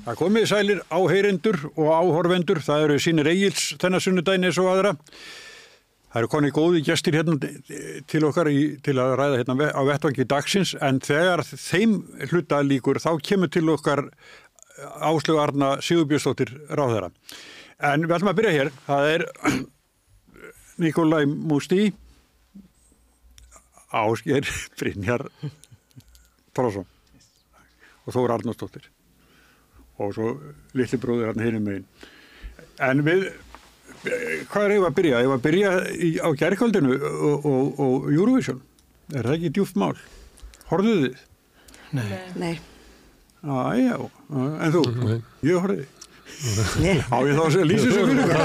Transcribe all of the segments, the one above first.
Það komið sælir áheyrendur og áhorvendur, það eru sínir eigils þennar sunnudagin eins og aðra. Það eru konið góði gestir hérna til okkar í, til að ræða hérna á vettvangi dagsins en þegar þeim hluta líkur þá kemur til okkar Áslögu Arna Sigurbjörnsdóttir ráðherra. En við ætlum að byrja hér, það er Nikolai Musti, Ásker Brynjar Tróðsson og Þóra Arnarsdóttir og svo litli bróðir hann hinn megin. En við, hvað er ég að byrja? Ég var að byrja í, á gerðkvöldinu og, og, og Eurovision. Er það ekki djúft mál? Horfðuð þið? Nei. Nei. Á, já, en þú? Nei. Ég horfði. Á ég þá að lýsa þessu fyrir ykkur?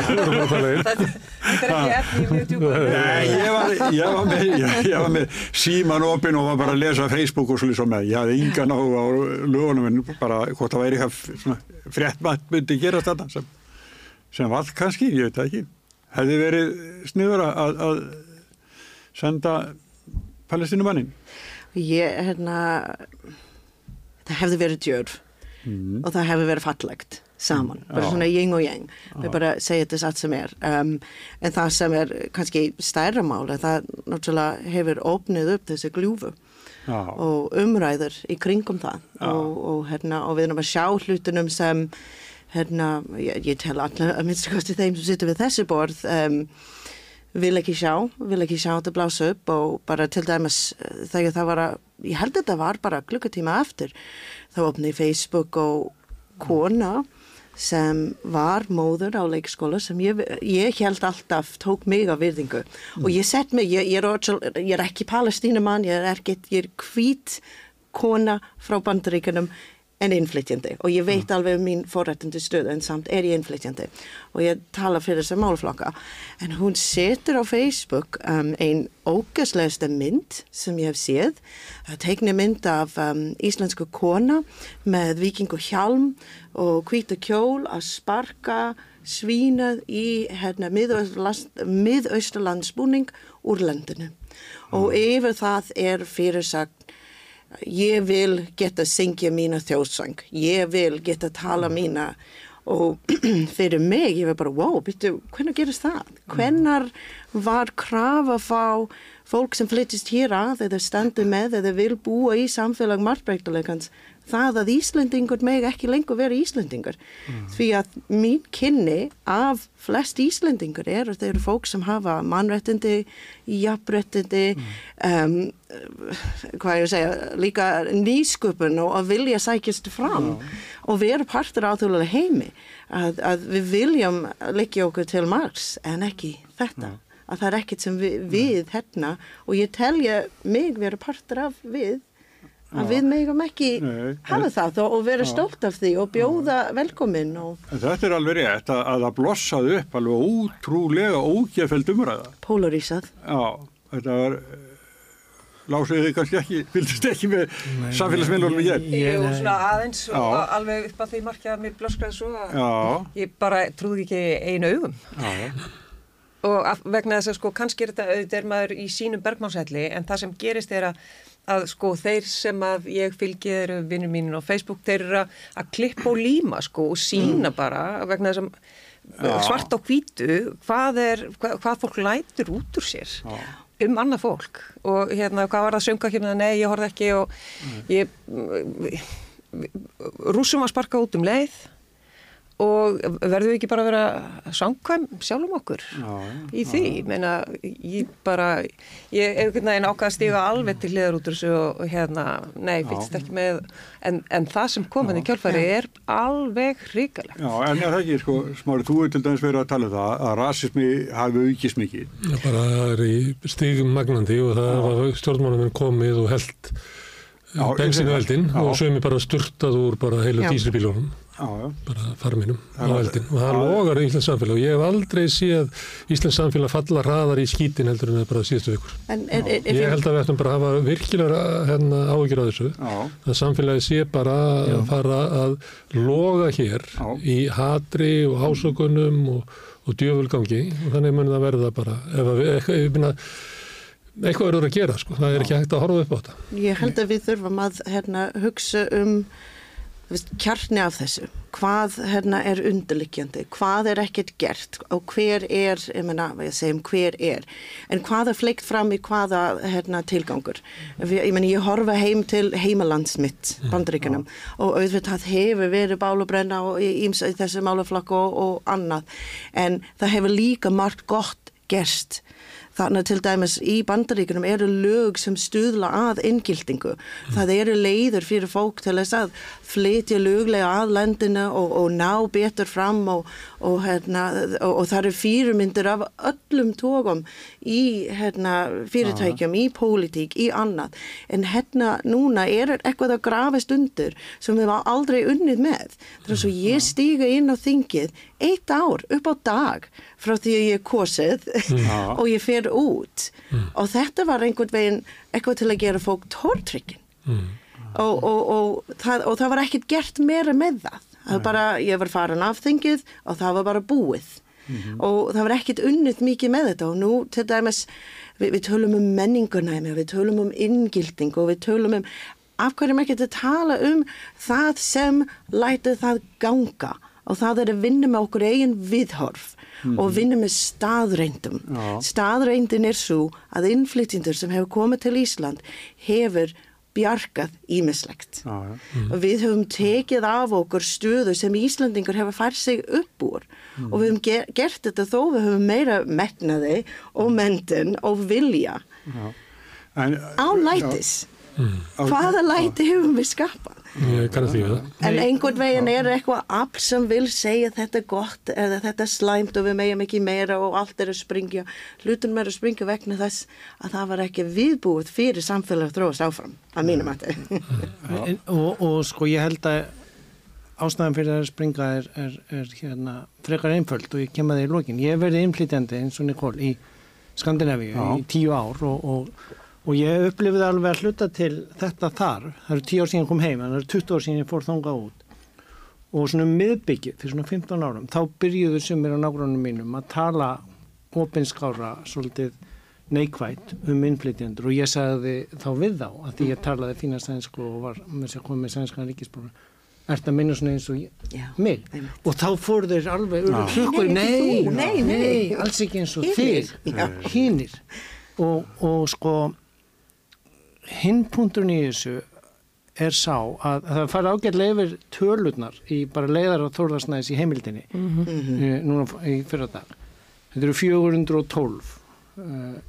Þetta er ekki efni í mjög djúpa. Nei, ég var, ég var með, ég, ég var með síman opinn og var bara að lesa Facebook og svolítið svo með. Ég hafði yngan á, á lögunum en bara hvort það væri eitthvað svona fréttmatt myndi gerast þetta sem, sem vall kannski, ég veit það ekki. Hefði verið sniður að, að senda palestinumannin? Ég, hérna, það hefði verið djörf Mm. og það hefði verið fallegt saman, bara Já. svona yin og yang við bara segja þetta satt sem er. Um, en það sem er kannski stærra mál er það náttúrulega hefur opnið upp þessi gljúfu Já, og umræður í kringum það. Og, og, hérna, og við erum að sjá hlutunum sem hérna, ég, ég tel allir að minnst kosti þeim sem sittur við þessi borð um, vil ekki sjá, vil ekki sjá þetta blása upp og bara til dæmis eh, þegar það var að, ég held að þetta var bara klukkutíma eftir, þá opni Facebook og kona sem var móður á leikskóla sem ég, ég held alltaf tók mig af virðingu. Og ég sett mig, ég, ég, er, ég er ekki palestínumann, ég er ekki, ég er hvít kona frá bandaríkunum en innflytjandi og ég veit alveg um mín forrættandi stöðu en samt er ég innflytjandi og ég tala fyrir þessar málflokka en hún setur á Facebook um, ein ógæslegasta mynd sem ég hef séð. Það teikni mynd af um, íslensku kona með vikingu hjálm og hvíta kjól að sparka svínað í hérna, miðausturlandsbúning úr landinu. Og yfir það er fyrirsagt ég vil geta syngja mína þjóðsang, ég vil geta tala mína. Og fyrir mig, ég var bara, wow, byrju, hvernig gerist það? Hvernig var kraf að fá fólk sem flyttist hér að eða standi með eða vil búa í samfélag margbreytilegans það að Íslendingur meg ekki lengur vera Íslendingur. Því að mín kynni af flest Íslendingur er að þeir eru fólk sem hafa mannrættindi, jafnrættindi um, hvað ég segja líka nýsköpun og að vilja sækjast fram. Og vera partur á þjóðlega heimi að, að við viljum leggja okkur til margs en ekki þetta. Að það er ekkert sem við, við hérna. Og ég telja mig vera partur af við að við megum ekki Nei, hafa það þó og vera Já. stolt af því og bjóða velkomin og en þetta er alveg rétt að, að það blossaði upp alveg ótrúlega ógefeld umræða. polarísað. Já, þetta var Lásið þið kannski ekki, fylgist ekki með samfélagsmiðlunum ég. Ég var svona aðeins og Já. alveg upp að því markið að mér blöskraði svo að Já, ég bara trúði ekki einu augum. já, Og vegna þess að sko kannski er þetta auðvitað er maður í sínum bergmánselli en það sem gerist er að, að sko þeir sem að ég fylgi eru vinnur mínum á Facebook þeir eru að, að klippa og líma sko og sína bara vegna þess að Já. svart á hvítu hvað er, hvað, hvað fólk lætur út úr sér já. um annað fólk. Og hérna hvað var það að sönga? Hérna, nei ég horfði ekki og ég rúsum að sparka út um leið og verðum við ekki bara að vera samkvæm sjálfum okkur Já, já, í því, meina ég bara, ég hef einhvern veginn ákvað að stiga alveg til hliðar út úr þessu og hérna, nei, Já. ekki með en, en það sem kom hann í kjálfæri er alveg hrikalegt Já, en er það ekki, sko, smári, þú er til dæmis verið að tala um það að rasismi hafi aukist mikið. Það bara er í stigum magnandi og það var stjórnmálum komið og held Já, ég bensinu sé það. eldin Já. og sömi bara sturtað úr bara heilu Já. Já, já, bara farminum á er- eldin og það logar í Íslands samfélag. Og ég hef aldrei séð Íslands samfélag falla hraðar í skítin heldur en það bara síðustu vikur. En er, er, er, Ég held að við ættum bara að hafa virkilega hérna, áhyggjur á þessu. já, að samfélagi sé bara að fara að loga hér Já. í hatri og ásökunum og, og djöfulgangi. Og þannig mun það verða bara. Ef að við, ég minna, eitthvað verður að gera sko, það er ekki hægt að horfa upp á þetta. Ég held að við þurfum að hérna, hugsa um kjarni af þessu, hvað hérna er undirlikjandi, hvað er ekkert gert? Og hver er, ég segjum hver er, en hvað er fleikt fram í hvaða hérna, tilgangur. Ég menna, ég horfa heim til heimalands mitt, bandaríkunum, og auðvitað hefur verið bálubrenna og í, í, í þessu málaflokku og, og annað, en það hefur líka margt gott gerst. Þannig til dæmis í bandaríkunum eru lög sem stuðla að inngildingu. Það eru leiður fyrir fólk til þess að flytja löglega að landinu og, og ná betur fram og, og, hérna, og, og það eru fyrirmyndir af öllum tókum í hérna, fyrirtækjum, í pólitík, í annað. En hérna núna er eitthvað að grafast undir sem við var aldrei unnið með. Það er svo ég stíga inn á þingið eitt ár upp á dag frá því að ég er kosið og ég fer út. Og þetta var einhvern veginn eitthvað til að gera fólk tórtrykkin og, og, og, það, og það var ekkert gert meira með það bara, ég var farin af þingið og það var bara búið. Og það var ekkert unnið mikið með þetta. Og nú til dæmis við, við tölum um menningunæmi við tölum um inngilding og við tölum um af hverjum ekki að tala um það sem lætið það ganga. Og það er að vinna með okkur eigin viðhorf og vinna með staðreindum. Já. Staðreindin er svo að innflytjendur sem hefur komið til Ísland hefur bjargað ímislegt. Já, já. Og við höfum tekið af okkur stöðu sem Íslandingur hefur fært sig upp úr og við höfum ger gert þetta þó við höfum meira metnaði og mentin og vilja já. En, á lætis. Á- Hvaða læti hefum við skapað? Ég kann að því það. En einhvern veginn er eitthvað afl sem vil segja þetta er gott eða þetta er slæmt og við meðum ekki meira og allt er að springja. Hlutunum er að springja vegna þess að það var ekki viðbúið fyrir samfélag að þróast áfram, að mínum að En, og, og sko ég held að ástæðan fyrir að springa er, er, er hérna frekar einföld og ég kem að það í lokin. Ég hef verið innflytjandi eins og Nikól í Skandinavíu í tíu ár og, og, og ég upplifði alveg að hluta til þetta þar. Það eru tíu ár síðan ég kom heim, en það eru 20 ár síðan ég fór þangað út. Og svona miðbyggið fyrir svona 15 árum, þá byrjuðu sumir á nágrunum mínum að tala opinskára svolítið neikvætt um innflytjendur og ég sagði þá við þá að því ég talaði fína sænsku og var með sér komið sænskan ríkisbróður ert að minna svona eins og ég, Já, mig einmitt. og þá fór þeir alveg Já. hlukkur, Nei, nei, nei, alls ekki eins og já. hinnir og, og sko hinn punkturinn í þessu er sá að, að það fara ágætlega yfir tölurnar í bara leiðar og þórðarsnæðis í heimildinni mm núna í fyrra dag þetta eru 412 uh,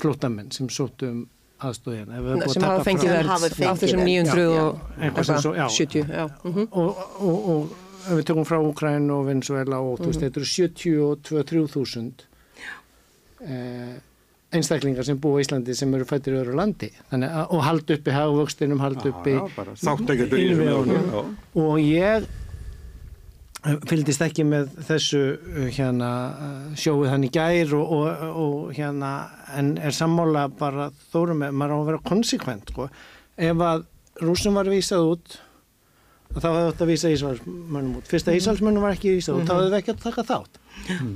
flóttamenn sem sóttu um aðstóðina sem hafa fengið Sem verð á þessum vernd. 900 Já, og já, eitthvað sem svo- já. 70 já. mhm. og, og, og ef við tökum frá Ukræn og Venezuela og þú veist, þetta eru 72-3 þúsund eh, einstaklingar sem búa í Íslandi sem eru fættir í öðru landi. Þannig, og hald uppi hagvöxtinum, hald uppi lögum, og ég eh, fylgdist ekki með þessu uh, hérna sjóið hann í gær og, og, og hérna en er sammála bara þórum með, maður á að vera konsekvent sko. ef að rúsum var vísað út þá hefði þetta að vísa Ísvaldsmönnum út. Fyrst að Ísvaldsmönnum var ekki vísað út þá hefði við ekki að taka þátt.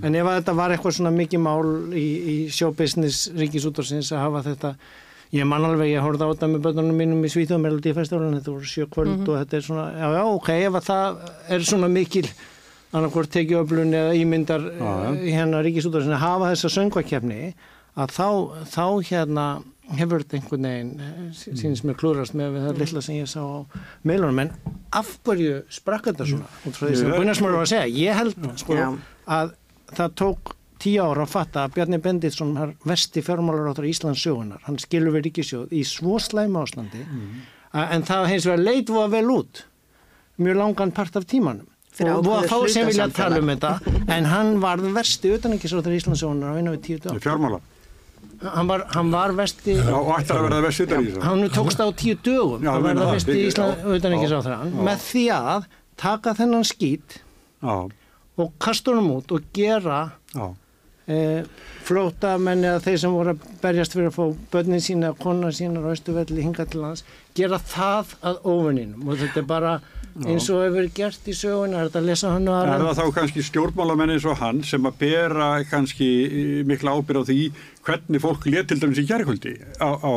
En ef að þetta var eitthvað svona mikið mál í, í showbusiness ríkisútorsins að hafa þetta ég man alveg, ég horfði á þetta með börnunum mínum í Svíþjóð Melody Festivalin, þetta voru sjö kvöld og þetta er svona, já já ok, ef að það er svona mikil annarkvort tekjuöflun eða ímyndar já. uh, hérna ríkisútorsins að hafa þessa söngvakefni að þá, þá hérna hefur þetta einhvern veginn eh, sí- sýnist mér klúrast með það litla sem ég sá á meilunum en af hverju sprakk þetta svona? Út frá því sem Gunnarsmur var að segja. Ég held sko að það tók tíu ára að fatta að Bjarni Benditsson har vesti fjármálaráttur Íslands sögunar hann skilur við ríkisjóð í svo slæma áslandi að, en það hins vegar leit voða vel út. Mjög langan part af tímanum. Fyrir og voða fá sem vilja hlutasamfélag. tala um þetta en hann var versti utanengisráttur Íslands sögunar á einu við tíu dag fjármála hann var, hann var vesti og ætti að vera það vest utan í þessu hann tókst á tíu dögum Já, að verða vesti byggi- Ísland já, já. með því að taka þennan skít já, og kasta honum út og gera já, e, flóta menni að þeir sem voru að berjast fyrir að fá börnin sína, konar sína á Östuvelli hingað til lands, gera það að óvinninum og þetta er bara eins og hefur gert í söguna, er þetta að lesa hann og Er aðra það þá kannski stjórnmálamenn eins og hann sem að bera kannski eh, mikla ábyrð á því hvernig fólk let til dæmis í gerðkvöldi á, á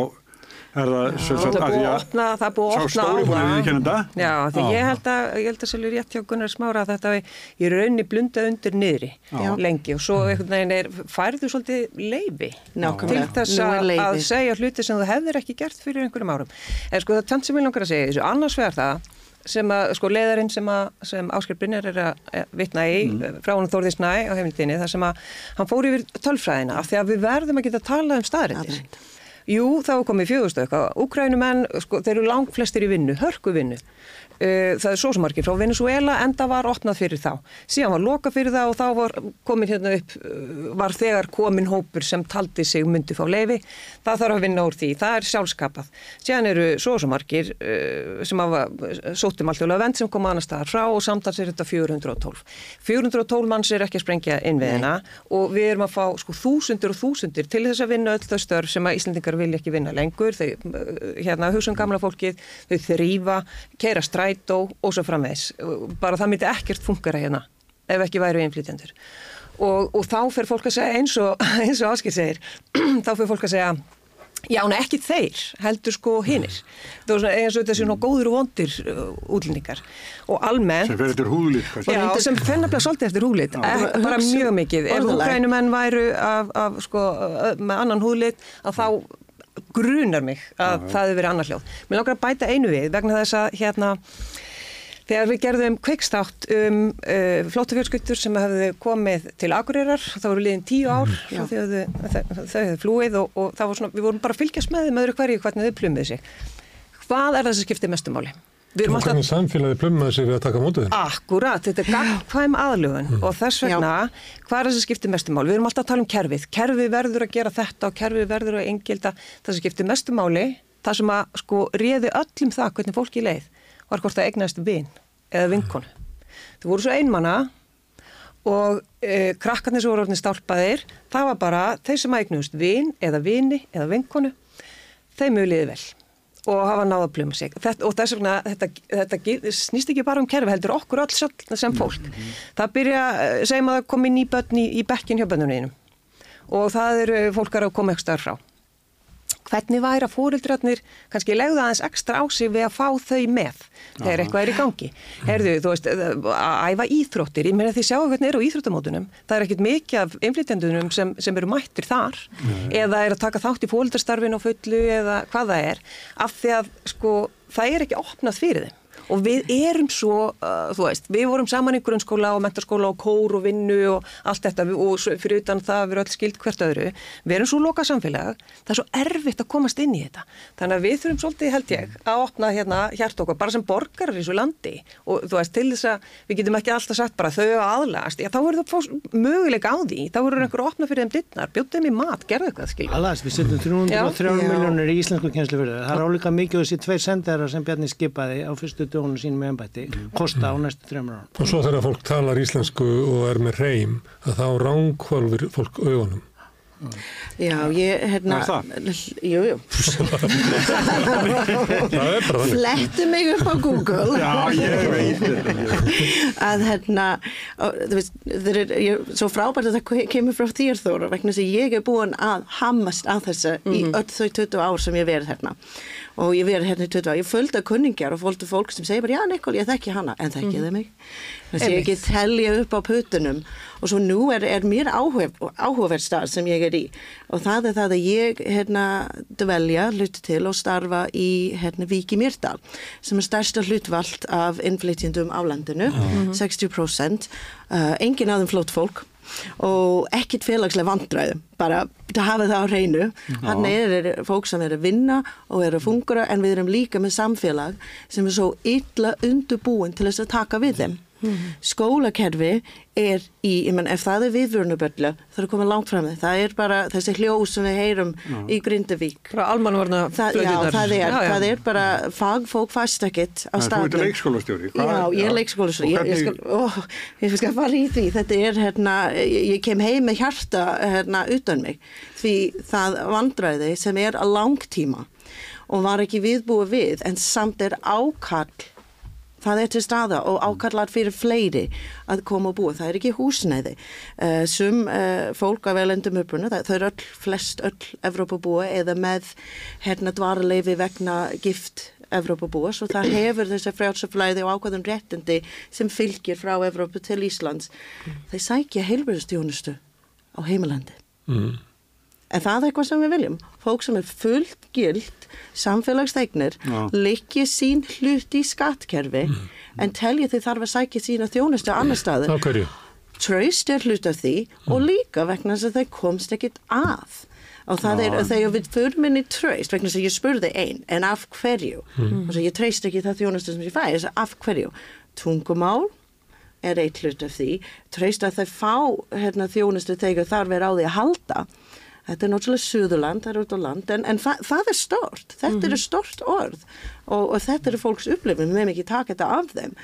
Er það, sem Það er búið að opna, það er búið að sá opna stóri búin að það. þetta? Já, því Já. ég held að, ég held að svolítið rétt hjá Gunnar Smára að þetta í raunni blunda undir niðri Já. lengi og svo einhvern veginn er, færðu svolítið leifi til þess er að, að segja hluti sem þú hefðir ekki gert fyrir einhverjum árum. En sko það er tvennt sem ég langar að segja þessu, annars vegar það sem að, sko, leðarinn sem að, sem Ásker Brynjar er að vitna í Mm. frá hún Þórði Snæ á heimildinni, þar sem að hann fór yfir tölfræðina af því að við verðum að geta talað um staðrindir. Staðreyndir. Jú, þá komið fjögustökk að Úkrænumenn, sko, þeir eru langt flestir í vinnu, hörku vinnu. Uh, það er margir frá Venezuela en það var opnað fyrir þá. Síðan var loka fyrir það og þá var komin hérna upp, uh, var þegar komin hópur sem taldi sig myndi fá leifi. Það þarf að vinna úr því, það er sjálfskapað. Síðan eru sem margir uh, sem hafa sóttum alltaf vend sem koma annar staðar frá og samtals er þetta 412. 412 manns er ekki að sprengja innviðina og við erum að fá sko þúsundir og þúsundir til þess að vinna öll þau störf sem að Íslandingar vilja ekki vinna lengur. Þau, hérna, strætó og svo framvegs. Bara það myndi ekkert fungara hérna ef ekki væru innflytjendur. Og, og þá fer fólk að segja eins og, eins og Áskil segir, þá fer fólk að segja Já, nei, ekki þeir, heldur sko hinnir. Það svona eins og þetta sé svona góður og vondir uh, útlendingar. Og almennt, sem fer eftir húðlít. Já, sem fennabla svolítið eftir húlit, Já. bara mjög mikið. Ef orðalag. úkrænumenn væru af, af, sko, með annan húlit, að þá grunar mig að það hefur verið annar hljóð. Mér langar að bæta einu við vegna þess að hérna, þegar við gerðum kveikstátt um uh, flóttafjölskuttur sem hefðu komið til Akureyrar, það voru liðin tíu ár þau þau hefðu flúið og, og það var svona, við vorum bara að fylgjast með þeim öðru hverju hvernig þau plumið sig. Hvað er það sem skiptir mestumáli? Alltaf hvernig samfélagi plummaði sig við að taka mótið þeim? Akkurat, þetta er gagnkvæm aðlugun og þess vegna, hvað er það sem skiptir mestumáli? Við erum alltaf að tala um kerfið. Kerfið verður að gera þetta og kerfið verður að engilda. Það sem skiptir mestumáli, það sem að sko réði öllum það hvernig fólki leið, var hvort það eignast vin eða vinkonu. Þau voru svo einmana og e, krakkarnir sem voru orðin stálpaðir, það var bara þeir sem eignust vin eða vini eða vinkonu, þeim og hafa náða að pluma sig. Þetta, og þess vegna, þetta, þetta snýst ekki bara um kerfi, heldur okkur sjálf sem fólk. Það byrja, eh, segjum að það kom inn í börn í, í bekkin hjá bönnuninu og það eru fólkar að koma ekki starf frá. Hvernig væri að fórildrætnir kannski legðu aðeins ekstra á sig við að fá þau með þegar eitthvað er í gangi. Herðu, þú veist, að æfa íþróttir, ég meina því sjáu hvernig er á íþróttamótunum, það er ekkit mikið af inflytjandunum sem, sem eru mættir þar eða er að taka þátt í fórildastarfin og fullu eða hvað það er, af því að sko það er ekki opnað fyrir þeim. Og við erum svo, uh, þú veist, við vorum saman í grunnskóla og mentarskóla og kór og vinnu og allt þetta við- og svo- fyrir utan það við erum öll skild hvert öðru. Við erum svo loka samfélag, það er svo erfitt að komast inn í þetta. Þannig að við þurfum svolítið, held ég, að opna hérna hjart okkur, bara sem borgarar í svo landi. Og þú veist, til þess að við getum ekki alltaf sagt bara þau að aðlagast, já þá verður það möguleika á því, þá verður einhver að opna fyrir þeim dittnar, bjóta þeim í mat, gerðu eitthvað, skilja. Alas, við setjum 303 Já. miljónir í íslensku sem dögunum sínum með ennbætti kosta á næstu þrjumur árum. Og svo þegar fólk talar íslensku og er með reym, að þá ránkválfur fólk augunum. Já, ég, hérna... Það? Jú, jú. Það bara þannig. Fletti mig upp á Google. Já, ég veit að hérna, þú veist, þeir er, ég, svo frábært að það ke- kemur frá þér Þóra, vegna þess að ég er búin að hammast að þessu í öll þau 20 ár sem ég verið hérna og ég verið hérna í 20 ár, ég földi að kunningjar og fólktu fólk sem segir bara, já Nikol, ég þekki hana. En þekki mm. þið mig. Þess að ég ekki telja upp á putunum og svo nú er, er mér áhuga, áhugaverð stað sem ég er í. Og það er það að ég hérna dvelja, hluti til og starfa í hérna Víki Mýrdal sem er stærsta hlutvald af innflytjendum á landinu, 60% uh, engin aðeim flótt fólk og ekkit félagslega vandræðum bara að hafa það á hreinu. Hann er fólk sem er að vinna og er að fungura en við erum líka með samfélag sem er svo illa undurbúin til þess að taka við þeim skólakerfi er í, ég menn ef það er viðvörnuböllu það er komið langt fram með, það er bara þessi hljó sem við heyrum í Grindavík Frá almanvarna það, já, það er, það er bara fagfólk fæst ekkit á Þú ert staðnum leikskólastjóri. Já, ég er leikskólastjóri. Ég, ég, skal, ó, ég skal fara í því. Þetta er, hérna, ég, ég kem heim með hjarta hérna, utan mig. Því það vandræði sem er að langtíma og var ekki viðbúið við, en samt er ákall Það er til staða og ákallar fyrir fleiri að koma og búa. Það er ekki húsnæði. Uh, sum uh, fólk af velendum uppruna, það, þau eru öll, flest öll Evrópabúa eða með hérna dvaraleifi vegna gift Evrópabúa, svo það hefur þessi frjálsaflæði og ákvæðum réttindi sem fylgir frá Evrópu til Íslands. Þeir sækja heilbjörnstjónustu á heimilandi. Mm. En það er eitthvað sem við viljum. Fólk sem er fullt gild, samfélagstegnir, Já. leikja sín hlut í skattkerfi, en telja þið þarf að sækja sína þjónustu annar staður. Á hverju? Traust er hlut af því og líka vegna þess að þeir komst ekkit að. Og það er Já. þegar við förum inn í traust, vegna þess að ég spurði einn, en af hverju? Mm. Og svo ég treyst ekki það þjónustu sem ég fæ, þess að af hverju? Tungumál er eitt hlut af því, treyst að þeir fá hérna, þjónustu þegar þarf er á því að halda. Þetta er náttúrulega Suðurland, það er út á land, en, en það, er stort, þetta eru stort orð og, og þetta eru fólks upplifin, við meðum ekki taka þetta af þeim.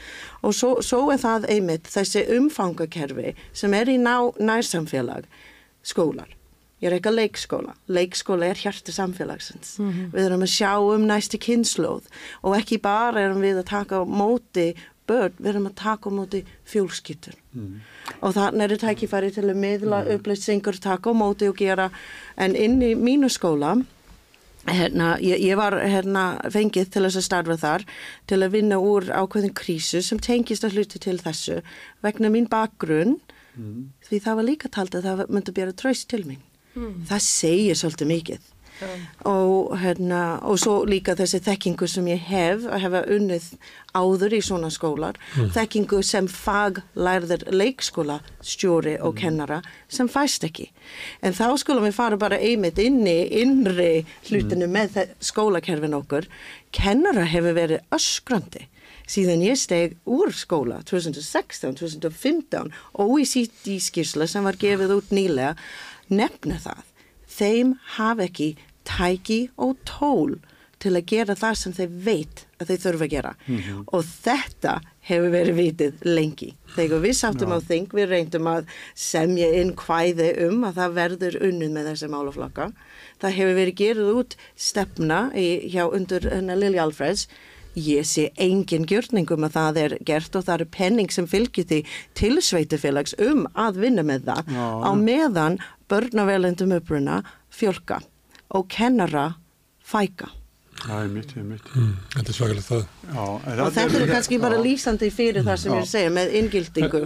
Og svo, svo er það einmitt þessi umfangakerfi sem er í ná, nærsamfélag, skólar. Ég er ekki að leikskóla. Leikskóla er hjarti samfélagsins. Við erum að sjá um næstu kynnslóð og ekki bara erum við að taka móti börn, við erum að taka á móti fjólskiptur. Og þannig er tækifæri til að miðla upplýsingur, taka á móti og gera, en inn í mínu skóla, Herna, ég, ég var herna, fengið til þess að starfa þar til að vinna úr ákveðin krísu sem tengist að hluti til þessu vegna mín bakgrunn því það var líka talt að það myndi bjara tröst til mín. Það segir svolítið mikið. Og, hérna, og svo líka þessi þekkingu sem ég hef að hefa unnið áður í svona skólar. Þekkingu sem faglærður leikskóla stjóri og kennara sem fæst ekki. En þá skulum við fara bara einmitt inn í innri hlutinu með þe- skólakerfin okkur kennara hefur verið öskrandi síðan ég steg úr skóla 2016, 2015 og í sítt í skýrsla sem var gefið út nýlega nefna það. Þeim hafa ekki tæki og tól til að gera það sem þeir veit að þeir þurfa að gera og þetta hefur verið vitið lengi. Þegar við sáttum á þing, við reyndum að semja inn hvæði um að það verður unnið með þessi málaflokka. Það hefur verið gerð út stefna í, hjá undur Lili Alfreds Ég sé engin gjörningum að það er gert og það er penning sem fylgir því til sveitufélags um að vinna með það Já. á meðan börnavelendum uppruna fjölka og kennara fæka. Það er mitt, það er mitt. Mm. Þetta er svakalega það. Já, Og þetta er kannski bara já. lýsandi fyrir það sem ég er að segja með inngildingu.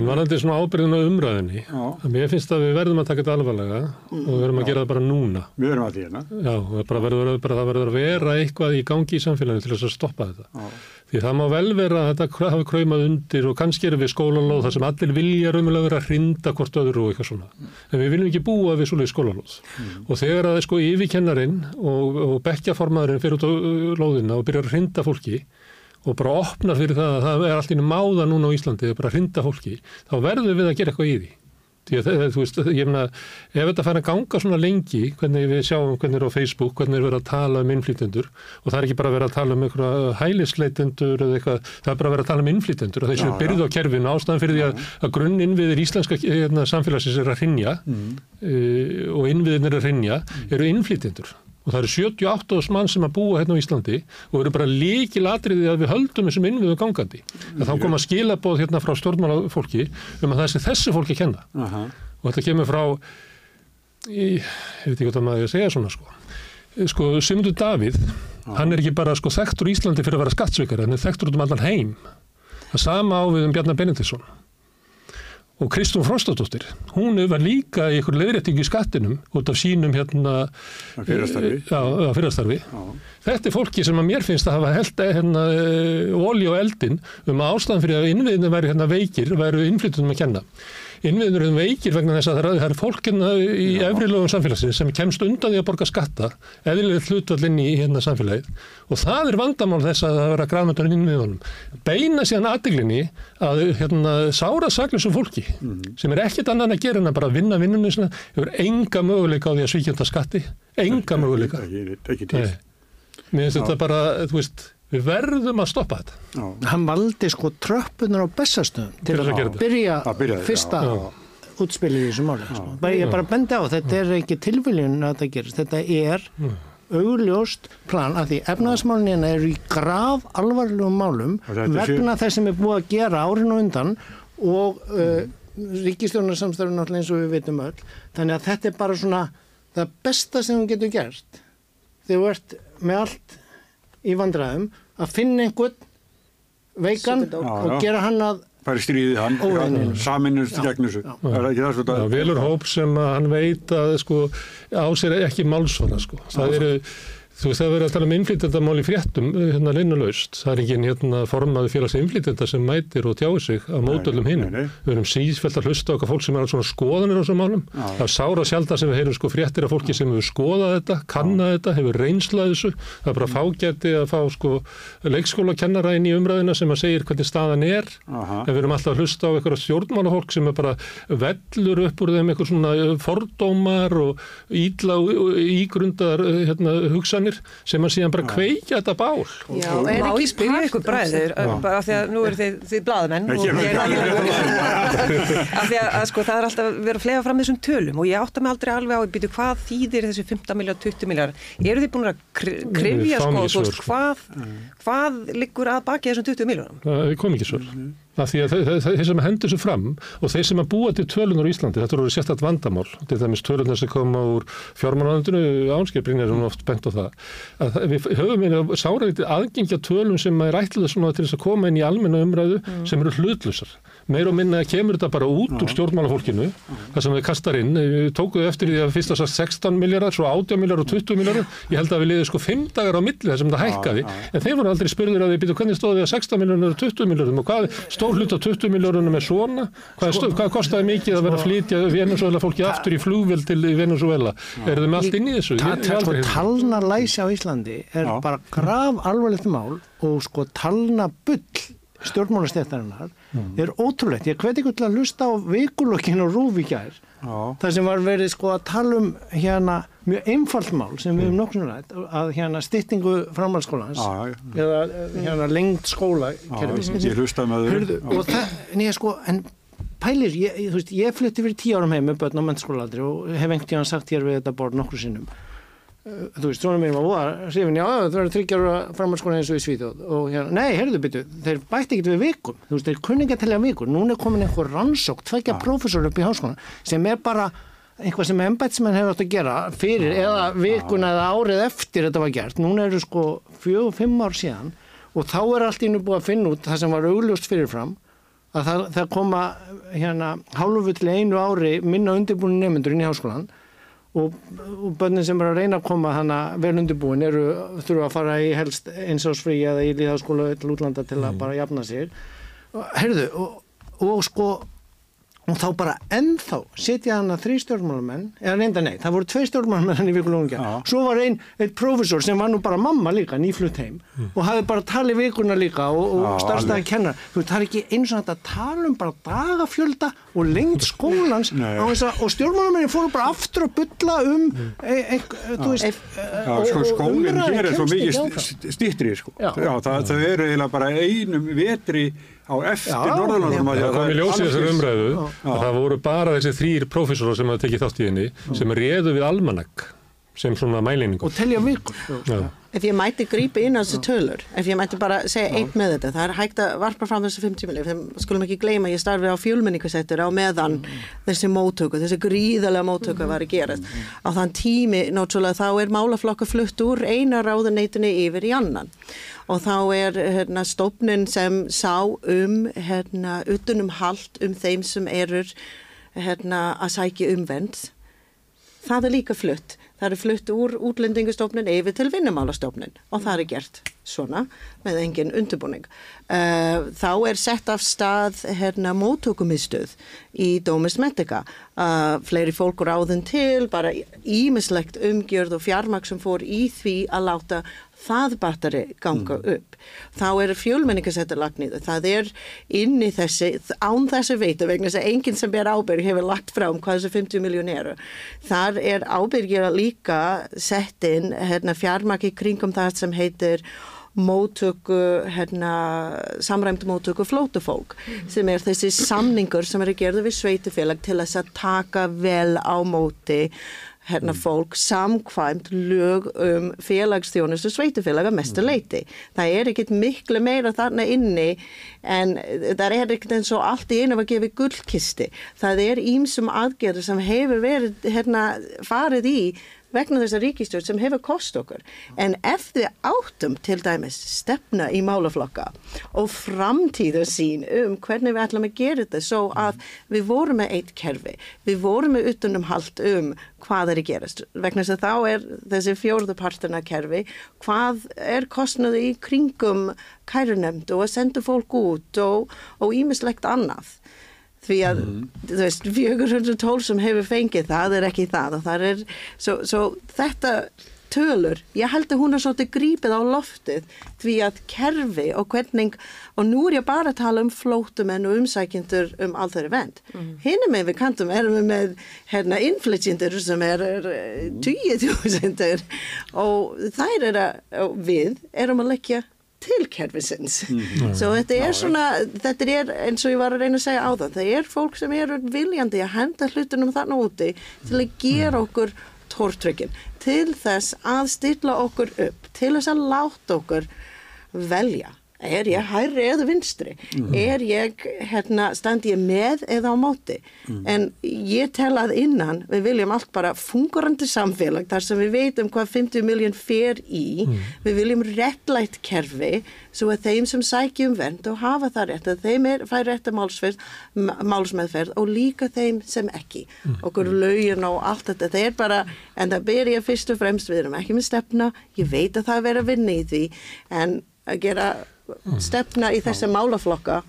En varandi svona ábyrðin á umræðinni, Já. mér finnst að við verðum að taka þetta alvarlega og við verðum að gera það bara núna. Við erum að því hérna. Já, og það bara verður, bara, það verður að vera eitthvað í gangi í samfélaginu til þess að stoppa þetta. Því það má vel vera að þetta hafi kræmað undir og kannski erum við skólalóð þar sem allir vilja raumulega vera að hrinda hvort öðru og eitthvað svona. En við viljum ekki búa við svoleið skólalóð. Og þegar að sko yfirkennarinn og, og bekkjaformaðurinn fyrir út á uh, lóðina og byrjar að hrinda fólki og bara opnar fyrir það að það er í einu máða núna á Íslandi að bara hrinda fólki, þá verðum við að gera eitthvað í því. Að, þú veist, ég meina, ef þetta fær að ganga svona lengi, hvernig við sjáum hvernig er á Facebook, hvernig er verið að tala um innflytendur og það er ekki bara verið að tala um einhverja hælisleitendur eða eitthvað, það er bara verið að tala um innflytendur og þessu Já, er byrjuð á kerfinu ástæðan fyrir því að, að grunn innviðir íslenska hérna, samfélagsins er að hrinja Mm. uh, og innviðin er að hrinja, eru innflytendur og það eru 78 mann sem að búa hérna á Íslandi og eru bara líkil atriði að við höldum þessum innviðu gangandi. Að þá koma skilabóð hérna frá stjórnmálafólki um að það sé þessu fólki kenna. Aha. og þetta kemur frá ég, ég veit ekki hvað maður er að segja svona sko. Sko Simundur Davíð hann er ekki bara sko þekktur í Íslandi fyrir að vera skattsveikari hann er þekktur út um allan heim. Það sama á við um Bjarnar Benediktsson og Kristún Frostadóttir hún var líka í ykkur leiðréttingu í skattinum út af sínum hérna Að fyrrastarfi. já, á fyrrastarfi Já. Þetta er fólki sem að mér finnst að hafa held hérna, olí og eldin um að ástæðan fyrir að innviðinu væri hérna veikir, væri innflyttunum að kenna. Innviðinu eru veikir vegna þess að það er- það er fólk hérna í efrilögum samfélagsins sem kemst undan því að borga skatta, eðlilegt hlutvall inn í hérna samfélagið. Og það er vandamál þess að það vera græðmöndan innviðunum. Beina síðan aðdeglinni að hérna, sára saklusum fólki sem er ekkert annan að gera en að bara vinna vinnunni sinna, hefur enga möguleika á því að svíkjönda skatti, enga möguleika. Mér finnst þetta bara, þú veist, við verðum að stoppa þetta. Já. Hann valdi sko tröppunar á bestastöðum til að að byrja Að byrja, fyrsta já. útspilið í þessu máli. Sko. Bara, ég bara bendi á, þetta er ekki tilviljun að þetta gerist, þetta er augljóst plan að því efnaðasmálunina eru í graf alvarlegum málum vegna þess sem er búið að gera árin og undan og uh, ríkistjórnarsamstæður náttúrulega eins og við veitum öll þannig að þetta er bara svona það besta sem þú getur gert þegar þú ert með allt í vandræðum að finna einhvern veikan. Já, og já. gera hann að færi stríðið hann, saminust gegn þessu. Er það ekki það svo Já, velur hóp sem hann veit að sko, á sér ekki málsvara sko. það eru Þú veist það verið að tala um innflytjandamál í fréttum hérna linnulaust. Það er ekki hérna formaði félags innflytjanda sem mætir og tjáir sig á mótöldum hinn. nei, nei. Við erum síðsfælt að hlusta okkar fólk sem er á svona skoðanir á þessum málum. Það er sára sjálf sem við heyrum sko fréttir af fólki sem hefur skoðað þetta, kannað þetta, hefur reynslað þessu. Það er bara fágæti að fá sko leikskólakennara inn í umræðina sem að segir hvernig staðan er. Við erum alltaf að hlusta á eitthvað stjórnmálafólk sem er bara vellur upp úr þeim eitthvað svona uh, fordómar og og ígrundar hérna, hugsanir sem að síðan bara kveikja þetta bál. Já, er ekki spyrja ykkur þessu? bara af því að nú eru þið, þið blaðamenn Nei, og ég- er alveg af því að, sko það er alltaf verið að flega fram þessum tölum og ég átta mig aldrei alveg á að býtu hvað þýðir þessi 15 miljard, 20 miljard eru þið búin að kri- krifja Við sko, ekki sko. hvað, hvað liggur að baki þessum 20 miljónum? Það kom ekki svör. Þeir sem hendur þessu fram og þeir sem að búa til tölunar í Íslandi, þetta eru sérstætt vandamál, til dæmis tölunar sem koma úr fjármálalandinu, ánskiprinir sem oft bent á það, að við höfum einhverja sáraðið aðgengja tölum sem er svona til þess að koma inn í almenna umræðu sem eru hlutlusar. Meir og minna kemur þetta bara út úr stjórnmálafólkinu, það sem við kastar inn, við tókuðu eftir því að fyrst að 16 miljardar, svo 18 miljardar og 20 miljardar, ég held að við liðið sko 5 dagar á milli þar sem það hækkaði, en þeir voru aldrei spurður að við býtu hvernig stóði að 16 miljardar og 20 miljardum og hvað stór hlut á 20 miljardunum er svona, hvað, Sko- stóð, hvað kostaði mikið að vera að flytja Venezuela fólki aftur í flugvél til Venezuela, eru með allt inn í þessu? Ég hef sko, talnalæsi á Íslandi er bara graf alvarlegt mál og sko talna bull stjórnmálastefnarinnar er ótrúlegt. Ég hveti ykkur til að hlusta á vikulokkin og rúfi gær Já. þar sem var verið sko að tala um hérna mjög einfalt mál sem við höfum nokkur rætt að hérna styttingu já. eða hérna lengt skóla ég hlusta með þau. og það, en ég sko, en pælir, ég, þú veist, ég flutti fyrir tíu árum heim með börn á mennskólaaldri og hef einhvern tíðan sagt hér við þetta borð nokkur sinnum. Uh, Þú veist, svona mér var voða, hrifin, já, það verður þryggjar framhalskóla eins og í Svíþjóð. Og hérna, nei, heyrðu byttu, þeir bætti ekkert við vikum, þú veist, þeir kunni ekki að telja vikur, núna er komin einhver rannsók, tveikja prófessor upp í háskólan, sem er bara eitthvað sem embætsmenn hefur átt að gera fyrir eða vikuna eða árið eftir þetta var gert, núna eru sko fjög, fimm ár síðan og þá er allt nú búið að finna út það sem var augljóst fyrirfram að það, það koma hérna og, og bönnin sem er að reyna að koma þannig vel undirbúin eru þurfa að fara í helst einsásfrí eða í líðháskóla til útlanda til að bara jafna sig. Og, heyrðu, og, og sko og þá bara ennþá setja hann að þrý stjórnmálamenn eða reynda nei, það voru tvei stjórnmálamenn hann í vikulunum Já. svo var einn, eitt prófessor sem var nú bara mamma líka, nýflutt heim. Og hafði bara talið vikuna líka og, og starfstæði kennar þú veist, það er ekki eins og þetta tala um bara dagafjölda og lengt skólans. Og stjórnmálamenn fóru bara aftur að bylla um e, e, þú veist sko, skólinn hér er svo mikið stýttri, sko. Það eru eiginlega bara einum vetri á eftir Norðurlandum. Það kom í ljósið þessar umræðu Já. að það voru bara þessi þrýr prófessorar sem hafa tekið þátt í henni sem réðu við almanakk sem svona mæleiningu. og telja vikur. Ef ég mætti grípa inn á þessu tölur, ef ég mætti bara segja eitt með þetta, það er hægt að varpa fram þessu 50 miljóð, þeim skulum ekki gleyma, ég starfi á fjölmenningasettur á meðan þessi móttöku, þessi gríðalega móttöku var að gerast. Á þann tími, náttúrulega, þá er málaflokka flutt úr eina ráðuneytinu yfir í annan og þá er hérna, stofnin sem sá um hérna, utanum hald um þeim sem eru hérna, að sækja umvend það er líka flutt. Það er flutt úr útlendingastofnun yfir til vinnumálastofnun og það er gert svona með engin undirbúning. Uh, þá er sett af stað hérna móttökumistuð í Dómis Medica. Uh, fleiri fólk ráðin til, bara ímislegt umgjörð og fjármaks sem fór í því að láta það batteri ganga upp. Þá er fjölmenningasettur lagt niður. Það er inn í þessi, án þessi veitu vegna þess að enginn sem ber ábyrg hefur lagt fram hvað þessi 50 miljónir Þar er ábyrgir að líka sett inn hérna, fjármaki kringum það sem heitir móttöku, hérna, samræmdu móttöku flótufólk sem er þessi samningur sem eru gerðu við sveitufélag til þess að taka vel á móti hérna fólk samkvæmt lög um félagsþjónustu sveitufélaga mestu leiti. Það er ekkit miklu meira þarna inni en það er ekkit eins og allt í einu var gefið gullkisti. Það er ímsum aðgerður sem hefur verið hérna farið í vegna þessar ríkistjórn sem hefur kost okkur. En ef við áttum til dæmis stefna í málaflokka og framtíða sín um hvernig við ætlum að gera þetta svo að við vorum með eitt kerfi, við vorum með utanum hald um hvað er að gerast. Vegna þess að þá er þessi fjórðu partina kerfi, hvað er kostnaði í kringum kærunemnd og að senda fólk út og ímislegt annað því að mm. þú veist 412 sem hefur fengið það er ekki það og það er svo, svo þetta tölur, ég held að hún er svolítið grípið á loftið því að kerfi og hvernig og nú er ég bara að tala um flótumenn og umsækjendur um allþöru vend mm. hinn með við kantum erum við með hérna innflytjendur sem er, er 20.000 og þær er að við erum að leggja til kerfisins. Mm -hmm. Svo þetta er svona, þetta er eins og ég var að reyna að segja á það, það er fólk sem eru viljandi að henda hlutunum þarna úti til að gera okkur tórtrykkin, til þess að stilla okkur upp, til þess að láta okkur velja er ég hæri eða vinstri mm. er ég, hérna, standi ég með eða á móti mm. en ég tel að innan við viljum allt bara fungurandi samfélag þar sem við veitum hvað 50 miljón fer í mm. við viljum réttlætt kerfi svo að þeim sem sækjum vend og hafa það rétt að þeim er, fær rétt að málsmeðferð og líka þeim sem ekki mm. okkur laugin og allt þetta það er bara, en það ber ég fyrst og fremst við erum ekki með stefna, ég veit að það er verið að vinna í því en að gera stefna í þessa málaflokka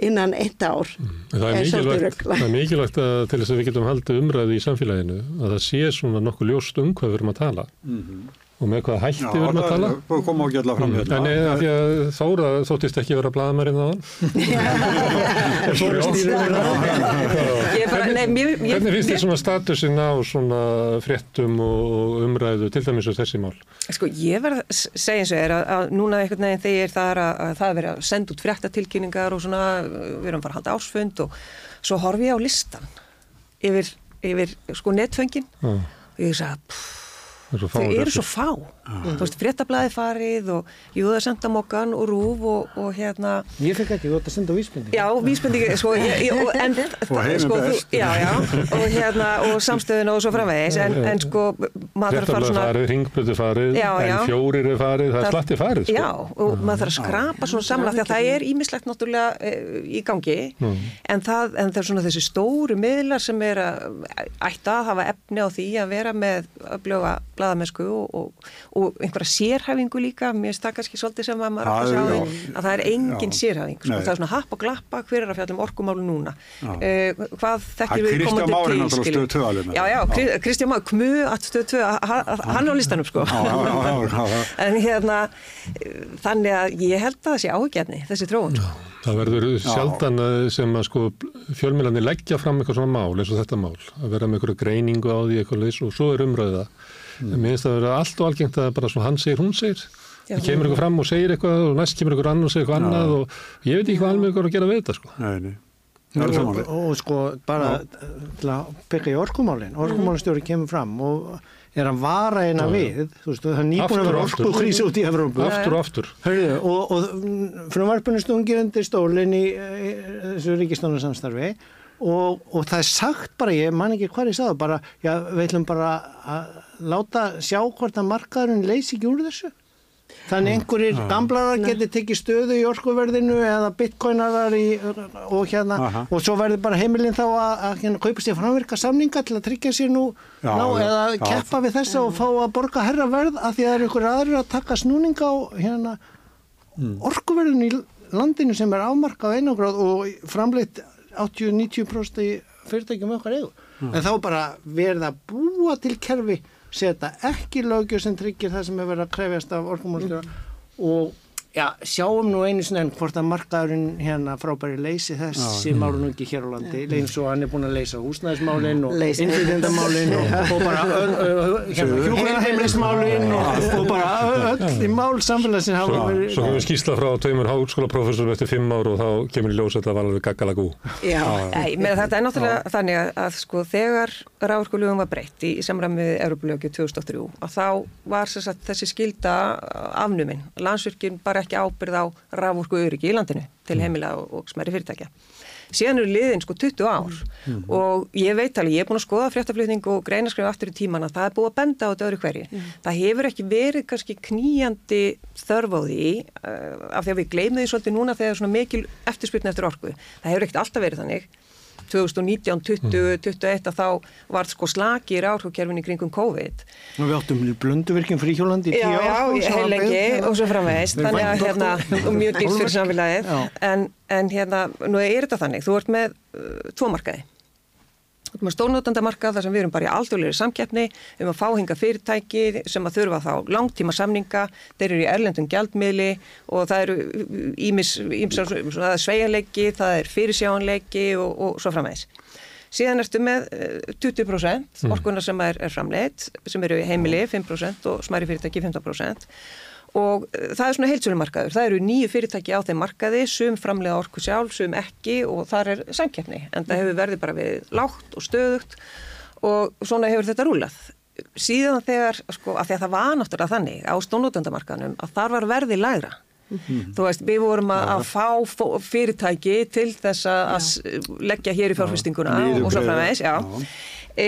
innan eitt ár. Það er, er mikilvægt, það er mikilvægt að til þess að við getum haldið umræði í samfélaginu að það sé svona nokkuð ljóst um hvað við erum að tala. Mm -hmm og með hvað hætti við erum að tala? það kom ekki allar fram hérna. En eða því að Þóra þóttist ekki vera bladamærið á hann hvernig finnst þið svona statusin á svona fréttum og umræðu til dæmis og þessi mál? Sko ég verð að segja eins og er að, að núna einhvern veginn þegar það er að, að það er verið að senda út fréttatilkynningar og svona við erum bara að halda ásfund og svo horfi ég á listan yfir, yfir sko netföngin og ég sagði þau eru svo fá ah. þú veist, fréttablaði farið og Júðarsendamokkan og Rúf og, og hérna ég fekk ekki, þú ætti að senda vísbending já, vísbending, sko ég, ég, og, en, sko, þú, já, já, og hérna og samstöðun og svo framvegis en, en sko, maður þarf að fara svona farið, ringbröðu farið, já, en fjórir er farið það er slatti farið sko. já, og maður þarf að skrapa svona samla því að það er ímislegt náttúrulega e, í gangi mm. en, það, en það er svona þessi stóru miðlar sem er að ætta að hafa efni á því að vera með að blöga og, einhverja sérhæfingu líka, mér finnst það kannski svolítið sem að maður átt að sjá að það er engin já. sérhæfing, sko, það er svona happ og glappa hver er að fjalla um orkumálu núna. Uh, hvað þekkir við komandi til já, já, Kristján Máður Kmu að stöðu tvö, hann á listanum sko. En hérna þannig að ég held að það sé ágjörni þessi tróun sko. Það verður sjaldan sem að sko fjölmjölanir leggja fram eitthvað svona mál eins og þetta mál, að vera með eitthvað greiningu á því eitthvað og svo er umröða Mm. Mér finnst það að vera allt og algengt að bara svona hann segir, hún segir. Það kemur ykkur fram og segir eitthvað og næst kemur ykkur annar og segir eitthvað annað og ég veit ekki hvað alveg ykkur að gera við þetta sko. Nei, nei. Og, og, og sko bara til að byggja í orkumálinn, orkumálistjóri kemur fram og er að vara eina já, við, þú veist, það er nýbúin að vera orku krísi út í Evrópu. Aftur og aftur. Hörðu, og, og frumvarpunni stungir undir stólinn í þessu ríkistónarsamstarfi og, og það er sagt bara, ég man ekki hvað ég sagði, bara, já, við ætlum bara að láta sjá hvort að markaðurinn leysi ekki úr þessu. Þannig einhverjir gamlarar getur tekið stöðu í orkuverðinu eða bitcoinarar í, og hérna Aha. og svo verður bara heimilinn þá að, að hérna, kaupa sér framverka samninga til að tryggja sér nú já, ná, eða já, keppa já. við þessa og fá að borga herra verð af því að það eru einhverjir aðrir að taka snúninga á hérna, mm. orkuverðinu í landinu sem er afmarkað einangráð og framleitt 80-90% í fyrirtækjum okkar eigu. Mm. En þá bara verða að búa til kerfi, setja ekki lögjur sem tryggir það sem er verið að krefjast af orkumálstjóra mm. og já, sjáum nú einu sinni en hvort að markaðurinn hérna frábæri leysi þessi mál nú ekki hér á landi. Eins og hann er búin að leysa húsnæðismálin og innflytjendamálin og, og bara hjúgrunarheimilismálin og, og bara öll í mál samfélagsins hafa verið svo hefur skýrsla frá tveimur háskólaprofessorum eftir fimm ár og þá kemur í ljós að þetta var alveg gaggalagú. Já, þetta er náttúrulega þannig að, að sko þegar rávorkulugum var breytt í, í samræmi við Europalögju 2003 að þá var sem bara ekki ábyrð á rávorku öryggi í landinu til heimila og, og smæri fyrirtækja. Síðan eru liðin sko 20 ár og ég veit alveg, ég er búin að skoða fréttaflutning og greinaskrif aftur í tíman að það er búið að benda á þetta öðru hverju. Það hefur ekki verið kannski knýjandi þörf á því uh, af því að við gleymum því svolítið núna þegar svona mikil eftirspyrna eftir orku. Það hefur ekkert alltaf verið þannig. 2019, 20, 21 að þá var sko slakir árhukerfinni kringum COVID. og við áttum blönduvirkjum fríhjólandi í Já, tíu ár já, sko, ég sem var heilengi og svo framvegist, þannig að hérna, mjög dýrt fyrir samfélagið, Já. en, en hérna, nú er þetta þannig, þú ert með uh, tvo með stórnótandamarkað þar sem við erum bara í aldurleiri samkeppni um að fá hinga fyrirtæki sem að þurfa þá langtíma samninga, þeir eru í erlendum gjaldmiðli og það eru ímis, ímsar, það er sveianleiki, það er fyrirsjáanleiki og, og svo framvegis. Síðan ertu með eh, 20% orkunar sem er, er framleitt, sem eru heimili 5% og smæri fyrirtæki 15% og eh, það er svona heilsunumarkaður. Það eru nýju fyrirtæki á þeim markaði, sum framlega orku sjálf, sum ekki og þar er samkeppni. En það hefur verið bara við lágt og stöðugt og svona hefur þetta rúlað. Síðan þegar, sko, að því að það var náttúrulega þannig á stónútendamarkaðnum að þar var verði lægra. Þú veist, við vorum að, að fá fyrirtæki til þess að að leggja hér í fjárfestinguna og svo framvegis, já. já. E,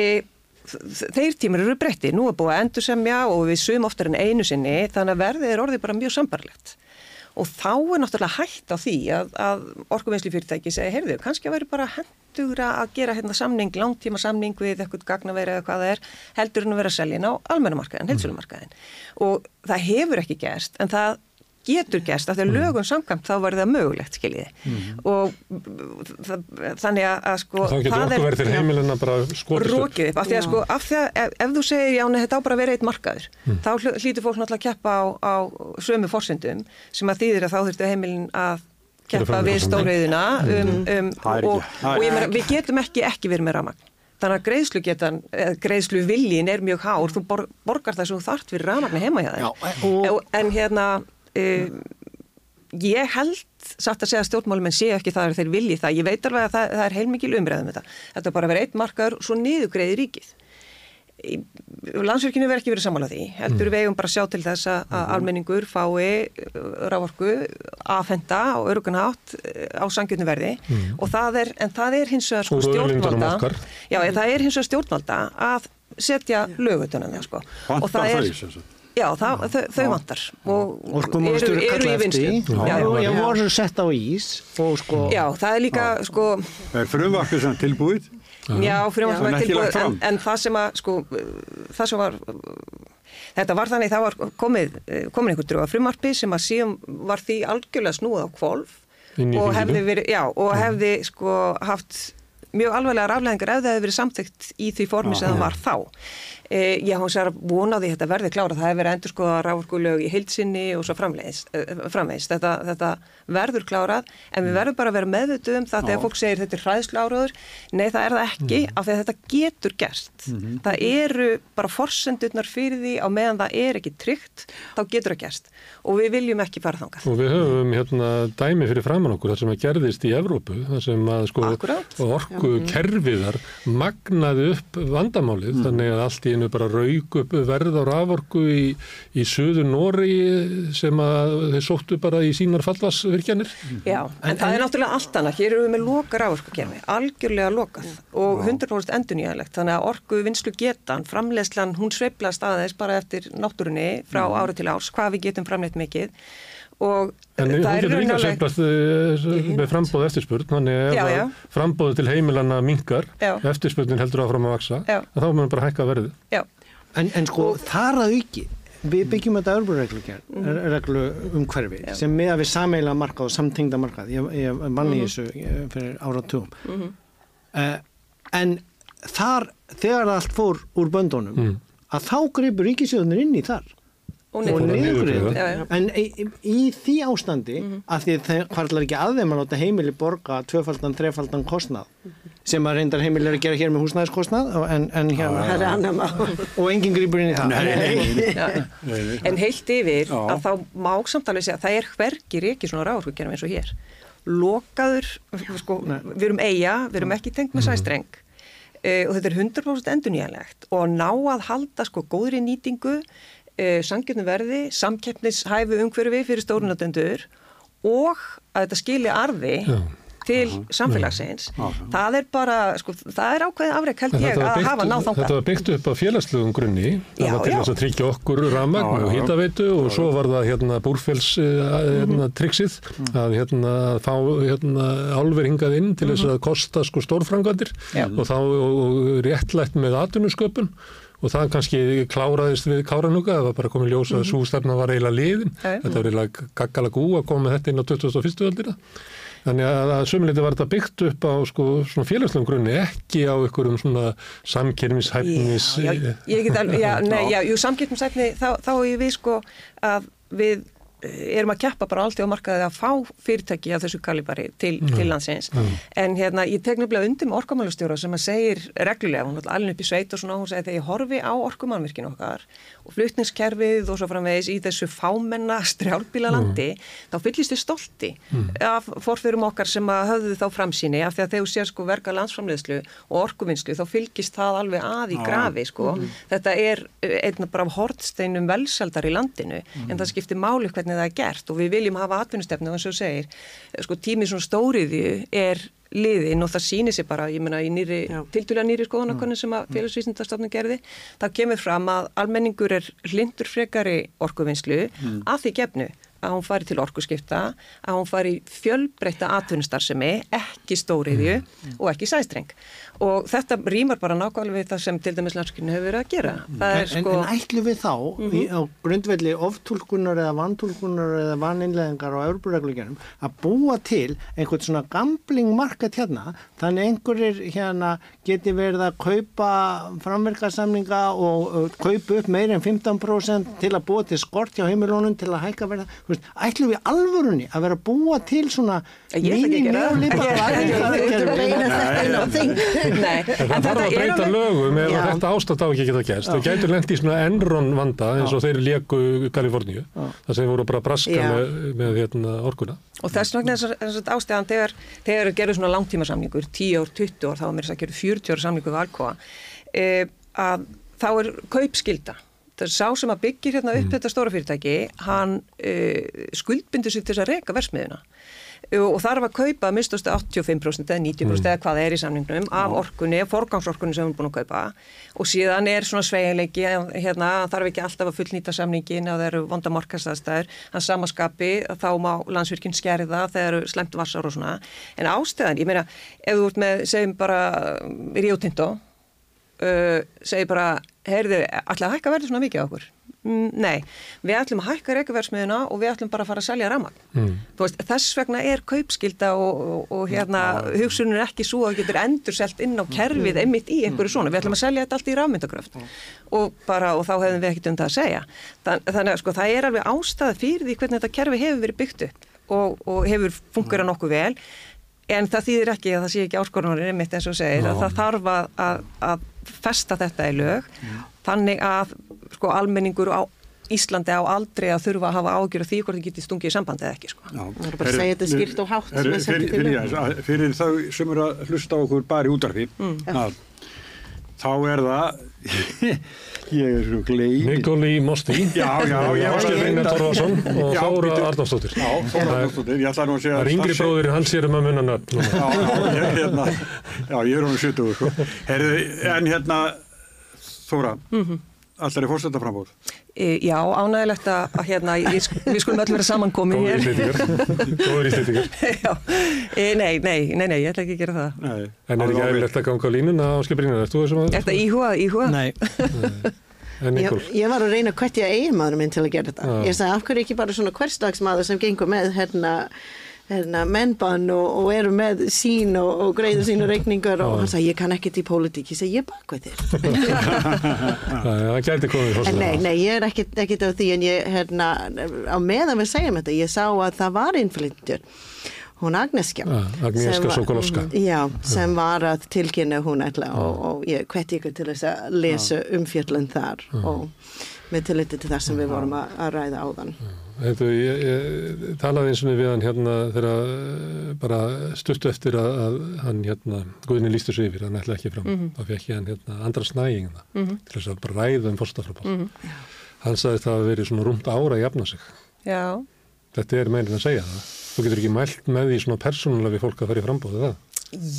þeir tímur eru breytti, nú er búið að endur semja og við sum oftar en einu sinni, þannig að verðið er orðið bara mjög sambarlegt. Og þá er náttúrulega hægt á því að, að orkuvinnslu fyrirtæki segja, heyrðu, kannski að vera bara hendugra að gera hérna samning, langtíma samning við eitthvað gagnaveri eða hvað það er, heldur en að vera inn á almennamarkaðin, heilsulumarkaðin. Og það hefur ekki gerst, en það getur gerst, af því að lögum samkvæmt þá var það mögulegt, skiljiði. Og það, þannig að, að sko... Þá getur okkur verið til heimilina bara skotist upp. rókið upp, af því að sko, af því að ef, ef þú segir já, nei, þetta á bara að vera eitt markaður þá hl- hlýtur fólk náttúrulega að keppa á, á sömu forsendum sem að þýðir að þá þurftu heimilin að keppa við stóriðina um, um, er ekki- og, er og ég meina, við getum ekki ekki verið með ramagn þannig að greiðslu getan, greiðslu viljin er mjög hár, þú bor, borgar það sem þú þart fyrir ramagni heima hjá þér. Já, og- en hérna um, ég held satt að segja að stjórnmálum en sé ekki það að þeir vilji það, ég veit alveg að það, það er heilmikil umræðum þetta, þetta er bara að vera eitt markaður svo niðugreiði ríkið. Landsverkinu verður ekki verið sammála því. Heldur við eigum bara að sjá til þess að að almenningur fái rávorku aðfenda og örugunátt á sangjörnu verði. Og það er, en það er hins vegar sko auðlindunum stjórnvalda já, það er hins vegar stjórnvalda að setja lögutunum sko. Og það er. Já, það, þau, þau vantar. Og Orkumálstjóri kalla eftir því. Já, Já, já, ég voru sett á ís og sko já, það er líka sko, Er frumvarpið sem tilbúið? já, maður ekki tilbúið en, en það sem að sko, það sem var þetta var þannig, það var komið komin einhver dröga frumarpi sem að síðan var því algjörlega snúið á kvolf í og hefði verið, já, og hefði sko haft mjög alveglega rafleðingar ef það hefði verið samþygt í því formi sem það var þá. E, ég hans er að vona á því að þetta verði klára, það hefur verið endur skoða rávorkulög í heilsinni og svo framleiðist, framleiðist. Þetta, þetta verður klárað, en við verðum bara að vera meðvituð um það þegar fólk segir þetta er hræðslu áraður, nei það er það ekki, af því að þetta getur gerst. Það eru bara forsendurnar fyrir því á meðan það er ekki tryggt, þá getur það gerst. Og við viljum ekki fara þangað. Og við höfum hérna dæmi fyrir framann okkur þar sem að gerðist í Evrópu, þar sem að sko Akkúrat. orku kerfiðar magnaði upp vandamálið, þannig að allt í einu bara rauk upp verð á raforku í, í söðu Nóri sem að þeir sóttu bara í sínar fallvarsvirkjanir. Já, en, það er náttúrulega allt annað. Hér erum við með loka rávorkukerfi, algjörlega lokað og 100% endurnýjanlegt. Þannig að orku vinslu getan, framleiðslan, hún sveiflast aðeins bara eftir náttúrunni frá ári til árs, hvað við getum framleitt mikið. Og En hún það er getur líka sveiflast með frambóð eftirspurn, þannig ef Já, já. frambóðu til heimilana minkar, Já. eftirspurnin heldur áfram að vaksa, að þá mun bara hækka verðið. Já, En, en sko, þar að auki, við byggjum þetta örbureglu reglu um hverfi sem með að við sameila markað og samtengda markað. Ég, ég vann í þessu eh, fyrir áratugum. Uh, en þar, þegar allt fór úr böndunum, Mm. að þá greipur ríkisjóðunir inn í þar. Og og niður. niðurgriða. Já, já. En í, í, í því ástandi, af því það hvarlar ekki að þeim að láta heimili borga tvöfaldan, þrefaldan kostnað, sem að reyndar heimili er að gera hér með húsnæðiskostnað, og- en, en hérna, er mál. og enginn grýpur inn í það. Nei, nei, nei. En heilt yfir Já. að þá má samtalið segja að það er hvergi ekki svona ráðurkugjörnum eins og hér. Lokaður, sko, við erum eiga, við erum ekki tengt með sæstreng uh, og þetta er 100% endurnýjanlegt og ná að halda sko góðri nýtingu, sangjörnum verði, samkeppnishæfu umhverfi fyrir stórunatöndur og að þetta skilja arði til samfélagsins. Það er bara, sko, það er ákveðið afrek held En ég að byggt- hafa náð þangað. Þetta var byggt upp á félagslegum grunni, það Já, var til já. þess að tryggja okkur rafmagn Já, já, og já. hýtaveitu og svo var það hérna búrfels hérna, triksið að hérna fá hérna álver hingað inn til þess að kosta sko stórfrangandir Já. og þá og, og réttlætt með atvinnusköpun og það kannski kláraðist við Káranúka, það var bara komið ljós að svo stefna var eiginlega liðin, þetta var eiginlega gaggala gú að koma þetta inn á 21. öldina. Þannig að, að sömuleiti var þetta byggt upp á sko, svona félagslegum grunni, ekki á einhverjum svona samkyrmishæfnis... Já, já, ég get alveg, já, nei, já, jú, samkeppnisæfni, þá, þá er við sko að við erum að keppa bara alltaf á markaði að fá fyrirtæki af þessu kalibari til, til landsins. En hérna ég tek nefnilega undir með orkumálustjóra sem að segir reglulega, hún er alveg upp í sveit og svona, hún segir þegar ég horfi á orkumálvirkinu okkar og flutningskerfið og svo framvegis í þessu fámenna strjálbíla landi þá fyllist þið stolti af forfyrum okkar sem að höfðu þá framsýni af því að þegar þú sér sko verka landsframleiðslu og orkuvinnslu þá fylgist það alveg að í grafi sko. Þetta er eh, einn bara hvernig það er gert. Og við viljum hafa atvinnustefnu eins og segir, eh, sko tími svona stóriðju er liðin og það sýnir sér bara, ég meina í nýri, tildulega nýri skoðanakonun sem að félagsvísindastofnun gerði, það kemur fram að almenningur er hlindur frekari orkuvinnslu að því gefnu að hún fari til orkuskipta, að hún fari í fjölbreytta atvinnustarfsemi, ekki stóriðju og ekki sæstreng. Og þetta rýmar bara nákvæmlega við það sem til dæmis landskynni hefur verið að gera. Það er En, sko... en ætlum við þá í, á grundvelli oftúlkunar eða vantúlkunar eða vaninnleðingar á Európa-reglugjörnum að búa til einhvern svona gambling markat hérna þannig einhverjir hérna geti verið að kaupa framverkarsamninga og, og kaupa upp meir en 15% til að búa til skort hjá heimilónum til að hækka verða ætlum við alvörunni að vera að búa til svona Ég ætla ekki að gera það. mini-neoliberal Þú ert að aðgerðir? reyna þetta inn á þing. Nei, En það þarf að breyta lögum ef þetta ástand á ekki geta gæst. Þau gætur lent í svona enron vanda eins og þeir leku Kaliforníu. Það sem voru bara braska með, með hérna, orkuna. Og þess vegna er þess að ástæðan þegar, þegar gerur svona langtíma samningur, 10 ár, 20 ár, þá er mér þess að gera 40 ára samningur við Alcoa, e, að þá er kaupskilda. Það er sá sem að byggir hérna upp þetta stóra fyrirtæki, hann e, skuldbindur sér til þess að reka versmiðuna. Og þarf að kaupa að minnstustu 85% eða 90% eða hvað er í samningnum af orkunni, forgangsorkunni sem við erum búin að kaupa. Og síðan er svona sveiginleiki hérna, þarf ekki alltaf að fullnýta samningin ef það eru vonda markastæðstæður hann samaskapi, þá má landsvirkinn skerða þegar eru slemt vassar og svona. En ástæðan, ég meina, ef þú ert með segjum bara Rio Tinto uh, segir bara heyrðu, ætla að hækka verði svona mikið á okkur? Mm, nei, við ætlum að hækka reykjaverðsmiðuna og við ætlum bara að fara að selja ramag Mm. þess vegna er kaupskilda og, og, og hérna hugsunum er ekki svo að getur endur selt inn á kerfið einmitt í einhverju svona, við ætlum að selja þetta allt í rafmyndagröft og, bara, og þá hefðum við ekkert um það að segja. Þann, þannig að sko það er alveg ástæða fyrir því hvernig þetta kerfi hefur verið byggt upp og, og hefur fungerað nokkuð vel. En það þýðir ekki að það sé ekki áskorunarinn einmitt eins og segir að það þarf að, að, að festa þetta í lög. Þannig að sko almenningur á Íslandi á aldrei að þurfa að hafa ágjör af því hvort þið getið stungið í sambandi eða ekki sko. Það er bara að segja þetta skýrt og hátt er fyrir, til fyrir, fyrir, fyrir þau sem eru að hlusta á okkur bara í útarfi að, þá er það ég er svo gleið Nikoli Mosti, ég reynda- Torfarsson og Já, Þóra. Arnáfsdóttir. Já, Þóra Arnáfsdóttir, ég ætla nú að segja Það er yngri bróðir, hann sér um að munna nöfn. núna. Já, já, ég, hérna, já, ég er honum 70 sko. En hérna Þóra, allar er fórstættaframbóð E, já, ánægilegt að, að hérna, ég, við skulum öll vera samankomin Góður hér. Góður íslendingar. já, e, nei, nei, nei, nei, ég ætla ekki að gera það. Nei, En er ekki eðlilegt að ganga á línuna á skiprinina? Ertu þessum að... Er þetta íhuga, íhuga? Nei, En Ég, ég var að reyna hvert ég eigin maður minn til að gera þetta. Já. Ég sagði, af hverju ekki bara svona hversdagsmaður sem gengur með hérna, hérna, mennbann og, og eru með sín og, og greiður sínu reikningar og hann sagði ég kann ekkert í pólitík, ég segi ég bakveð þér. Það gæti komið nei, nei, ég er ekkert, ekkert á því en ég, hérna, á meðan við segjum þetta, ég sá að það var innflyttur, hún Agneskja. Var- Sokolowska. Já, sem var að tilkynna hún ætla og, og ég hveti ykkur til þess að lesa umfjöllun þar og með tilliti til það sem við vorum að, að ræða áðan. Þetta, ég, ég talaði eins og við hann hérna þegar eh, bara stuttu eftir að, að hann hérna, Guðni lístu sig yfir, hann ætla ekki fram. Þá fekk ég hann hérna andra snægingna til þess að bara ræða um fórstafrabóð. Hann sagði það að verið svona rúmt ára að jafna sig. Já, Þetta er meirinn að segja það. Þú getur ekki mælt með því svona persónulega við fólk að fara í frambóðu það.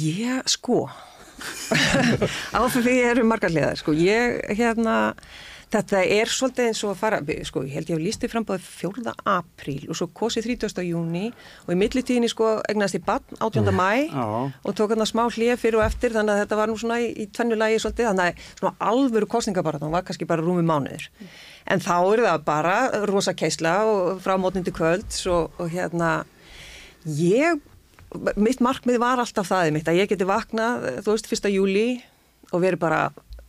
ég, sko, á því eru margar hliðar, sko, ég, hérna, þetta er svolítið eins og að fara, sko, ég held ég hef lístið frambóðið 4. apríl og svo kosið 30. júni og í millitíðinni, sko, egnast í bann 18. mæ Já. og tók hann að smá hlýja fyrir og eftir þannig að þetta var nú svona í, í tvennulagi svolítið þannig að svona alvöru kostningabaratan var kannski bara rúmi mánuður en þá er það bara rosa keisla og frá mótnindi kvölds og, og hérna ég, mitt markmið var alltaf það mitt að ég geti vaknað, þú veist, fyrsta júli og verið bara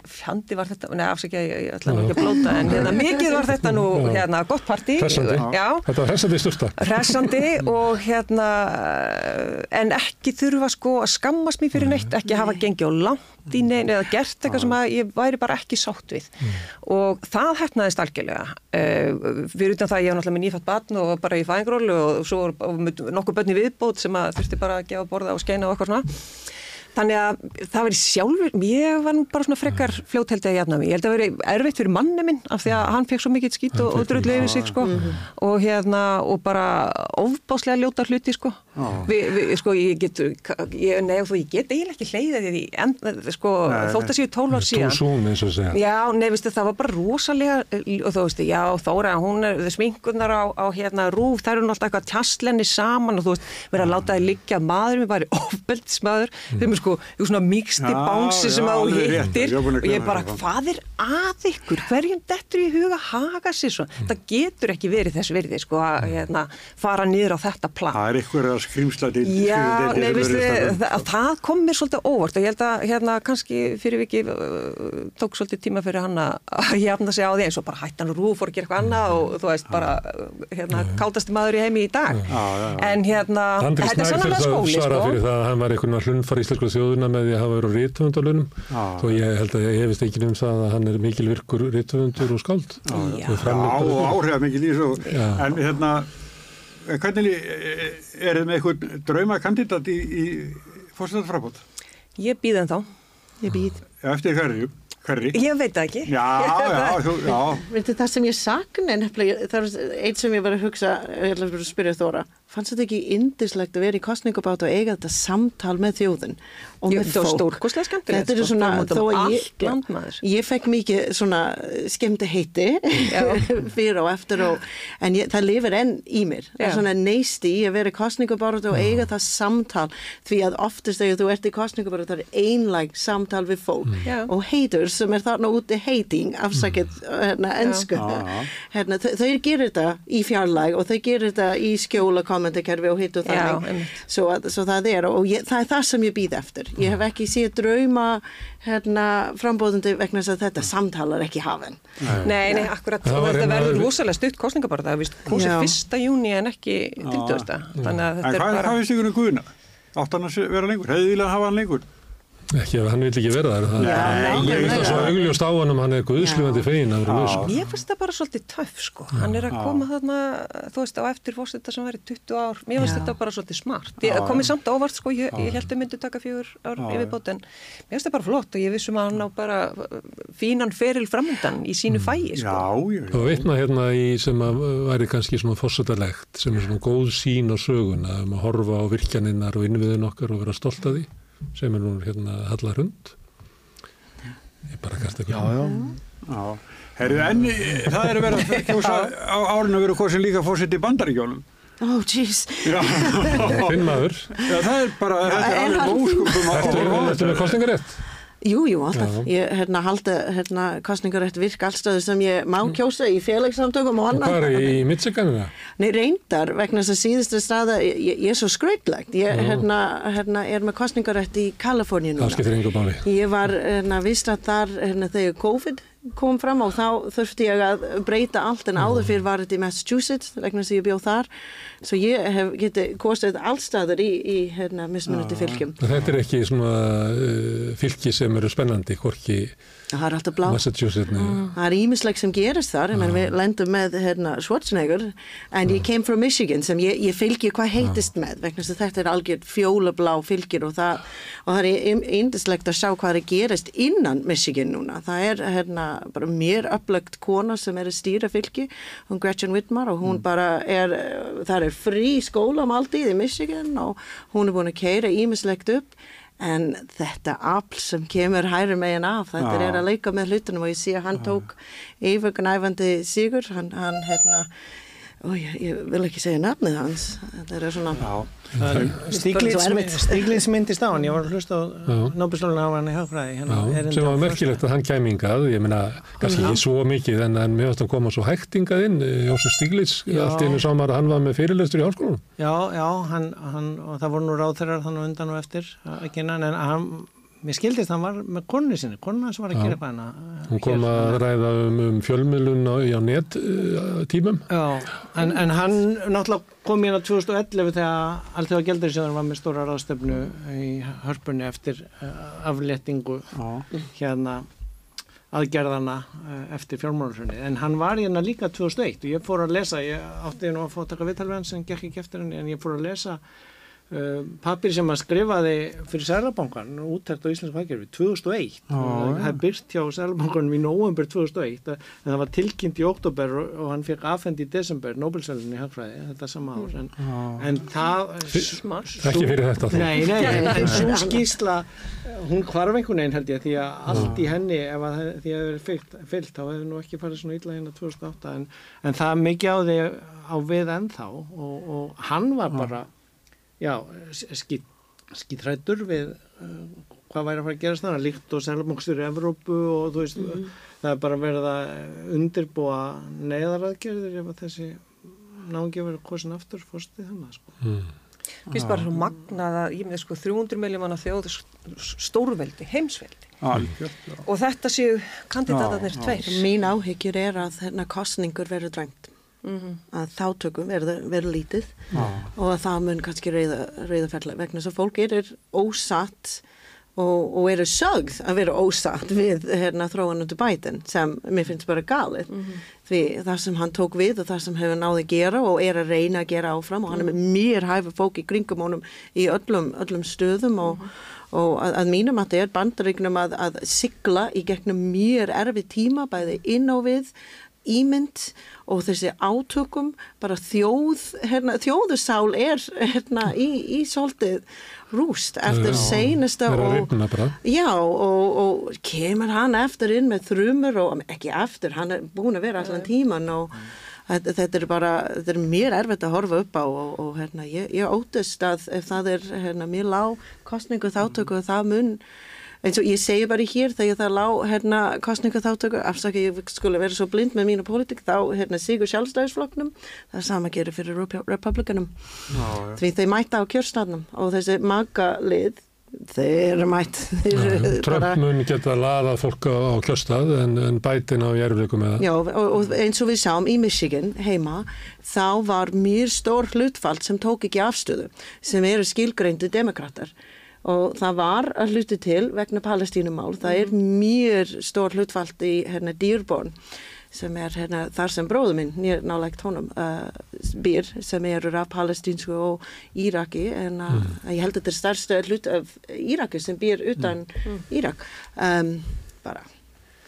fjandi var þetta, neða afsækja, ég, ég ætla nú ekki að blóta en hérna, mikið var þetta nú hérna, gott partí Hressandi. Þetta var hressandi styrsta. hressandi og hérna en ekki þurfa sko að skammast mér fyrir neitt, ekki hafa gengið á langt í neina eða gert eitthvað sem að ég væri bara ekki sátt við. Og það hefnaðist algjörlega. Uh, fyrir utan það að ég hef náttúrulega með nýfætt batn og var bara í fæðingrólu og svo var nokkuð börn í viðbót sem að þurfti bara að gefa borða og skeina og eitthvað svona Þannig að það veri sjálfur, ég var nú bara svona frekar fljótheldi að jafna mig. Ég held að það veri erfitt fyrir manni minn af því að hann fekk svo mikið skýt og, og drullu yfir sig sko. Og hérna og bara ofbáslega ljóta hluti sko. Vi, vi, sko ég get, ég, nei og þú, ég get eiginlega ekki hleyðið því en sko Nei, þótt að séu tólvar Too síðan. soon eins og segja. Já, nei, veistu, það var bara rosalega og þú veist, já, Þóra, hún er sminkunar á, á hérna rúf, það eru alltaf eitthvað tjastlenni saman og þú veist, verið að láta það er sko, eitthvað svona mýksti Já, bánsi sem á hittir. og ég bara, hvað er að ykkur? Hverjum dettur í huga að haga sér svo? Það getur ekki verið þess virði sko, að hérna, fara niður á þetta plan. Það er ykkur að skrimsla til Já, nei, veistu, það, það kom mér svolítið óvart og ég held að hérna kannski fyrir viki uh, tók svolítið tíma fyrir hann að jafna sig á því eins og bara hættan og rúf fór að gera eitthvað annað og þú veist bara uh, hérna kátasti maður í heimi í dag. Já, já, já. en hérna, þetta er sannlega þurfti að skóli sko það þjóðuna með því að hafa verið rítvöndalunum þó ég held að ég hefist ekki um það að hann er mikil virkur rítvöndur og skáld. Já. Og Já, og áhrif mikið í þessu. En hérna hvernig lí- er þið með eitthvað draumakandidat í, í fórstæðarfrabót Ég býð en þá, Ég býð. eftir hverju, hverri. Ég veit það ekki. Já, já, þú, já. Veitu það sem ég sakna, nefnilega, það er eitt sem ég var að hugsa, ég ætla að spyrja Þóra, fannst þetta ekki indislegt að vera í kostningabát og eiga þetta samtal með þjóðin? Og með fólk? stórkostlega skemmtilegt, Þetta er sko, svona, þó að ég, ég fekk mikið svona skemmti heiti fyrir og eftir og, en ég, það lifir enn í mér. Það er svona neist í að vera í kostningabát og eiga það samtal því að oftast þegar þú ert í kostningabát það er einlæg samtal við fólk. Já. og haters sem er þarna úti hating, afsakið hérna, ennsku. Já, já. Hérna, þau, þau gerir þetta í fjarlæg og þau gerir þetta í skjóla kommentakerfi og hitt og Já, þannig. Svo, að, svo það er og ég, það er það sem ég býð eftir. Ég hef ekki séð drauma hérna, frambóðandi vegna þess að þetta samtalar ekki hafinn. Nei, nei, akkurat, Það þetta hérna- verður rosalega stutt kostningabarða, það er vist kosið fyrsta júni en ekki 30. Þannig að en þetta er hvað, bara... hvað finnst ykkur um Guðuna? átt hann að vera lengur, hefði viljað hafa hann lengur Ekki ef hann vil ekki vera þar. Það, Já, ég veist það svo augljóst á hann hann er guðslifandi fegin að vera Já. laus. Mér finnst það bara svolítið töff sko, hann er að Já. koma þarna, þú veist, á eftir fórsetta sem væri 20 ár, mér finnst Já. þetta bara svolítið smart. Ég Já. komið samt á óvart sko, ég, ég held að myndi taka fjögur ár Já, yfirbót en mér finnst það bara flott og ég vissum að hann á bara fínan feril framöndan í sínu fæi sko. já, já, Og veitna hérna í sem að væri kannski svona fórsetalegt, sem er svona góð sín á söguna um að horfa á virkjaninnar og innviðin okkar og vera stolt að því, sem er nú hérna Hallar Hund. Ég bara kasta ykkur. Já, já. já. Herru, en eh, það er að vera að kjósa á árinu að vera kosin líka fórsett í bandaríkjólum Oh, jeez. já, Finn maður, já, það er bara þetta er er alveg móskupum ertu, ertu með kostningarétt? Jú, jú, alltaf. Ég hérna, haldi hérna, kostningarætt virk allstöðu sem ég má kjósa í félagssamtökum og annað. hvað er í Michiganina? Nei, reyndar, vegna þess að síðustu staða, ég, ég er svo skrautlegt. Ég hérna, hérna, er með kostningarætt í Kaliforníu Það núna. skiptir yngur máli. Ég var hérna, vist að þar hérna, þegar COVID kom fram og þá þurfti ég að breyta allt en áður fyrir var þetta í Massachusetts vegna að ég bjóð þar. Svo ég hef getið kostið allstaður í, í hérna, mismunandi fylgjum. Þetta er ekki svona uh, fylki sem eru spennandi, hvorki það er alltaf blá. Massachusetts. Mm. það er ímislegt sem gerist þar, menn við lendum með hérna, Schwarzenegger en ég came from Michigan sem ég, ég fylgi hvað heitist með vegna þetta er algjör fjólablá fylgir og það, og það er yndislegt að sjá hvað er að gerast innan Michigan núna, það er bara mér upplögt kona sem er að stýra fylgi, hún Gretchen Whitmar og hún bara er, það er frí skólamaldið í Michigan og hún er búin að keira ímislegt upp en þetta afl sem kemur hæri megin af, þetta Já. er að leika með hlutunum og ég sé að hann tók yfirgnæfandi sigur, hann, hann hérna, ó, ég, ég vil ekki segja nafnið hans, þetta er svona. Stíglitz myndist á hann, ég var að hlusta á. Nóbelslónu á hann í hagfræði hérna, sem var merkilegt að hann kæmi hingað, ég meina, kannski ekki svo mikið en, en mér varst að koma svo hægt hingað inn, eh, Jósef Stiglitz, Já. allt einu samar að hann var með fyrirlestur í háskólanum. Já, já, hann, hann, og það voru nú ráþeirar þannig á undan og eftir að kynna, en hann, mér skildist hann var með konu sinni, konu hans var að Já. gera eitthvað hana. Hún kom að ræða um, um fjölmiðlun á, á net uh, tímum. Já, en, en hann náttúrulega kom hérna 2011 þegar alltaf gældurisjóðan var með stóra ráðstöfnu í hörpunni eftir uh, afléttingu hérna aðgerðana eftir fjármálarsunni en hann var hérna líka 2001 og ég fór að lesa, ég átti nú að fá að taka viðtal við hann sem gekk ekki eftir henni en ég fór að lesa uh, papir sem hann skrifaði fyrir Sælabankan úttækt á Íslandsku hagkerfi 2001 Já, og það er byrt hjá Sælabankanum í november 2001 en það var tilkynnt í oktober og, hann fekk afhend í desember Nobelsælunni í hagfræði þetta sama ár en, en það. Ekki fyrir þetta. þó. Nei, nei, en, en svo skýsla hún hvarf einhvern veginn held ég því að allt í henni ef að því að það er fyllt, fyllt þá hefur nú ekki farið svona illa hérna 2008 en, en það mikið á því á við ennþá og, og hann var bara já, skýt, skýtrættur við uh, hvað væri að fara að gerast þannig líkt og selmókstur í Evrópu og þú veist það er bara verið að undirbúa neyðaraðgerðir ef að þessi náðungi verið kosin aftur fórstið þannig sko. Mm. Finnst bara svo magnað að ég með sko 300 miljómanna þjóð stórveldi, heimsveldi algjört, já. og þetta séu kandidatarnir tveir. mín áhyggjur er að hérna kostningur verður dræmt Mhm. að þáttökum verður, lítið. Já. og að það mun kannski reyða, reyða ferla vegna þess að fólk er ósatt og, og eru sögð að vera ósatt við hérna, þróanundu bætin sem mér finnst bara galið. Því það sem hann tók við og það sem hefur náði að gera og er að reyna að gera áfram og hann er með mér hæfi fólk í kringum honum í öllum, öllum stöðum og, og að, að mínum að það er bandaríknum að, að sigla í gegnum mér erfi tíma bæði inn á við ímynd og þessi átökum bara þjóð, hérna, þjóðusál er hérna í, í svolítið rúst eftir Já, seinasta og já og, og kemur hann eftir inn með þrumur og ekki eftir, hann er búin að vera allan tíman og þetta, þetta er bara, þetta er mér erfitt að horfa upp á og, og hérna, ég, ég óttist að ef það er hérna, mér lág kostningu þáttöku það mun eins og ég segi bara hér þegar það lág hérna, kostningu þáttöku, afsaka ég skulle vera svo blind með mínu pólitík, þá hérna, sigur sjálfstæðisflokknum, það er sama gerir fyrir Repu- republikanum, já. því þeir mæta á kjörstafnum og þessi magalið þeir eru mætt mun geta laðað fólk á, kjörstað en, en bætin á jærfleikum með það. Já, og, og eins og við sáum í Michigan heima, þá var mjög stór hlutfald sem tók ekki afstöðu sem eru skilgreindu demokrater og það var að hluti til vegna palestínumál, það er mjög stór hlutfald í hérna dýrborn sem er hérna þar sem bróðu minn nýr nálægt honum uh, býr sem eru af palestínsku og Íraki en uh, ég held að þetta er stærsta hlut af Íraki sem býr utan Írak. Um, bara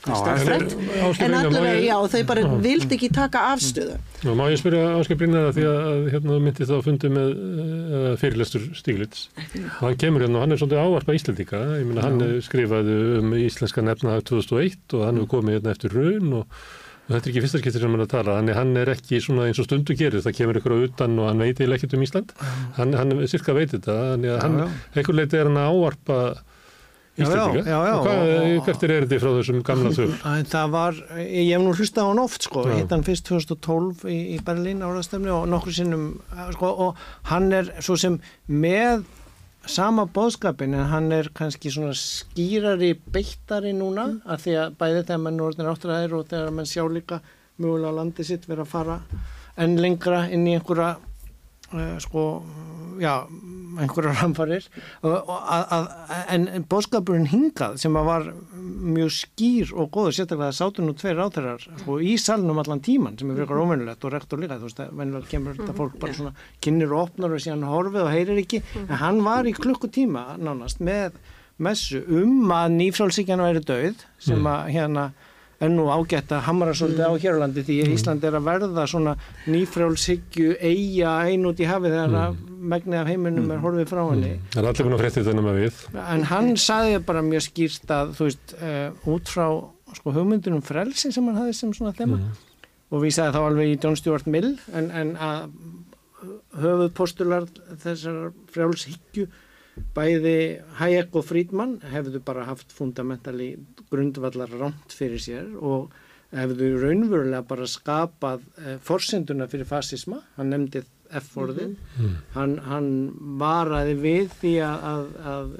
Já, Ásgeir en allavega, já, þau bara vildi ekki taka afstöðu. Nú, má ég spyrja Áskei Brynjar að því að hérna myndi þá fundi með uh, fyrirlestur Stíglitz og hann kemur hérna og hann er svolítið ávarpa Íslandíka ég meina hann skrifaði um íslenska nefna 2001 og hann hefur komið hérna eftir raun og, þetta er ekki fyrsta skiptir sem hann er að tala. Þannig hann er ekki eins og stundu gerir. Það kemur ykkur á utan og hann veit eiginlega ekkert um Ísland. Hann, hann er sirka veit þetta. Þannig að hann, Já, já. einhver leiti er hann að ávarpa Íslendinga. já, já, Og hvað, og- hvert er erindi frá þessum gamla þögl? En það var, ég hef nú hlustað á hann oft sko, Já. hitt hann fyrst 2012 í, í Berlín áraðstefni og nokkur sinnum sko, og hann er svo sem með sama bóðskapin en hann er kannski svona skýrari beittari núna af því að bæði menn er orðin áttræðir og þegar menn sjá líka mögulega landið sitt vera að fara enn lengra inn í einhverja uh, sko, já einhverja ramfarir að, að, en, en bóðskapurinn hingað sem að var mjög skýr og góður, sérstaklega það sátu nú tveir ráþeirar sko, í salnum allan tíman sem er fyrir ómennilegt og rektor líka, þú veist að venjulega kemur þetta fólk bara svona kynir og opnar og síðan horfið og heyrir ekki, en hann var í klukkutíma nánast með messu um að nýfrálsíkjan væri döið sem að hérna er nú ágætt að hamra svolítið á hérlandi því að Ísland er að verða svona nýfrálsíkju eiga ein út í hafið þegar að megnið af heiminum er horfið frá henni. Það er allir búin að frétti þetta með við. en hann sagði bara mjög skýrt að þú veist, uh, út frá sko, hugmyndunum frelsi sem hann hafði sem svona þema. Og vísaði þá alveg í John Stuart Mill en, en að höfuð postular þessar frjálshyggju bæði Hayek og Friedman hefðu bara haft fundamentali grundvallar rámt fyrir sér og hefðu raunverulega bara skapað eh, forsenduna fyrir fasisma, hann nefndi F-orðið, hann, hann varaði við því að, að, að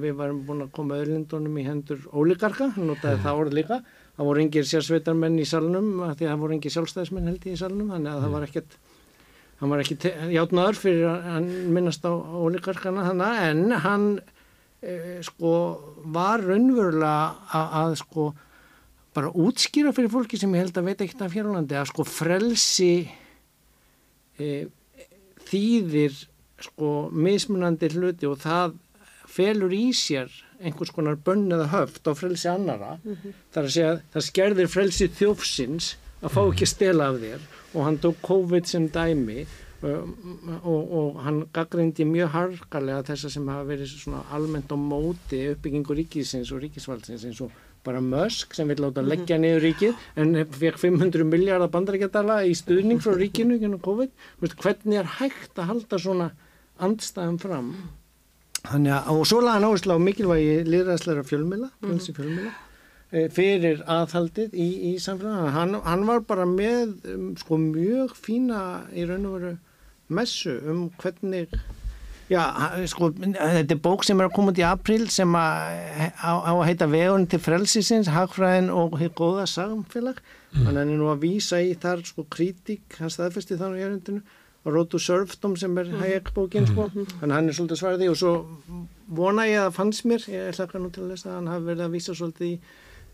við varum búin að koma öðlindunum í hendur ólíkarka, hann notaði það orð líka, það voru engir sérsveitarmenn í salnum, af því að það voru engir sjálfstæðismenn held í salnum, þannig að það var ekkert hann var ekki játnaður fyrir að hann minnast á ólíkarkana þannig en hann e, sko var raunverulega að, sko bara útskýra fyrir fólki sem ég held að veit ekkert af hérlandi að sko frelsi e, þýðir sko mismunandi hluti og það felur í sér einhvers konar bönn eða höft á frelsi annara þar að segja það skerðir frelsi þjófsins að fá ekki stela af þér og hann tók COVID sem dæmi um, og, og hann gaggrindi mjög harkalega þessa sem hafa verið svona almennt á móti uppbyggingu ríkisins og ríkisvaldsins eins og bara Musk sem vil láta leggja niður ríkið en fekk 500 miljardar bandarækjadala í stuðning frá ríkinu COVID. Hvernig er hægt að halda svona andstæðum fram? Þannig að, og svo laði hann áherslu á mikilvægi liðræðsleira fjölmila, fjölsi fjölmila fyrir aðhaldið í, í samfélaginu. Hann, hann var bara með um, sko mjög fína í raun og veru messu um hvernig Já, sko, þetta er bók sem er að koma út í april sem að, á, á að heita Vegun til frelsisins, Hagfræðin og hér góða samfélag. Að hann er nú að vísa í þar sko kritík, hann staðfesti þannig í erindinu, og Road to Serfdom sem er Hayek bókin, sko. Þannig að hann er svolítið svarði og svo vona ég að fannst mér, ég ætla nú til að lesa að hann hafi verið að vísa svolítið í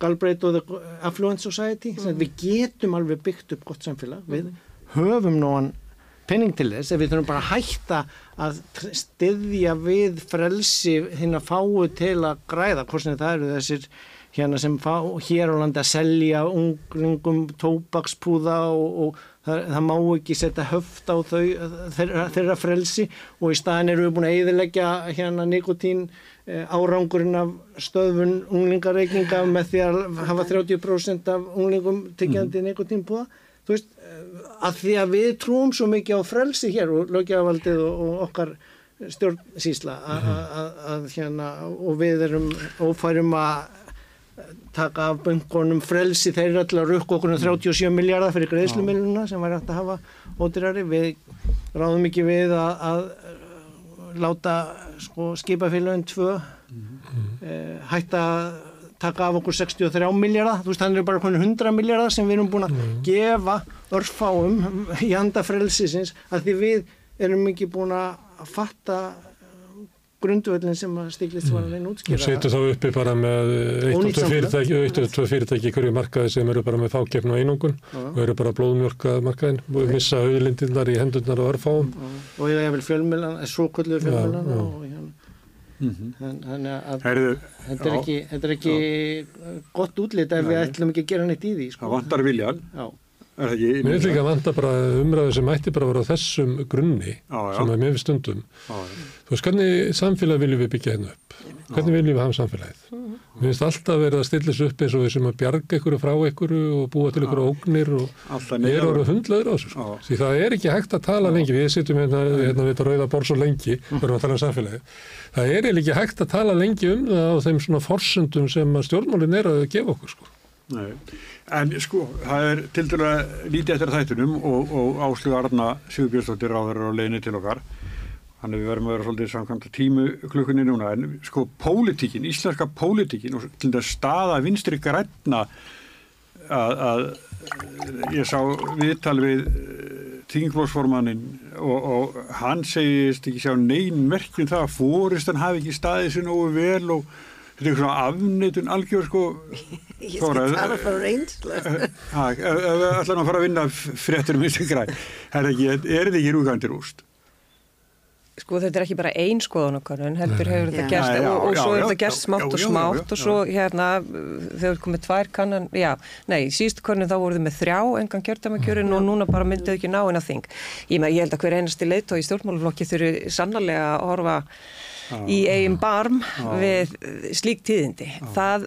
Galbraith og the Affluent Society. Mm. Við getum alveg byggt upp gott samfélag, við höfum nógan penning til þess ef við þurfum bara að hætta að styðja við frelsi hinn að fáu til að græða hvort sem það eru þessir hérna sem fá hér á landi að selja unglingum tóbakspúða og, og það, það má ekki setja höft á þau þeirra, þeirra frelsi. Og í staðin eru við búin að eyðileggja hérna nikotín eh, árangurinn af stöðfun unglingareikinga með því að hafa 30% af unglingum tekjandi mm. nikotínpúða þú veist, eh, að því að við trúum svo mikið á frelsi hér og lögjavaldið og, og okkar stjórnsýsla að, að, að hérna og við erum ófærum að taka af böngunum frelsi þeir eru alltaf rukk okkur um 37 miljardar fyrir greiðslumiluna sem væri hægt að hafa ódýrari. Við ráðum ekki við að, að láta sko, skipafélagin tvö eh, hætta að taka af okkur 63 miljardar þú veist þannig er bara konur 100 miljardar sem við erum búin að gefa örfáum í handa frelsisins að því við erum ekki búin að fatta grundvöldin sem að stiglist var að reyna útskýra setur þá uppi bara með eitt og tvö fyrirtæki, eitt og tvö fyrirtæki í hverju markaði sem eru bara með fákefn og einungun og eru bara blóðmjörkað markaðin og missa auðlindirnar í hendurnar og örfáum. og ég hef vel fjölmjölan, svo kvöldu fjölmjölan já. og hérna. Þann- þannig að Herðu, þetta er ekki, þetta er ekki gott útlit ef við ætlum ekki að gera neitt í því sko. það vantar viljan, já, er það ekki? Mér finnst líka að vanta bara umræðu sem mætti bara vera á þessum grunni já. sem er mér við stundum. Já, já. Þú veist, hvernig samfélag viljum við byggja hérna upp? Hvernig viljum við hafa samfélagið? Við finnst alltaf verið að stilla þessu upp eins og við sem að bjarga ykkur frá ykkur og búa til ykkur ógnir og erum niður. orðið hundlaður á þessu. Sko. Því það er ekki hægt að tala lengi, við sittum hérna, hérna við þetta rauða bor svo lengi, við erum að tala um samfélagi. Það er ekki hægt að tala lengi um það á þeim svona forsendum sem að stjórnmálinn er að gefa okkur. Sko. Nei. En sko, það er til dæla lítið eftir þættunum og, og Áslug Arna Sigurbjörnsdóttir ráður á leiðinni til okkar. Þannig við verðum að vera svolítið samkvæmt tímu klukkunni núna. En sko, pólitíkin, íslenska pólitíkin og til dæla staða vinstri græna að, að ég sá viðtal við þingflósformannin og, og hann segist ekki sjá neyn merkjum það að fóristan hafi ekki staðið sér nógu vel og þetta er svona afneitun algjör sko. Ég skal tala frá við ætlum að fara að vinna fréttur um þessi græn, er ekki- er þetta ekki rúgandi rúst? Sko þetta er ekki bara ein skoðanakonun, heldur hefur þetta gerst Já, já, og, og já, svo já, þetta gerst smátt og smátt og svo hérna þegar við komum tvær kannan, já, nei, síðustu konun þá voruð með þrjá engan kjördæmakjörin og núna bara myndið ekki ná inn að þing. Ég, með, ég held að hver einasti leitt og í stjórnmáluflokki þurfi sannarlega að horfa í eigin barm við slík tíðindi. Það,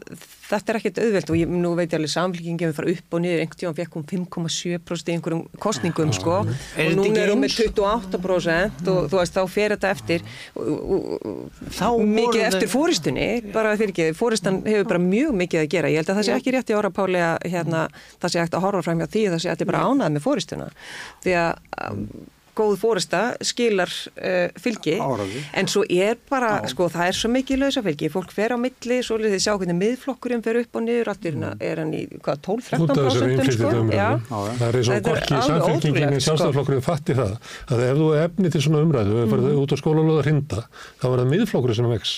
þetta er ekkert auðvelt og ég, nú veit ég alveg samfélkingin við fara upp og niður, einhvern tíðan fekk hún 5,7% í einhverjum kostningum sko. Og ekki er hún með 28% og þú veist þá fer þetta eftir og, og, og, mikið eftir fóristunni bara fyrir ekki, fóristan hefur bara mjög mikið að gera. Ég held að það sé ekki rétt í ára Páli að hérna, það sé hægt að horfa fram hjá því það sé allir bara ánað með fóristuna því að góð fórista skilar uh, fylgi Áraði. en svo er bara, sko það er svo mikið lausa fylgi, fólk fer á milli svo þið sjá hvernig miðflokkurinn fer upp og niður allir mm. er hann í hvað, 12-13% Út af þessari sko? Það er eins og er samfélkingin ótrúlegt, í sko. sjálfstæðarflokkurinn fatti það að ef þú er efni til svona umræðu og mm. farið út á skólalóða hrinda þá er það miðflokkurinn sem vex.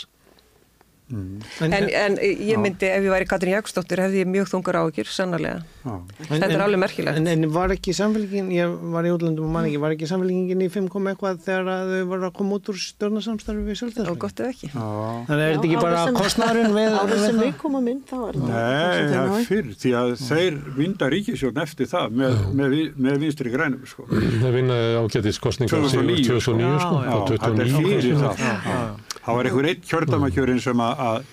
En, en ég myndi, ef ég væri Katrin Jakobsdóttir hefði ég mjög þungar áhyggjur, sannarlega. Já. Þetta er alveg merkilegt. En, en var ekki samfélgin, ég var í útlöndum og man ekki, var ekki samfélgingin í 5 kom eitthvað þegar að þau voru að koma út úr stjórnarsamstarfi við Og sjálfstæðsflokk? gott ef ekki. Já. Þannig er þetta ekki bara kostnæðurinn við, sem það? við komum inn þá er það. Nei, það er fyrr, því að þeir vinda ríkisjón eftir það með, með, vi- með vinstri grænum, sko. Það vinnaði ágætis kostningar 2009, 2009 Já, á Já, þetta 29 fyrir kosningar. það. Var einhver eitt kjördamakjörin sem að, að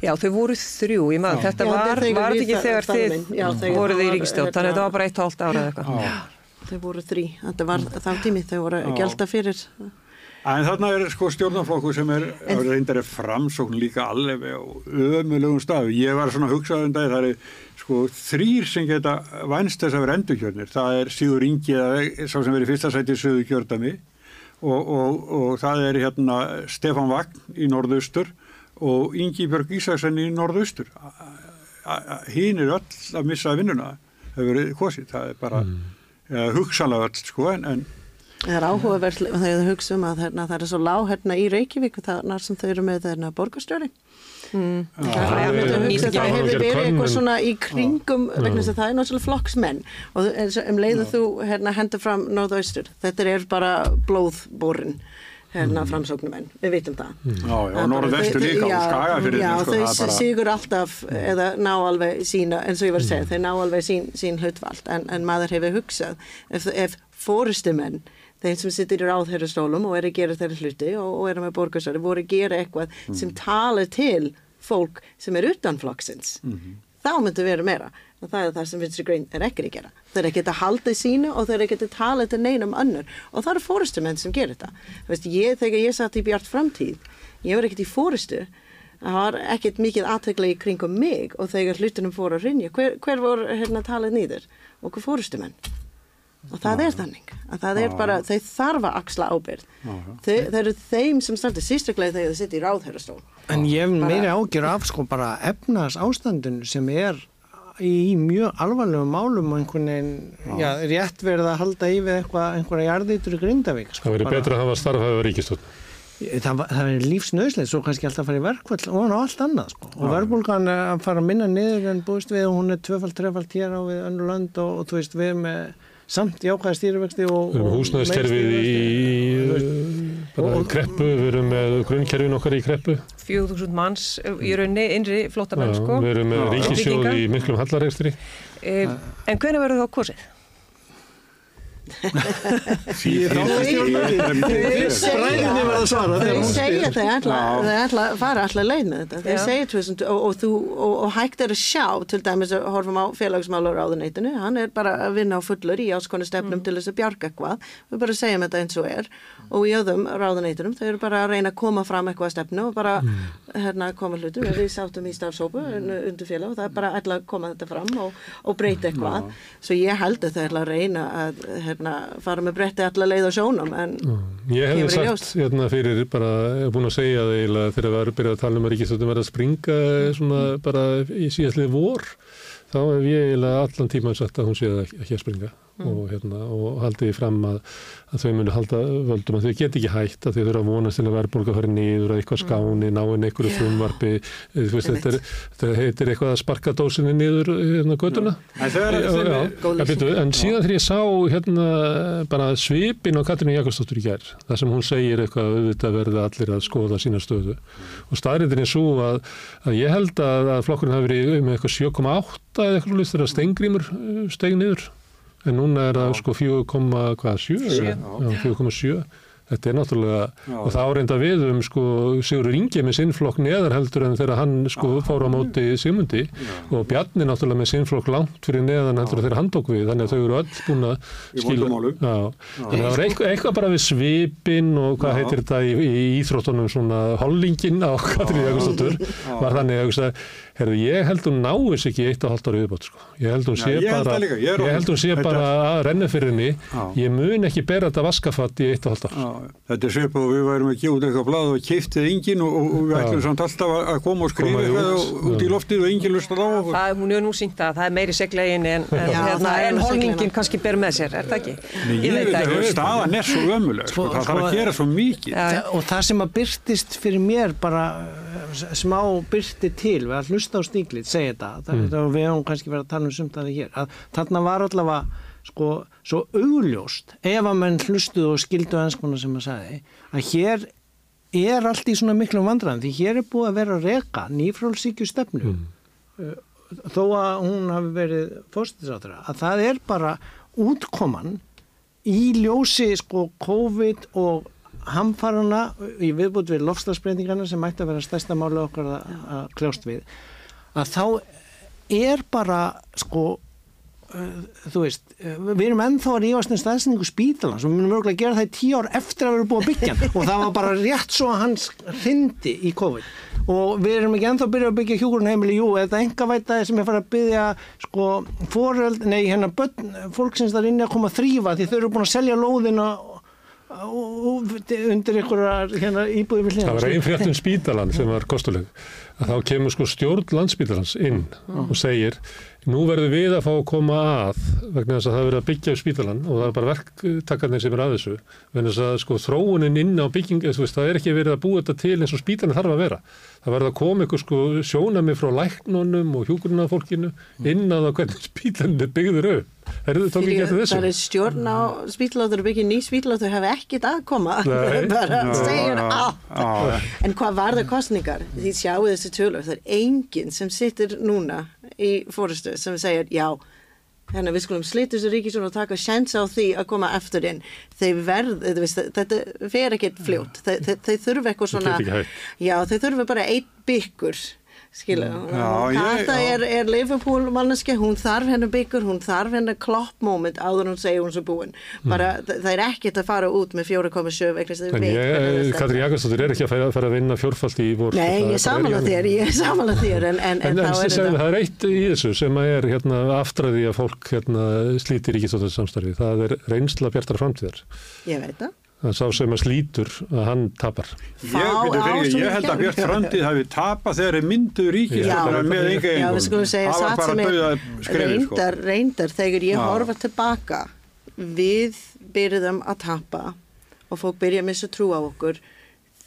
Já, þau voru þrjú, ég maður, þetta Já, var, var ekki þegar þið. Já, voruð í var, ríkistjórn, hérna- þannig þetta var bara eitt og hálft ára eða eitthvað. Þau voru þrý, þetta var þá tími, þau voru að gelda fyrir. En þarna er sko stjórnarflokku sem er en, reyndar er framsókn líka alveg á ömulegum stafu. Ég var svona að hugsa um dag, það er sko þrýr sem geta vænst þess að vera endurkjörnir. Það er Sigur Ingi, sá sem verið í fyrsta sæti í söðu kjördami og, og, og það er hérna Stefan Vagn í norðaustur og Ingi Björg Ísaksen í norðaustur. Hinn er öll að missa vinnuna. Það hefur verið það er bara mm. hugsanlega öll sko en, en Það er áhugaverð þegar þau hugsa um að hérna, það er svo lág hérna í Reykjavík þarna sem þau eru með þarna borgarstjóri. Mm. Það, það það, er- það, það hugsa, er- það hefur er verið eitthvað svona í kringum vegna þess að það er náttúrulega flokksmenn og um leiðu þú hérna, hendur fram norðaustur. Þetta er bara blóðborin hérna framsóknumenn, við vitum það. Já, já, bara- norðvestur líka og já, skagafyrir Já, sko, þau það bara, sigur alltaf eða ná alveg sína, eins og ég var að segja, þau ná alveg sín, sín hlutvald en, en maður hefur hugsað ef, ef fórustumenn þeim sem sittir í ráðherrastólum og er að gera þeirra hluti og, og er með borgarsari voru að gera eitthvað sem talar til fólk sem er utan flokksins. Þá myndi vera meira. Og það er það sem Vinstri Grein er ekki að gera. Þeir eru ekki að halda í sínu og þeir eru ekki að tala til neinum önnur. Og það eru fórustumenn sem gerir þetta. Veist, ég, þegar ég satt í Bjart framtíð ég var ekkert í fórustu það var ekkert mikið aðtegla í kringum mig og þegar hlutunum fóru að rinja hver, hver voru hérna talið nýður og hver fórustumenn og það er þannig að það er bara, þau þarf að axla ábyrð þau, þau eru þeim sem startið sístaklega þegar þau sitt í ráðherrastól En ég hef meiri ágjör af sko bara efnas ástandinu sem er í mjög alvarlegum málum og einhvern veginn, já, rétt verið að halda í við eitthvað, einhverja jarðeitur í Grindavík. Sko, Það verið bara- betra að hafa starfað við ríkistjórn. Það, var- það er lífsnöðslega, svo kannski alltaf að fara í verkvall og hann á allt annað sko. Og verðbólgan er að fara að minna niður en búist við og hún er tvöfald, trefald hér á við önnu lönd og, og þú veist við með samt jákvæða stýrivexti og... Við erum og húsnæðiskerfið í, í bara kreppu, við erum með grunnkerfin okkar í kreppu. 4.000 manns í raunni, innri flótamenn, Já, sko. Við erum með Tryggingar. í miklum hallaregstri. E, en hvernig verður þá kosið? Bræðinni var að svara þegar hún segja spyr. þau ætla, Já. þau ætla að fara allar leið með þetta. Já. segja tvösund og, og, og, og hægt er að sjá, til dæmis að horfum á félagsmálur áðuneytinu, hann er bara að vinna á fullur í áskonu stefnum til þess að bjarga eitthvað. Við bara segjum þetta eins og er og í öðum ráðuneytunum, þau eru bara að reyna að koma fram eitthvað að stefnu og bara hérna koma hlutum. Við sátum í starfsópu undir félag og það er bara ætla að koma þetta fram og, og breyta eitthvað. Svo ég held að þau að hérna, fara með bretti allar leið á sjónum en Ég hefði sagt hérna fyrir bara, ég er búin að segja það eiginlega þegar við erum byrjað að tala um að ríkistöldum verða að springa svona bara í síðastlið vor þá hef ég eiginlega allan tíman sagt að hún sé að ekki að springa og, hérna, og haldi því fram að, að þau munu halda völdum að þau get ekki hægt að þau þurfa að vonast til að verðbólga fari niður að eitthvað skáni, náinn einhverju frumvarpi þú veist, þetta, þetta heitir eitthvað að sparka dósinni niður hérna En já. Góð En, síðan þegar ég sá hérna bara svipin á Katrínu Jakobsdóttur í gær, þar sem hún segir eitthvað að auðvitað verða allir að skoða sína stöðu. Og staðrindin er svo að, að ég held að, að flokkurinn hafi verið með eitthvað 7,8 eða eitthvað list en núna er það sko 4,7 Sjö. Já, 4,7 Þetta er náttúrulega, Já. og það áreinda við um sko Sigur Ingi með sinnflokk neðar heldur en þegar hann sko fór á móti Sigmundi. Og Bjarni náttúrulega með sinnflokk langt fyrir neðan heldur þegar hann tók við, þannig að þau eru öll búin að Í. Já, þannig að það var eitthvað, bara við svipin og hvað Já. heitir þetta í, í íþróttunum svona hollingin á Katrín Jakobsdóttur? Var þannig að herðu, ég held hún náis ekki eitt og halvt ára viðbót sko. Ég held hún Já, sé ég held bara, líka. Ég er ég held hún sé orðinn- bara að renna fyrir henni, Já. ég mun ekki bera þetta vaskafatt í eitt og halvt ár. Já, þetta er svipað og við værum að gefa út eitthvað blað og keiftið enginn og, og, og við Já. ætlum samt alltaf að koma og skrifa eitthvað út, og- út í já. loftið og enginn lustar á okkur. Það, hún er nú sínt að það er meiri seglegin en, en, Já, hérna, er en holningin kannski ber með sér, er það ekki? Nei, ég veit að ekki. staðan er svo ömuleg, sko, Sko- það þarf að sko- gera svo mikið. Já. Og það sem að byrtist fyrir mér bara smá byrti til við að hlusta á stíklið, segja þetta það, mm. við hefum kannski verið að tala um sumt að það hér að þarna var allavega sko, svo augljóst ef að menn hlustuðu og skildu enskona sem að sagði að hér er allt í svona miklum vandræðum því hér er búið að vera að reka nýfrálsíkju stefnu uh, þó að hún hafi verið fórstisáttara að það er bara útkoman í ljósi sko COVID og hamfarana í viðbútt við lofslagsbreytingarna sem ætti að vera stærsta máli okkar að, að kljást við að þá er bara sko uh, þú veist, uh, við erum ennþá að rífast um staðsningu spítalans. Og við munum örgulega gera það í tíu ár eftir að við erum búið að byggja og það var bara rétt svo að hans hrindi í COVID. Og við erum ekki ennþá að byrja að byggja hjúgrunheimili, jú, þetta enga vætaði sem er farið að byggja sko foreld, nei, hérna börn, fólksins þar inni að koma að þrýfa því þau eru búin að selja lóðina undir einhverjar hérna, íbúði við Það var einn fréttum spítalan sem var kostuleg. Að þá kemur sko stjórn landspítalans inn og segir nú verður við að fá að koma að vegna þess að það verður að byggja upp spítalan og það er bara verktakarnir sem er að þessu. Vegna þess að sko þróunin inn á bygging veist, það er ekki verið að búa þetta til eins og spítalan þarf að vera. Það verður að koma eitthvað sko sjónami frá læknunum og hjúgrunafólkinu inn að það hvernig spítalan er byggður upp er ekki þessu? Það er stjórn á spýtlóður og byggja ný spýtlóður hafi ekkit aðkoma bara segir já, allt. En hvað var það kostningar því sjáu þessi tölur, það er enginn sem sittir núna í fórustu sem segir já að við skulum slita þessu ríkisjón og taka sjans á því að koma eftir inn. Þeir verð, þetta fer ekkert fljótt. Þeir, þeir, þeir þurfa eitthvað svona, ekki já, þeir þurfa bara einn byggur, Kata já. er, er Liverpool manneski, hún þarf hennar byggur, hún þarf hennar klopp moment áður en hún segir hún svo búin. Bara, það það er ekkert að fara út með 4,7 vegna þess að En ég, Katrín. Jakobsdóttir er ekki að fara, að vinna fjórfald í vor Nei, er ég samanlega þér, ég samanlega þér, en, en, en, En, sem er þetta, það er eitt í þessu sem að er hérna, aftræði að fólk hérna, slítir ríkistóttarsamstarfi. Það er reynsla bjartar framtíðar. ég veit það. Það sá sem að slítur að hann tapar. Ég, fyrir, ég held að Björn Framtíð hafi tapað þegar þeir myndu ríkistölduna Já. Já, við skulum segja Það var satt bara sem dauða er sko. reyndar, reyndar þegar ég Já. horfa tilbaka við byrjuðum að tapa og fólk byrja að missa trú á okkur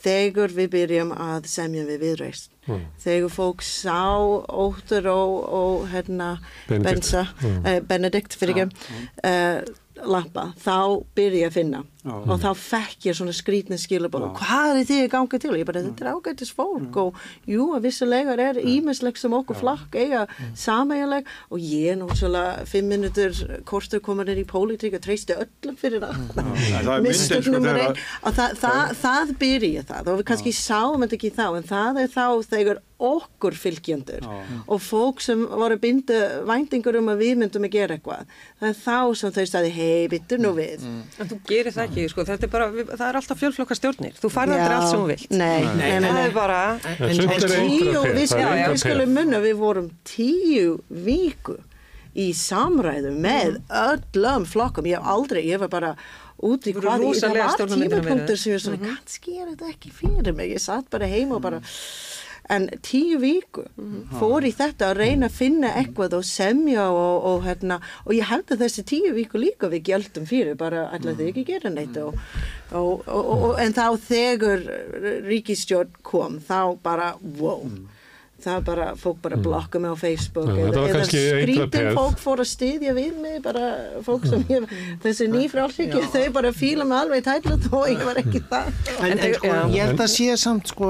þegar við byrjum að semja við viðreist Mm. þegar fólk sá Óttur og, og hérna Benedikt. Bensa, Mm. eh, Benedikt fyrir ekki uh, lappa, þá byrja ég að finna. Já. og þá fekk ég svona skrítni skilabóð hvað er þið að ganga til? Og ég bara, þetta er ágættis fólk og jú, að vissulegar er ímislegt sem okkur flakk eiga sameiginleg. Og ég er náttúrulega fimm minútur kortur komur inn í pólitík og treysti öllum fyrir það. Það myndin, mistök nummer þegar einn og það, það, það byrja það. Og við kannski sáum þetta ekki þá en það er þá þegar okkur fylgjendur og fólk sem voru bindu væntingur um að við myndum að gera eitthvað. Það er þá sem þau staði hei, byttu nú við. En þú gerir það ekki, sko, þetta er bara, við- það er alltaf fjölflokka stjórnir. Þú farði aldrei allt sem þú vilt. Nei, nei, nei, Það nei. er bara, En En- en Tíu, við, það er já, skulum peð. munna, við vorum tíu viku í samræðu með öllum flokkum, ég hef aldrei, ég var bara út í hvað, það var tímapunktur sem ég var svona, kannski er þetta ekki fyrir mig, ég satt bara heima og bara, en tíu viku fór í þetta að reyna að finna eitthvað og semja og, og hérna, og ég held að þessi tíu viku líka við gjöldum fyrir, bara ætla þið ekki gera neitt og, og, og, og, en þá þegar ríkistjórn kom, þá bara, wow. Það er bara, fólk bara blokka mig á Facebook var eða skrítin peð. fólk fór að styðja við mig bara fólk sem ég, þessi nýfrálsíki þau bara fíla mig alveg tætlut og ég var ekki það En, en En- sko, já. ég held að sé samt sko,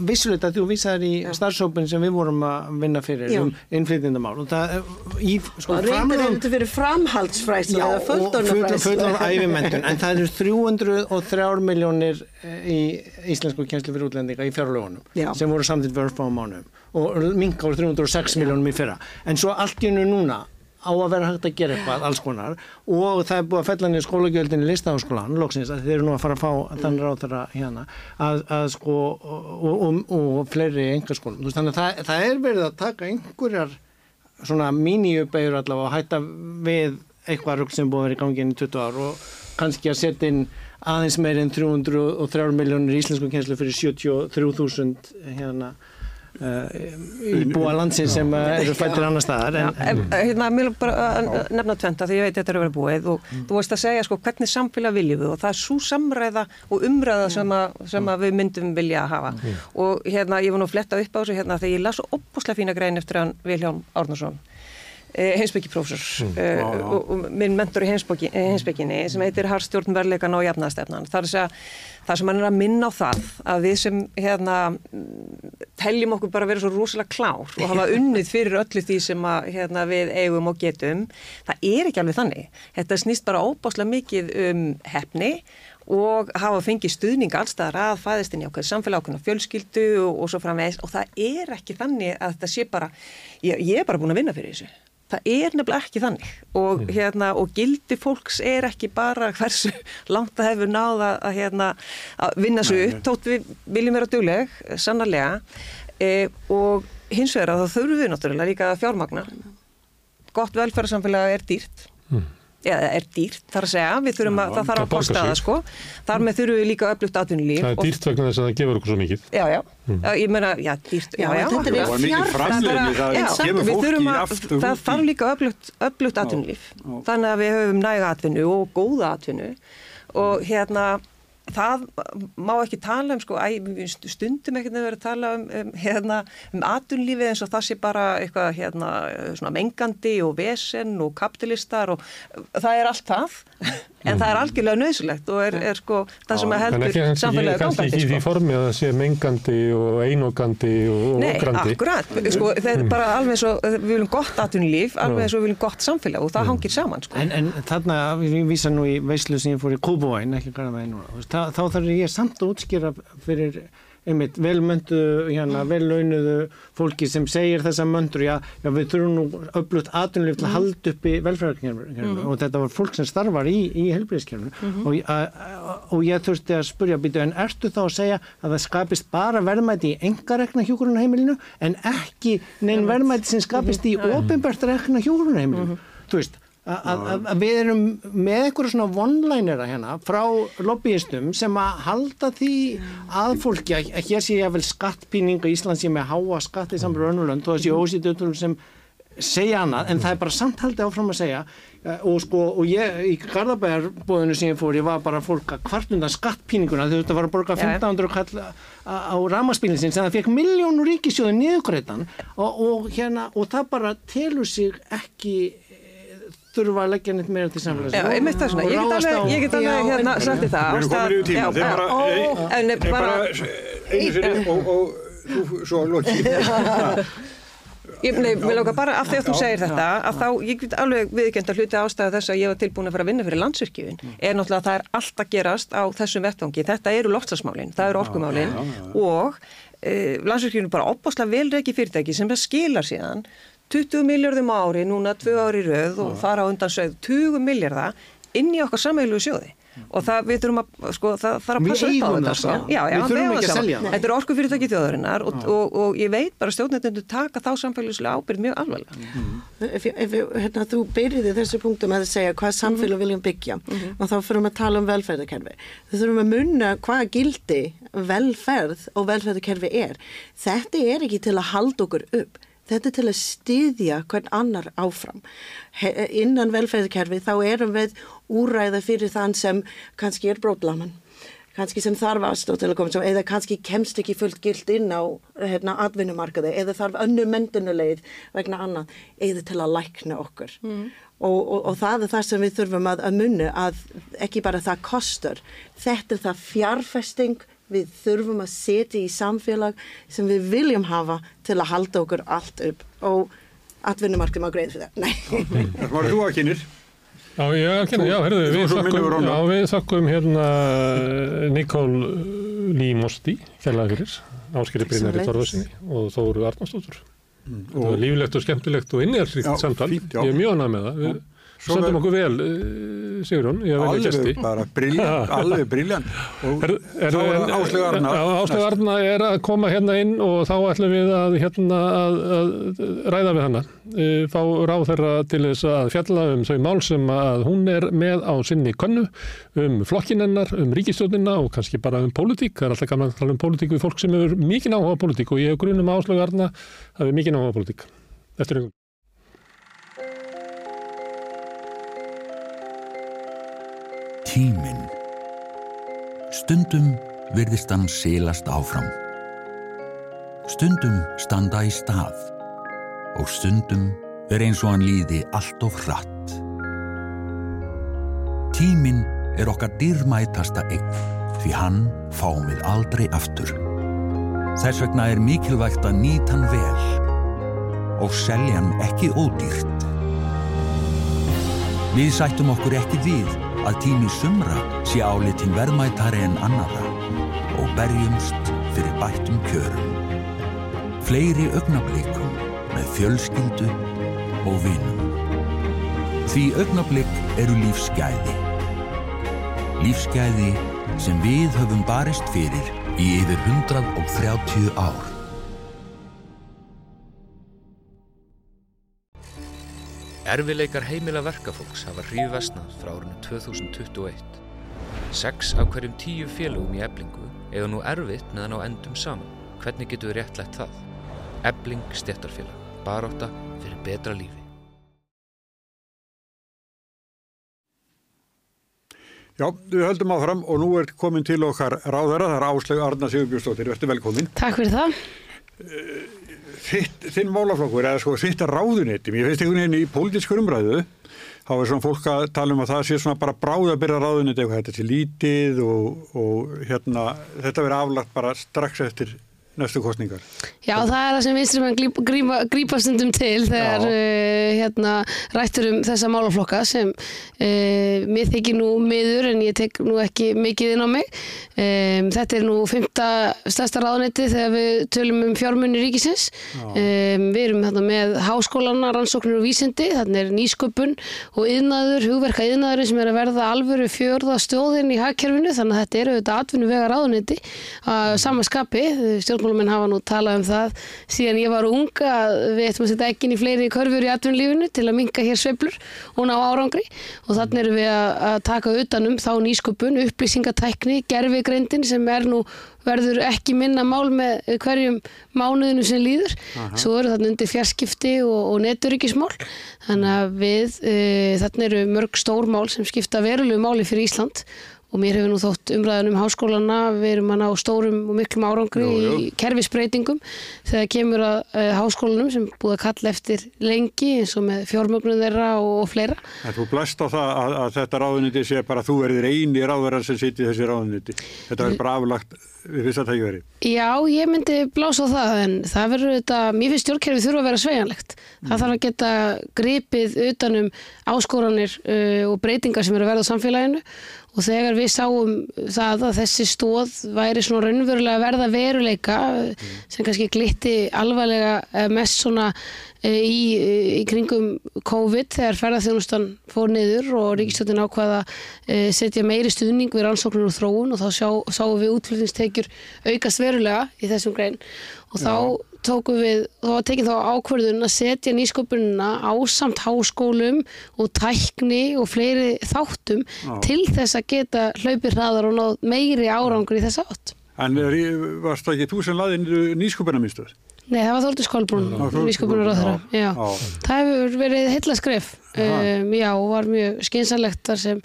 vissuleita að þú vísaðir í starfsópin sem við vorum að vinna fyrir Já. um innflytjandamál og það, í sko, og framlögum- þetta fyrir framhaldsfræslu Já, eða og full- fullorðnafræslu fullorðna æfimendun en það eru 303 miljónir í íslensku kjenslu fyrir útlendinga í fjárlögunum Já. sem voru samtidig fyrir spáum mánum og minka voru 306 miljónum í fyrra en svo allt í hennu núna á að vera hægt að gera eitthvað alls konar. Og það er búið að fella niður skólagjöldin í listaháskólan loksins að þeir eru nú að fara að fá þannig ráð þeirra hérna að, að sko og, og, og fleiri veist, þannig að það, það er verið að taka einhverjar svona míníubegur allavega og hætta við eitthvað rugg sem búið að vera í gangi inn í 20 ár og kannski að setja inn aðeins meir en 303 miljónir íslensku kjenslu fyrir 73.000 hérna uh, íbúa landsins sem uh, eru fættir annar staðar ef, hérna, mér vil bara nefna tventa því ég veit þetta er að vera búið og þú veist að segja sko hvernig samfélag viljum við? Og það er svo samræða og umræða sem, að, sem að við myndum vilja að hafa og hérna ég var nú fletta upp á þessu hérna þegar ég las opbúslega fína grein eftir hann Vilján Árnarsson eh, heimsbyggiprófessor eh, og, og minn mentor í heimsbyggi, eh, heimsbygginni sem heitir Harstjórn verleikan og segja það sem hann er að minna á það að við sem hérna mm, teljum okkur bara að vera svo rosalega klár og hafa unnið fyrir öllu því sem að, hérna, við eigum og getum það er ekki alveg þannig. Þetta snýst bara óbáslega mikið um hefni og hafa fengið stuðning allstaðar að fæðist inn í ákveð samfélag ákveðna fjölskyldu og, og svo framvegis. Og það er ekki þannig að þetta sé bara ég, ég er bara búin að vinna fyrir þessu það er nefnilega ekki þannig. Og, hérna, og gildi fólks er ekki bara hversu langt það hefur náða að, hérna, að vinna svo upp tótt við viljum vera dugleg, sannarlega. E, og hins vegar að þá þurfum við náttúrulega líka fjármagna. Gott velferðarsamfélag er dýrt eða er dýrt, þar að segja, við þurfum að, það þarf að kosta það sko. Þar með þurfum við líka öflugt atvinnulíf Það er dýrt vegna þess að það gefur okkur svo mikið. Já, já, já, ég meina, já, dýrt, já, Já, já, þetta er mikið framleiðni, það Já, gefur fólki aftur það þarf líka öflugt, öflugt atvinnulíf. þannig að við höfum næga atvinnu og góða atvinnu. Og hérna það má ekki tala um sko, æ, stundum ekkert að vera að tala um, um, hérna, um atvinnulífið eins og það sé bara eitthvað hérna, mengandi og vesen og kapitalistar og það er allt það en það er algjörlega nöðsulegt og er, er sko það sem að heldur ekki, kannski, samfélagið kannski gangandi ekki í því sko. formi að það sé mengandi og einokandi og Nei, ograndi. akkurat, sko, það er bara alveg eins og við viljum gott atvinnulíf, alveg eins og við viljum gott samfélag og það hangir saman, sko. en, en þarna, ég vísa nú í veislu sem ég fór í Kópavóin, ekki þú veist, þá, þá þarf ég samt að útskýra fyrir einmitt velmöndu, hérna, vellaunuðu fólki sem segir þessa möndur, já, já við þurfum nú öflugt atvinnulíf til að halda upp í velferðarkerfinu og þetta var fólk sem starfar í, í helbriðskerfinu og, ég- að- að- og ég þurfti að spurja, býtu, en ertu þá að segja að það skapist bara verðmæti í engarekna hjúkurunarheimilinu en ekki neinn verðmæti sem skapist í ofinbært rekna hjúkurunarheimilinu, þú veist að, við erum með eitthvað svona one-linera hérna frá lobbyistum sem að halda því að fólki að, hér sé ég vel skattpíning að Ísland sé með háa skatt í samfélag önnulönd og þessi ósýtutur sem segja annað en það er bara samtaldi áfram að segja. Eh, og sko og ég í Garðabæðarbóðinu sem ég fór ég var bara fólk að kvartundan skattpíninguna þau þurftu að fara að borga Já, já. 1500 kall á- á ramaspílinn sinn sem það fekk miljónur ríkisjóði niðurgreitan og, og hérna og það bara telur sig ekki þurfa að leggja neitt meira til samfélags. Já, einmitt það svona, ég get alveg, ég get alveg hérna sagt þið það. Við erum komin yfir tíma, þeir bara, Ó, en bara einu sinni og, og þú svo lokið. ég, mér lókar bara af því að þú segir þetta, að þá, ég get alveg viðkjönd að hluti ástæða þess að ég var tilbúin að fara að vinna fyrir landsvirkjufin, er náttúrulega að það er allt að gerast á þessum vettvangi. Þetta eru loftsasmálin, það eru orkumálin og e, landsvirkjufin er bara opbáslega velreiki fyrirtæki sem það skilar síðan 20 miljardum á ári, núna 2 ári röð og fara á undan sögð 20 miljardar inn í okkar sameilu sjóði og það við þurfum að, sko, það þarf að passa upp á þetta sko. já, já, Við þurfum ekki að selja það. Þetta er orkufyrirtæki þjóðarinnar og, og, og ég veit bara stjórnendur taka þá samfélagslega ábyrð mjög alvarlega Ef, ef, hérna, þú byrjiði þessu punktum að segja hvað samfélag viljum byggja og þá fyrir að tala um velferðarkerfi. Þú þurfum að munna hvað gildi velferð og velferðarkerfi er. Þetta er ekki til að halda okkur upp. Þetta er til að styðja hvern annar áfram. He, innan velferðarkerfi þá erum við úræða fyrir þann sem kannski er brótlaman kannski sem þarf aðstóð til að koma svo, eða kannski kemst ekki fullt gilt inn á hérna, atvinnumarkaði eða þarf önnu mentunulegð vegna annað eða til að lækna okkur. Og, og, og það er það sem við þurfum að, að munna að ekki bara það kostur þetta er það fjárfesting við þurfum að setja í samfélag sem við viljum hafa til að halda okkur allt upp og atvinnumarkaði má greið fyrir það Nei. Það var þú að kynir. Já, já, kynna, já, herðu, við þakkum, já, við þakkum hérna Nikól Límosti, kærlega fyrir, Áskeri Brynari. Torfarsinni og Þóru Arnarsdóttur. Það Og var líflegt og skemmtilegt og innhjálpsríkt Já, samtal. fínt. Ég er mjög annað með það. Við Er- okkur vel, uh, Sigurjón, ég velja alveg gesti. bara briljant, alveg briljant. Og Er, er, þá er Áslega Arna. Áslega Arna er að koma hérna inn og þá ætlum við að, hérna, að, að ræða við hana. E, fá ráð þeirra til þess að fjalla um þau mál sem að hún er með á sinni könnu, um flokkinennar, um ríkistjóðina og kannski bara um pólitík. Það er alltaf gaman að tala um pólitík við fólk sem hefur mikið áhuga á pólitík og ég hef grunum að Áslega Arna hafi mikið áhuga á pólitík. Eftir einhvern. Tíminn. Stundum virðist hann silast áfram. Stundum standa í stað. Og stundum er eins og hann líði allt of hratt. Tíminn er okkar dýrmætasta eign því hann fáum við aldrei aftur. Þess vegna er mikilvægt að nýta hann vel og selja hann ekki ódýrt. Við sættum okkur ekki við að tími sumra sé álitin verðmætari en annara og berjumst fyrir bættum kjörum. Fleiri augnablikum með fjölskyldu og vinum. Því augnablik eru lífsgæði. Lífsgæði sem við höfum barist fyrir í yfir 130 ár. Erfileikar heimila verkafólks hafa hrífvestnað frá árinu 2021. Sex af hverjum tíu félögum í eblingu eiga nú erfitt meðan á endum saman. Hvernig getur við réttlætt það? Ebling stéttarfélag. Baróta fyrir betra lífi. Já, við höldum áfram og nú er komin til okkar ráðara, það er Áslaug Arna Sigurbjörnsdóttir, verður velkomin. Takk fyrir það. Þitt, þinn málaflokkur, eða sko þitt ráðunetti, mér finnst einhvern veginn í pólitískur umræðu, þá er svona fólk að tala um að það sé svona bara bráð að byrja ráðunetti eitthvað, þetta sé lítið og, og hérna, þetta verður aflagt bara strax eftir næstu kostningar. Já, það er það sem grípa, grípa, grípa stundum til þegar uh, hérna, rættur um þessa málaflokka sem uh, mér þykir nú miður en ég tek nú ekki mikið inn á mig. Um, þetta er nú fymta stærsta ráðunetti þegar við tölum um fjármunni ríkisins. Um, við erum hérna með háskólana, rannsóknir og vísindi, þarna er nýsköpun og yðnaður, hugverka yðnaður sem er að verða alvöru fjörða stjóðin í hagkerfinu þannig að þetta eru þetta atvinnu vega ráðunetti að sama skapi, stjórnmálamenn hafa nú talað um það síðan ég var unga að við ættum að setja ekkin í fleiri körfur í atvinnulífinu til að minka hér sveiflur og ná árangri og þannig erum við að, taka utanum þá nýsköpun, upplýsingatækni, gerfigreindin sem er nú verður ekki minna mál með hverjum mánuðinu sem líður. Svo eru þarna undir fjarskipti og, og neturíkismál. Þannig að við, e, þarna eru mörg stór mál sem skipta verulegu máli fyrir Ísland og mér hefur nú þótt umræðan um háskólana, við erum að ná stórum og miklum árangri Jú, jú. í kerfisbreytingum þegar kemur að uh, háskólanum sem búið að kalla eftir lengi eins og með fjármögnum þeirra og, og fleira. En þú blæst á það að, að þetta ráðuniti sé bara að þú verðir eini ráðverðar sem í þessi ráðuniti. Þetta verður bara aflagt við fyrsta tækiveri. Já, ég myndi blása á það en það verður þetta, mér finnst stjórnkerfið þurfa að vera sveigjanlegt. Það þarf að geta gripið utanum áskoranir uh, og breytingar sem eru að verða á samfélaginu og þegar við sáum það að þessi stóð væri svona raunverulega verða veruleika uh, sem kannski glitti alvarlega uh, mest svona uh, í, í kringum COVID þegar ferðarþjónustan fór niður og ríkistjóttin ákvaða setja meiri stuðning við rannsóknir og þróun og þá sjá, sáum við útflutningstekjur aukast verulega í þessum grein. Og þá tókum við, þá var tekið þá ákvörðun að setja nýsköpunina á samt háskólum og tækni og fleiri þáttum til þess að geta hlaupið hraðar og náð meiri árangur í þess átt. En varst það ekki þú sem laði nýskupinaminstöð? Nei, það var Já, Þórdís nýsköpunar á þeirra. Já, Já. já. Það hefur verið heilla skref. Um, já, og var mjög skynsanlegt þar sem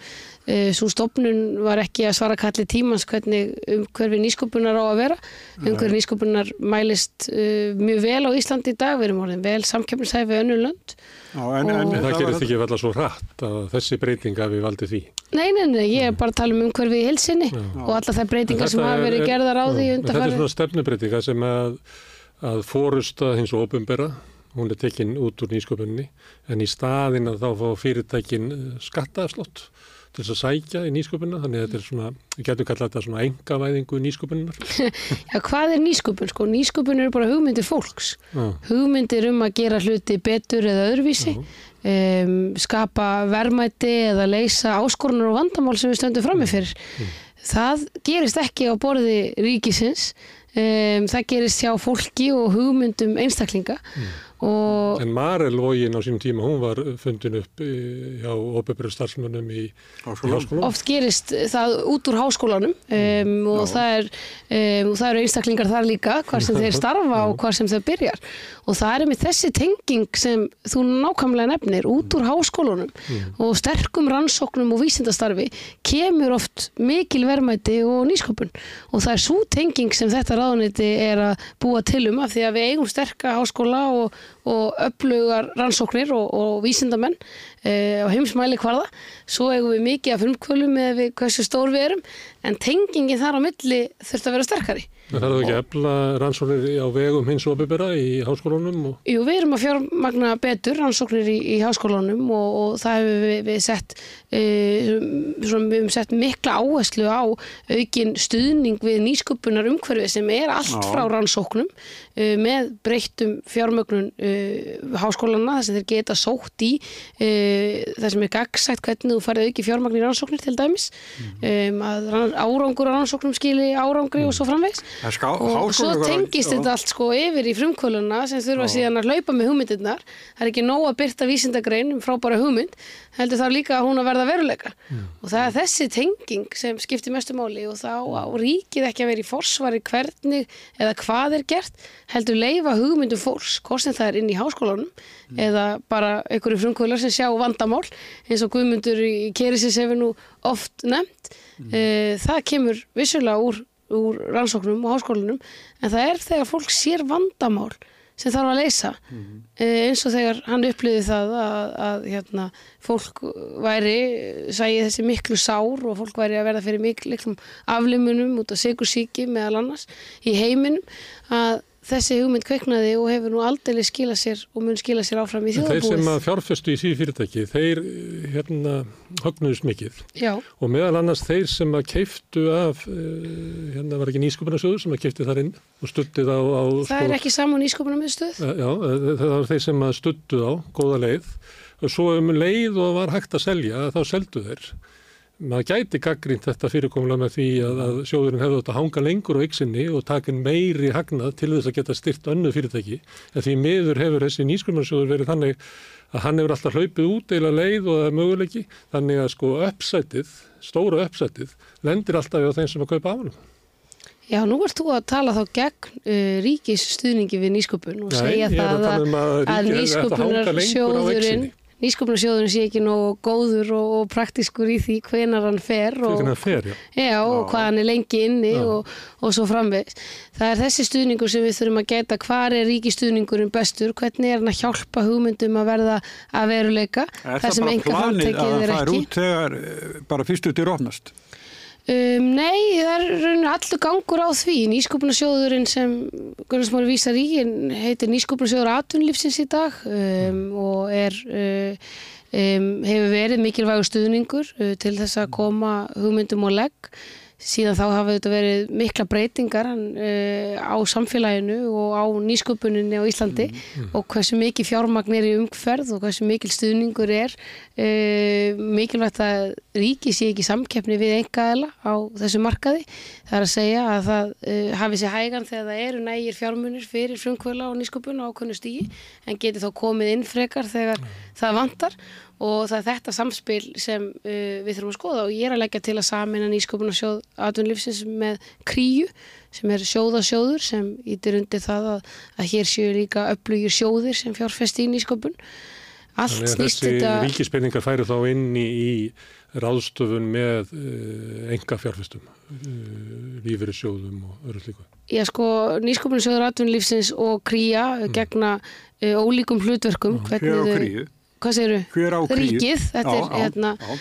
svo stopnun var ekki að svara kalli tímans hvernig um hverfi nýsköpunar á að vera. Um hverfi nýsköpunar mælist uh, mjög vel á Íslandi í dag. Við erum orðin vel samkeppnishæfi við önnur lönd. Já, en, en, En það gerist ekki alltaf svo hratt að þessi breyting að við valdið því. Nei, nei, nei, ég er bara að tala um umhverfi í hilsinni og alla þær breytingar sem hafa verið er- gerðar á því Já, en Þetta er svona stefnubreitinga sem að, að fórusta hins opumbera, hún er tekin út úr nýsköpunni, en í staðin að þá fá fyrirtækin skattaafslott til þess að sækja í nýsköpunna, þannig að þetta er svona, við getum kallað þetta svona engavæðingu nýsköpunnar. Já, hvað er nýsköpun? Sko, nýsköpun eru bara hugmyndir fólks. Já. Hugmyndir um að gera hluti betur eða öðruvísi, um, skapa verðmæti eða leysa áskorunar og vandamál sem við stöndum frammi fyrir. Það gerist ekki á borði ríkisins, um, það gerist hjá fólki og hugmyndum einstaklinga. Og En Marel Vógin á sínum tíma, hún var fundin upp eh, hjá opumbera starfsmönnum í, Háskólanum. háskólanum. oft gerist það út úr háskólanum um, og, það er, um, og það eru einstaklingar þar líka hvar sem þeir starfa og hvar sem þau byrjar og það er með þessi tenging sem þú nákvæmlega nefnir út úr háskólanum og sterkum rannsóknum og vísindastarfi kemur oft mikil verðmæti og nýsköpun. Og það er svo tenging sem þetta ráðuniti er að búa til um af því að við eigum sterka háskóla og, og öflugar rannsóknir og, og vísindamenn uh, á heimsmæli hvarða. Svo eigum við mikið af frumkvölum með við hversu stór við erum en tengingin þar á milli þurft að vera sterkari. Það þarf ekki að efla rannsóknir á vegum hins opumbera í háskólanum og Jú, við erum að fjármagna betur rannsóknir í, í háskólanum og, og það hefur við, við sett uh, svona, við hefum sett mikla áherslu á aukin stuðning við nýsköpunar umhverfið sem er allt Já. frá rannsóknum með breyttum fjármögnun uh, háskólana þar sem þeir geta sótt í uh, það sem er gagsætt hvernig þú farið auki fjármagn í rannsóknir til dæmis um, að rann, árangur rannsóknum skili árangri og svo framvegs En ská, og svo var- tengist þetta allt sko yfir í frumkvöluna sem þurfa síðan að hlaupa með hugmyndirnar. Það er ekki nóg að byrta vísindagrein um frábæra hugmynd, heldur þarf líka að hún að verða veruleika. Og það er þessi tenging sem skiptir mestu máli og þá á ríkið ekki að vera í forsvari hvernig eða hvað er gert heldur leifa hugmyndum fólks hvort sem það er inn í háskólanum eða bara einhverju frumkvölar sem sjá vandamál eins og Guðmundur í Kerisis hefur nú oft nefnt mm. það kemur vissulega úr úr rannsóknum og háskólanum en það er þegar fólk sér vandamál sem þarf að leysa Mhm. eh, eins og þegar hann upplýði það að, að hérna, fólk væri sæði þessi miklu sár og fólk væri að verða fyrir miklum aflimunum út af sigursíki meðal annars í heiminum að þessi hugmynd kveiknaði og hefur nú aldrei skila sér og mun skila sér áfram í En þeir sem þjóðabúið að fjárfestu í því fyrirtæki, þeir eh, hérna högnuðust mikið. Já, og meðal annars þeir sem að keiftu af, uh, hérna var ekki nýsköpunarsjóður sem að keifti þar inn og stuttið á, á það er ekki saman ískopunum miðstöð Eh, Já, eh, það var þeir sem að stuttu á, góða leið. Og svo um leið og var hægt að selja, þá seldu þeir. Maður gæti gaggrínt þetta fyrirkomlega með því að, að sjóðurinn hefði átt að hanga lengur á yksinni og takin meiri hagnað til þess að geta styrt önnu fyrirtæki. En því miður hefur þessi nýskumarsjóður verið þannig að hann hefur alltaf hlaupið út eila leið og það er möguleiki. Þannig að sko uppsætið, stóra uppsætið, lendir alltaf á þeim sem að kaupa ánum. Já, nú ert þú að tala þá gegn uh, ríkis stuðningi við nýsköpun og Nei, segja að það um að að að nýsköpunarsjóðurinn exinni. nýsköpunarsjóðurinn sé ekki nógu góður og, og praktískur í því hvenar hann fer og, það fer, já. Já, og hvað hann er lengi inni og, og svo framvegis. Það er þessi stuðningur sem við þurfum að geta hvar er ríkistuðningurinn bestur, hvernig er hann að hjálpa hugmyndum að verða að veruleika Er þar það sem bara enga planið framtekið að er það er ekki. út þegar eh, bara fyrstu til opnast? Um, nei, það er allur gangur á því. Nýsköpunarsjóðurinn sem Gunnarsmári vísar í heitir Nýsköpunarsjóður atvinnlífsins í dag um, og er, uh, um, hefur verið mikilvægur stuðningur uh, til þess að koma hugmyndum og legg. Síðan þá hafa þetta verið mikla breytingar uh, á samfélaginu og á nýsköpuninni á Íslandi og hversu mikið fjármagn er í umferð og hversu mikil stuðningur er uh, mikilvægt að ríki sé ekki samkeppni við engaðela á þessu markaði. Það er að segja að það uh, hafi sér hægan þegar það eru nægir fjármunir fyrir frumkvöla og nýsköpun á okkunnu stígi en geti þá komið inn frekar þegar það vantar og það er þetta samspil sem uh, við þurfum að skoða og ég er að leggja til að samina nýsköpunarsjóð atvinnlífsins með kríu sem er sjóðasjóður sem ítir undir það að, að hér séu líka öflugir sjóðir sem fjárfesti í nýsköpun. Allt Þannig að snýst þessi þetta... ríkispenningar færi þá inn í, í ráðstöfun með uh, enga fjárfestum, uh, lífeyrissjóðum og öðru slíku. Já sko, nýsköpunarsjóður atvinnlífsins og kría gegna uh, ólíkum hlutverkum. Á þau- kríu? Hvað á kríu? Ríkið, þetta Já, er já, hérna, já.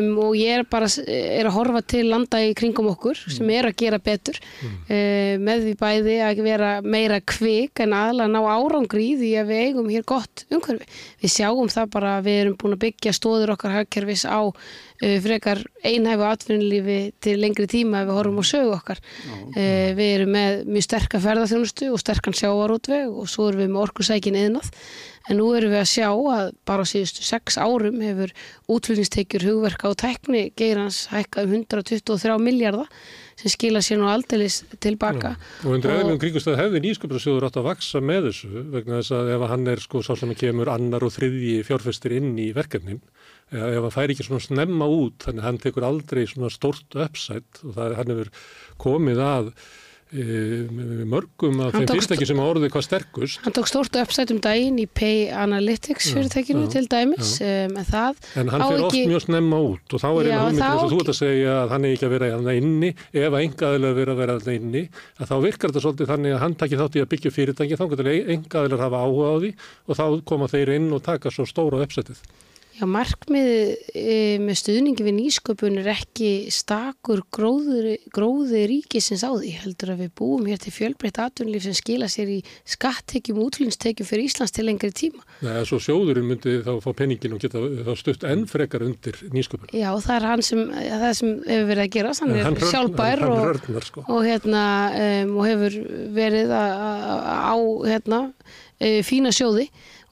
um, og ég er bara er að horfa til landa í kringum okkur Mm. sem er að gera betur uh, með því bæði að vera meira kvik en aðla ná árangri því að við eigum hér gott umhverfi. Við sjáum það bara að við erum búin að byggja stóður okkar hagkerfis á uh, frekar einhæfu atvinnulífi til lengri tíma ef við horfum á sögu okkar. Uh, við erum með mjög sterka ferðarþjónustu og sterkan sjávarútveg og svo erum við með orkusækin eðnað. En nú erum við að sjá að bara síðustu sex árum hefur útflutningstekjur hugverka og tekni geirans hækkað um 123 miljardar sem skila sér nú aldeilis tilbaka. Og undir eðlum kringustæð hefði nýsköpunarsjóður átt að vaksa með þessu vegna þess að ef hann er sko sá sem kemur annar og þriðji fjárfestir inn í verkefnin, eða ef hann fær ekki svona snemma út, þannig hann tekur aldrei svona stórt uppsætt og það er hann hefur komið að mörgum af þeim fyrirtæki sem hafa orðið hvað sterkust Hann tók stórt uppsætt um daginn í Pay Analytics fyrirtækinu til dæmis, um, en það En hann á fer oft ekki- mjög snemma út og þá er einu eins og á þú ert að segja að hann er ekki að vera hann inni, ef að engaðilega vera að vera hann inni, að þá virkar þetta svolítið þannig að hann takir þátt í að byggja fyrirtæki, þá getur engaðilega hafa áhuga á því og þá koma þeir inn og taka svo stóra uppsetið. Já, markmið e, með stuðningi við nýsköpun er ekki stakur gróður, gróði ríkisins á því, heldur að við búum hér til fjölbreytt atvinnlíf sem skila sér í skattekjum, útlýnstekjum fyrir Íslands til lengri tíma. Nei, svo sjóðurinn myndi þá fá penningin og geta þá stutt enn frekar undir nýsköpun. Já, það er hann sem, það sem hefur verið að gera, hann er hann sjálfbær hann og, hrörnar, sko. og, hérna, um, og hefur verið að- að- á hérna, e, fína sjóði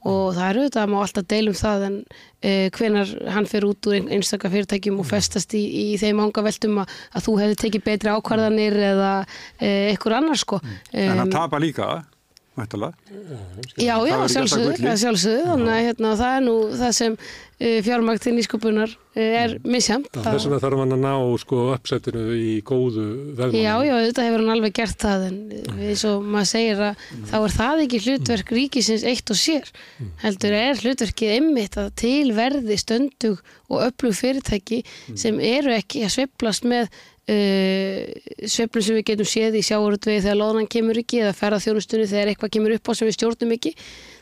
og það er auðvitað að má alltaf deilum það en e, hvenar hann fer út úr ein- einstaka fyrirtækjum og festast í, í þeim ánga veltum að, að þú hefði tekið betri ákvarðanir eða e, eitthvað annar sko. En hann Um, tapar líka, mættalega. Já, já, sjálfsögðu, sjálfsögðu, þannig að hérna, það er nú það sem uh, fjármagn til nýsköpunar uh, er misjamt. Þess vegna þarf hann að ná sko uppsetinu í góðu veðmánu. Já, já, auðvitað hefur hann alveg gert það en eins og maður segir að þá er það ekki hlutverk ríkisins eitt og sér. Heldur er hlutverkið einmitt að til verði stöndug og öflug fyrirtæki sem eru ekki að sveiflast með uh, sveiflum sem við getum séð í sjáurútvegi þegar loðnan kemur ekki eða ferða þjónustunni þegar eitthvað kemur upp á sem við stjórnum ekki.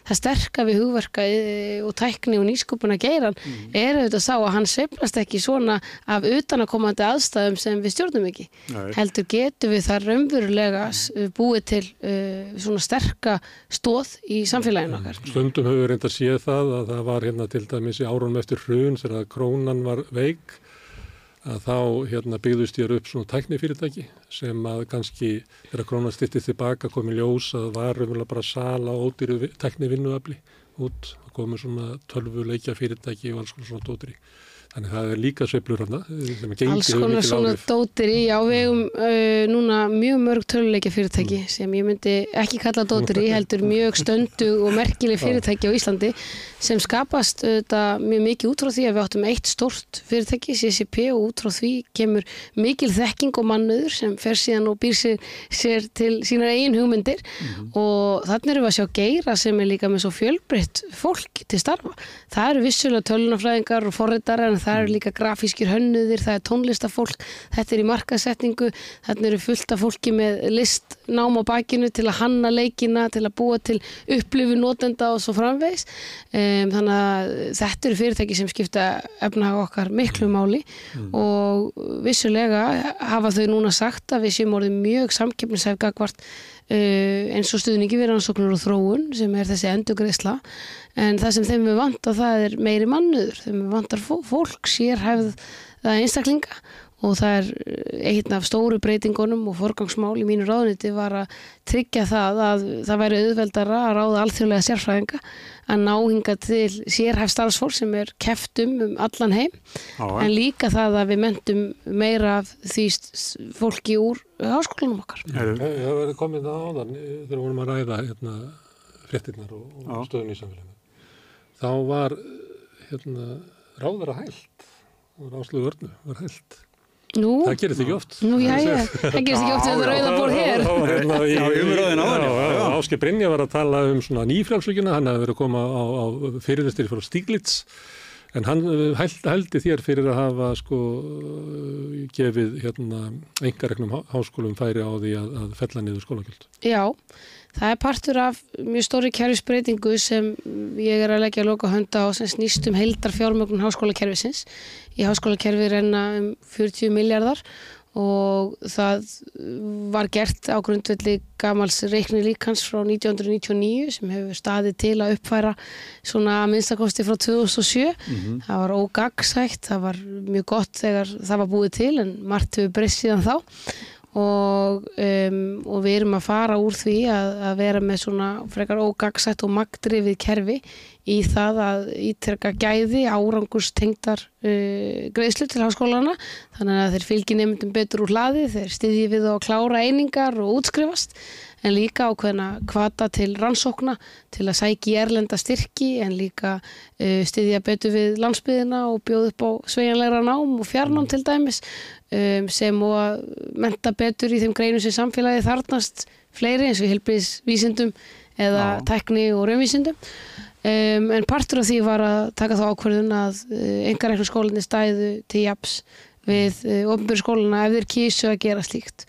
Það sterka við hugverka eh, og tækni og nýskupuna geiran er auðvitað sá að hann sveiflast ekki svona af utanakomandi aðstæðum sem við stjórnum ekki Nei. heldur getum við það raunverulega s- búið til uh, svona sterka stóð í samfélaginu okkar. Stundum höfum við reynda að sé það að það var hérna til dæmis í árunum eftir hrun þegar að krónan var veik að þá hérna byggðust ég upp svona tæknifyrirtæki sem að kannski þegar krónan styttist tilbaka komið ljós að það var raunverulega bara sala og ódýru tæknivinnuafli út og komið svona tölvuleikja fyrirtæki og alls konar svona dótri. Þannig það er líka sveiflur hann sem að gengi Alls konar svona áhrif. dótir í á vegum uh, núna mjög mörg töluleikja fyrirtæki Mm. sem ég myndi ekki kalla dótir í heldur mjög stöndu og merkileg fyrirtæki á Íslandi sem skapast uh, mjög mikið út frá því að við áttum eitt stort fyrirtæki, CCP og út frá því kemur mikil þekking og mannöður sem fer síðan og býr sér, sér til sínar eigin hugmyndir og þannig erum við að sjá geira sem er líka með svo fjölbreytt fólk til starfa. Það eru vissulega tölunafræðingar og forritar en það eru líka grafískir hönnuðir, það er tónlistafólk, þetta er í markasetningu, þannig eru fullt af fólki með listnám á bakinu til að hanna leikina, til að búa til upplifu notenda og svo framvegs. Um, þannig að þetta eru fyrirtæki sem skipta efnahag okkar miklu máli og vissulega hafa þau núna sagt að við séum orðið mjög samkeppnisæf gagvart uh, eins og stuðningi við rannsóknur og þróun sem er þessi endugreisla en það sem þeim við vantar það er meiri mannuður, þeim við vantar fó- fólk sérhæfð það einstaklinga. Og það er eh, einn af stóru breytingunum og forgangsmál í mínu ráðniti var að tryggja það að það væri auðveldara að ráða alþjóðlega sérfræðinga að ná hinga til sérhæf starfsfólk sem er keftum um allan heim. Já, en líka það að við mentum meira af því fólki úr háskólanum okkar. Hefur verið komið það áðan eh, þegar við vorum að ræða hérna, fréttinnar og, og stöðun í samfélaginu. Þá var hérna, ráðara hælt, það var áslögu vörnu, var hælt. Nú, Það gerir ekki oft. nú já, já, það gerist ekki oft hér. Það hérna í, Já, já, já, já, já. Ásker Brynja var að tala um svona nýfrjálsvíkjuna, hann hefði verið að koma á, á fyrirlistir frá Stíglitz, en hann hæld, hældi þér fyrir að hafa sko eh, gefið hérna engaregnum háskólum færi á því að, að fella niður skólagjöld. Já, það er partur af mjög stóri kerfisbreytingu sem ég er að leggja að loka hönda á sem snýst um heildar fjármögnun háskólakerfisins. Í háskólakerfi renna um 40 miljardar og það var gert á grundvelli gamals reikni líkans frá 1999 sem hefur staðið til að uppfæra svona minnstakosti frá 2007. Það var ógagsætt, það var mjög gott þegar það var búið til en margt hefur breyst síðan þá og, um, og við erum að fara úr því að, að vera með svona frekar ógagsætt og magdrifið kerfi í það að ítrekka gæði árangurs tengdar uh, greiðslu til háskólana þannig að þeir fylgi nefndum betur úr hlaði þeir styðji við að klára einingar og útskrifast en líka ákveðna kvata til rannsókna til að sæki í erlenda styrki en líka uh, styðja betur við landsbyðina og bjóð upp á sveigjanlegra nám og fjarnám til dæmis um, sem og að menta betur í þeim greinum sem samfélagi þarnast fleiri eins og helbriðs vísindum eða Já. tekni og raunvísindum um, en partur af því var að taka þá ákvörðun að uh, engareknu skólinni stæðu til japs við uh, ofnbjörn skólana ef þeir kísu að gera slíkt.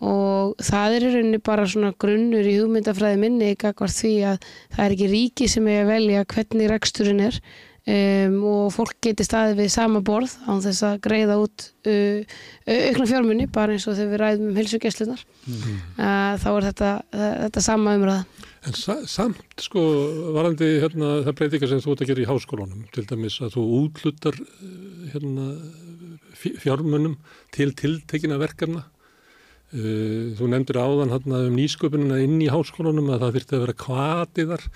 Og það er í rauninni bara svona grunnur í hugmyndafræði minni gagvart því að það er ekki ríki sem er að velja hvernig reksturinn er um, og fólk geti staðið við sama borð án þess að greiða út uh, aukna fjármunni bara eins og þegar við ræðum um hilsugjæslunar uh, þá er þetta, þetta sama umræða. En sa samt sko varandi hérna það breytingar sem þú ert að gera í háskólunum til dæmis að þú útlutar eh, hérna fjármunum til tiltekina verkefna. Uh, þú nefndir áðan hérna um nýsköpunina inn í háskólunum að það þyrfti að vera kvatiðar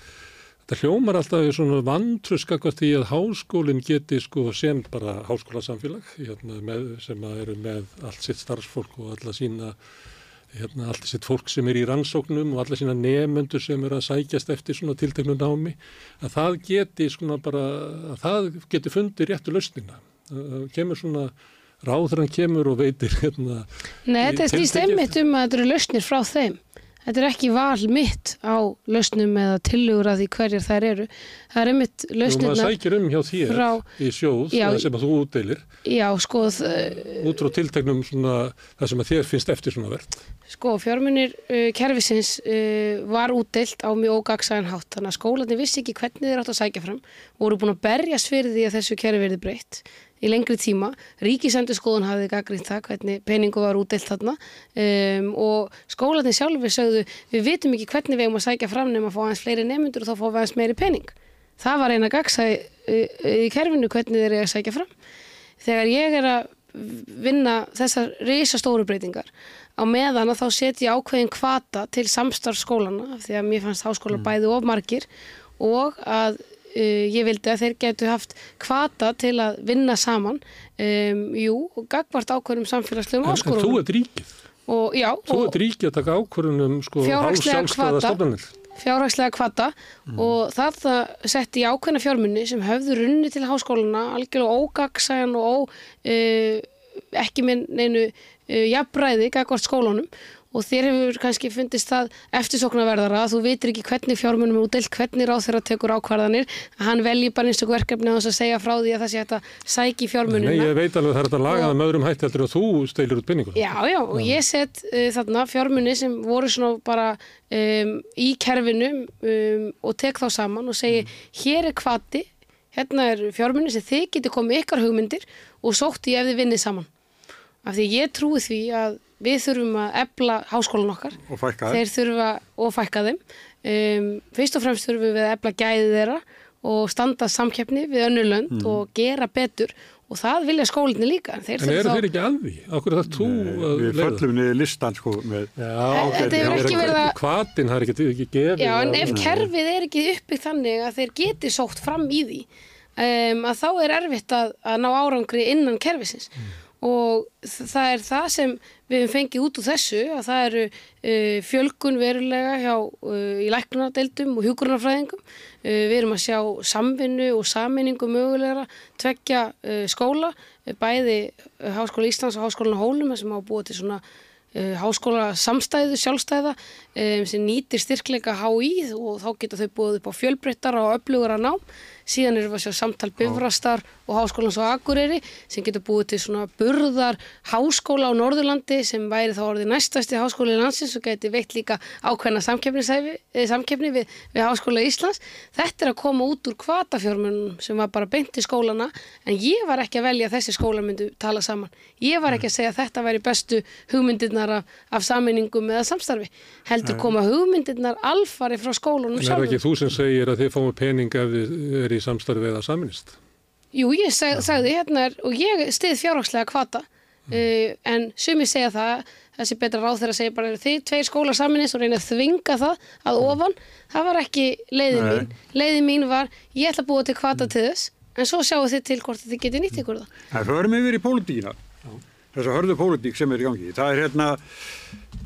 þetta hljómar alltaf í svona vantruskakvart því að háskólinn geti sko sem bara háskólasamfélag hérna, með, sem eru með allt sitt starfsfólk og alla sína hérna, allt sitt fólk sem er í rannsóknum og alla sína nefnendur sem er að sækjast eftir svona tilteknu námi að það geti svona bara að það geti fundið réttu lausnina. Það kemur svona ráðurann kemur og veitir hérna Nei, í þetta snýst einmitt um að þetta eru lausnir frá þeim Þetta er ekki val mitt á lausnum eða tillögur að því hverjar þær eru Það er einmitt Nú maður lausnirna sækir um hjá þér frá- í sjóð Já. sem að þú útdeilir Já, sko, út frá tilteknum svona það sem að þér finnst eftir svona verð. Sko, fjármunir uh, kerfisins uh, var útdeilt á mjög ógagsæðan hátt þannig að skólanir vissi ekki hvernig þeir átt að sækja fram voru búin að berjast fyrir því að þessu kerfi verði breytt í lengri tíma. Ríkisendurskoðun hafði gaggrínt það hvernig peningu var útdeilt þarna. Um, og skólanir sjálfur sögðu við vitum ekki hvernig við eigum að sækja fram nema að fá aðeins fleiri nefnundur og þá fá við aðeins meiri pening. Það var eina gagsæð uh, í kerfinu hvernig þeir eiga að sækja fram. Þegar ég er að vinna þessar risastóru breytingar á meðan að þá setja ákveðin kvata til samstarf skólana því að mér fannst háskóla bæði of margir og að uh, ég vildi að þeir getu haft kvata til að vinna saman um, jú, og gagvart ákveðum samfélagslegum En, en þú áskorunum ert ríkið. og já, Þú ert ríkið að taka ákvörðunum sko hálfsjálfstæða hvata. stofnanir. fjárhagslega kvata og það það setti í ákveðna fjármunni sem höfðu runni til háskóluna algjörlega ógagsæjan og ó, uh, ekki minn neinu uh, jafnræði gagvart skólunum og þér hefur kannski fundist það eftirsoknaverðara að þú vitir ekki hvernig fjármunum er útdelt, hvernig ráð þeirra tekur ákvarðanir, að hann velji bara einstaklega verkefni á þess að segja frá því að það sé hægt að sæki Nei, fjármunina. ég veit alveg að það er hægt að laga Og- það með öðrum hætti heldur en þú steilir út penningur. Já, já, og ég set uh, þarna fjármunni sem voru svona bara um, í kerfinu um, og tek þá saman og segi hér er kvati, hérna er fjármunni sem þið getur komið ykkar hugmyndir og sótt í ef þið vinnið saman. Af því ég trúi því að við þurfum að ebla háskólan okkar. Og fækka þeim. Þeir þurfa og fækka þeim. Um, fyrst og fremst þurfum við að ebla gæði þeirra og standa samkeppni við önnur lönd og gera betur og það vilja skólinni líka. Þeir En eru þá- þeir ekki að því? Akkur það þú að Við leiða? föllum niður listan sko með Já, Þetta hefur ekki verið að- Hvatin, það er ekki, ekki gefið. Já, en ef kerfið er ekki uppbyggt þannig að þeir geti sótt fram í því um, að þá er erfitt að, að ná árangri innan kerfisins og það er það sem við hefum fengið út úr þessu að það eru uh, fjölgun verulega hjá uh, í læknadeildum og hjúkurnarfræðingum uh, við erum að sjá samvinnu og saminningu mögulegra tveggja skóla, bæði Háskóla Íslands og Háskólan Hólum sem að búa til svona háskóla samstæðu, sjálfstæða um, sem nýtir styrkleika HÍ og þá geta þau búið upp á fjölbreyttar og öflugara nám. Síðan erum við að sjá samtal bifrastar og háskólans á Akureyri sem getur búið til svona burðar háskóla á Norðurlandi sem væri þá orðið næstasti háskóli í landsins og geti veitt líka ákveðna samkeppnisæfi- eh, við, við Háskóla Íslands. Þetta er að koma út úr kvatafjármunum sem var bara beint í skólana en ég var ekki að velja að þessi skóla myndu tala saman. Ég var ekki að segja að þetta væri bestu hugmyndirnar af, af saminingum eða samstarfi. Heldur koma hugmyndirnar alfari frá skólunum En er ekki þú sem segir að þið fáum pening ef þið er í samstarfi eða saminist? Jú, ég sag, sagði hérna er, og ég stið fjárhagslega kvata uh, en sumi segja það þessi betra ráð þeirra segja bara þið tveir skólar saminist og reyna að þvinga það að ofan, það var ekki leiðin mín. Leiðin mín var, ég ætla að búa til kvata til þess en svo sjáu þið til hvort þið getið nýtt ykkur það. Það förum yfir í pólitíkina. Þessa hörðu pólitík sem er í gangi. Það er hérna,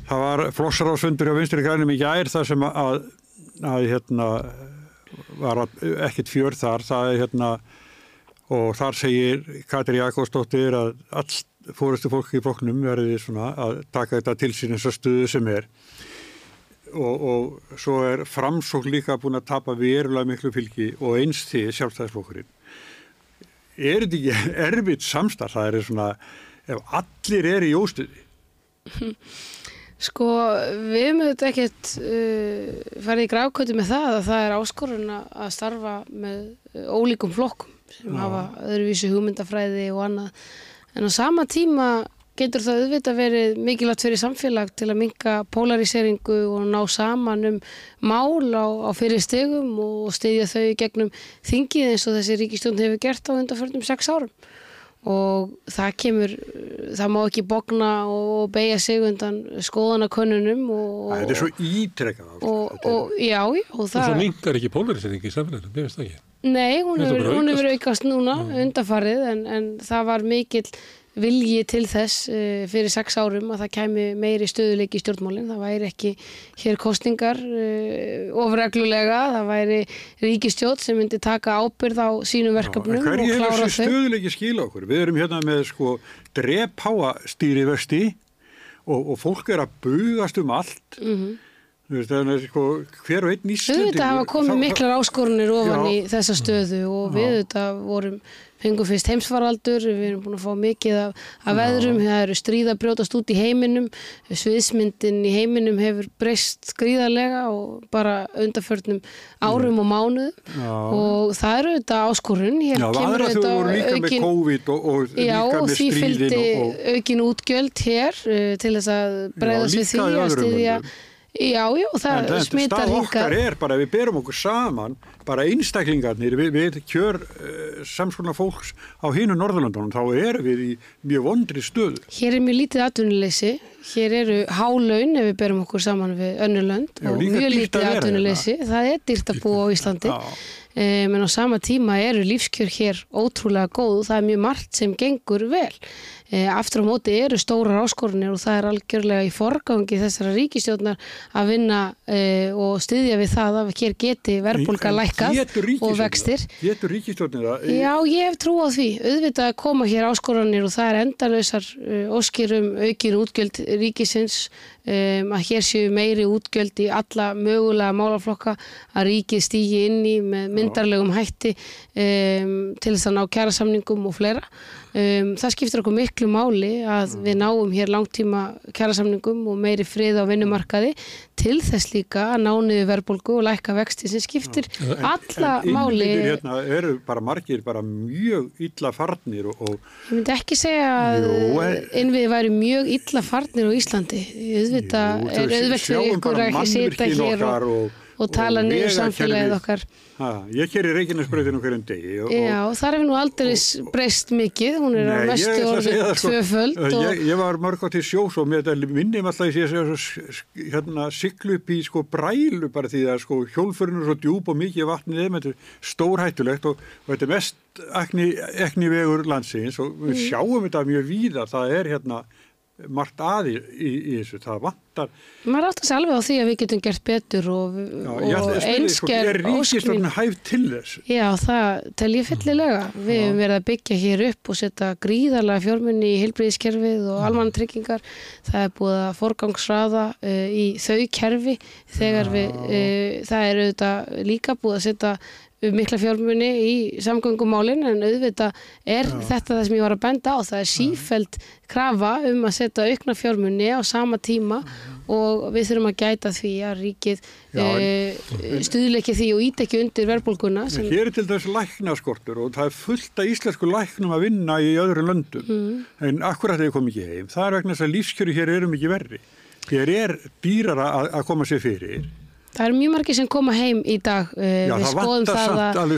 það var flossarásfundur á vinstri grænum í gær þar sem að, að hérna, var ekkert fjör þar. Það er hérna, og þar segir Katri Jakobsdóttir að allt fórustu fólk í flokknum verði svona að taka þetta til sín eins og stuðu sem er. Og, og svo er framsókn líka búin að tapa verulega miklu fylgi og eins því sjálfstæðisflokkurinn er þetta ekki erfitt samstarf það er svona, ef allir er í óstuði Sko, við auðvitað ekkert uh, farið í grákvöldu með það að það er áskorun að starfa með uh, ólíkum flokkum sem hafa öðruvísi hugmyndafræði og annað. En á sama tíma getur það auðvitað verið mikilvægt fyrir samfélag til að minka polariseringu og ná saman um mál á, á fyrir stegum og styðja þau gegnum þingið eins og þessi ríkistjón hefur gert á undanförnum sex árum og það kemur, það má ekki bogna og beigja sig undan skoðanakönnunum og, það er svo ítrekkað og, og já, já, og það mingar ekki polarisering í samfélaginu, mér finnst það ekki. nei, hún hefur, aukast. núna undanfarið en, en það var mikill vilji til þess uh, fyrir sex árum að það kæmi meiri stöðuleiki í stjórnmálinn, það væri ekki hér kostningar uh, ofreglulega, það væri ríkistjótt sem myndi taka ábyrð á sínum verkefnum og hverju hefur klára þessi þau. stöðuleiki skila okkur? Við erum hérna með sko drepháa stýrivexti og, og fólk er að bugast um allt. Mm veist, þannig sko hver og einn íslendingur Auðvitað hafa komið miklar áskorunir ofan Já. í þessa stöðu og við auðvitað vorum fengum fyrst heimsfaraldur, við erum búin að fá mikið af, af veðrum, það eru stríða brjótast út í heiminum, sviðsmyndin í heiminum hefur breyst gríðarlega og bara undarförnum árum og mánuðum. Og það eru auðvitað áskorun, hér Já, kemur með aukin- COVID og, og Já, og því fylgdi og, aukin útgjöld hér uh, til þess að bregðast við því að löndum. Já, já, En það þetta smittar stað hingað okkar er bara, við berum okkur saman, bara einstaklingarnir við, við kjör uh, samskona fólks á hínu Norðurlandunum, þá erum við í mjög vondri stöðu. Hér er mjög lítið atvinnuleysi, hér eru hálaun ef við berum okkur saman við önnur lönd Já, og mjög lítið hérna. atvinnuleysi, það er dýrt að búa á Íslandi. Um, en á sama tíma eru lífskjör hér ótrúlega góð og það er mjög margt sem gengur vel. E, aftur á móti eru stórar áskorunir og það er algjörlega í forgangi þessara ríkistjórnar að vinna e, og styðja við það að hér geti verbulga lækkað og vextir. Getur ríkistjórnir það? Já, ég hef trú á því. Auðvitað að koma hér áskorunir og það er endalösar óskirum aukin útgjöld ríkisins um, að hér séu meiri útgjöld í alla mögulega málaflokka að ríkið stýgi inn í með myndarlegum hætti um, til þess að ná kjærasamningum og fleira. Um, það skiptir okkur miklu máli að við náum hér langtíma kjærasamningum og meiri frið á vinnumarkaði til þess líka að ná niður verðbólgu og lækka vexti sem skiptir en, alla en máli. Hérna eru bara margir bara mjög illa farnir og, og Ég myndi ekki segja að en- innviði væri mjög illa farnir á Íslandi. Jú, er þau auðvelt fyrir ykkur að ekki sita hér og, og- og tala niður samfélagið okkar. ha, ég keri Reykjanesbreytinu hverjum degi og, Já, þar hefur nú aldrei breyst mikið, hún er Nei, mestu ætla að orðið sko, tvöföld og ég, ég var mörg á til sjós og mér þetta minnum alltaf að ég sé að hérna, siglu upp í sko brælu bara því að sko hjólfurinn er svo djúb og mikið vatnið þeim, þetta er stórhættulegt og, og þetta er mest ekni, ekni vegur landsins og við Mm. sjáum þetta mjög víða, það er hérna margt aði í, í þessu, það vantar maður átt að alveg á því að við getum gert betur og, Já, og einsker er ríkistofn hæf til þess? Já, það tel ég fyllilega. Við hefum verið að byggja hér upp og setja gríðarlega fjármunni í heilbriðiskerfið og almannatryggingar. Það er búið að forgangsraða uh, í þau kerfi þegar við, uh, það er auðvitað líka búið að setja mikla fjármunni í samgöngumálin en auðvitað er þetta það sem ég var að benda á. Það er sífæld krafa um að setja aukna fjármunni á sama tíma og við þurfum að gæta því að ríkið Já, uh, stuðleiki því og ít ekki undir verðbólguna sem Hér er til þess læknaskortur og það er fullt af íslensku læknum að vinna í öðru löndum. Mm. en akkurat þegar kom ekki heim? Það er vegna þess að lífskjöru hér eru mikið verri. Hér er dýrara að, að koma sér fyrir Það eru mjög margir sem koma heim í dag uh, Já, við skoðum það að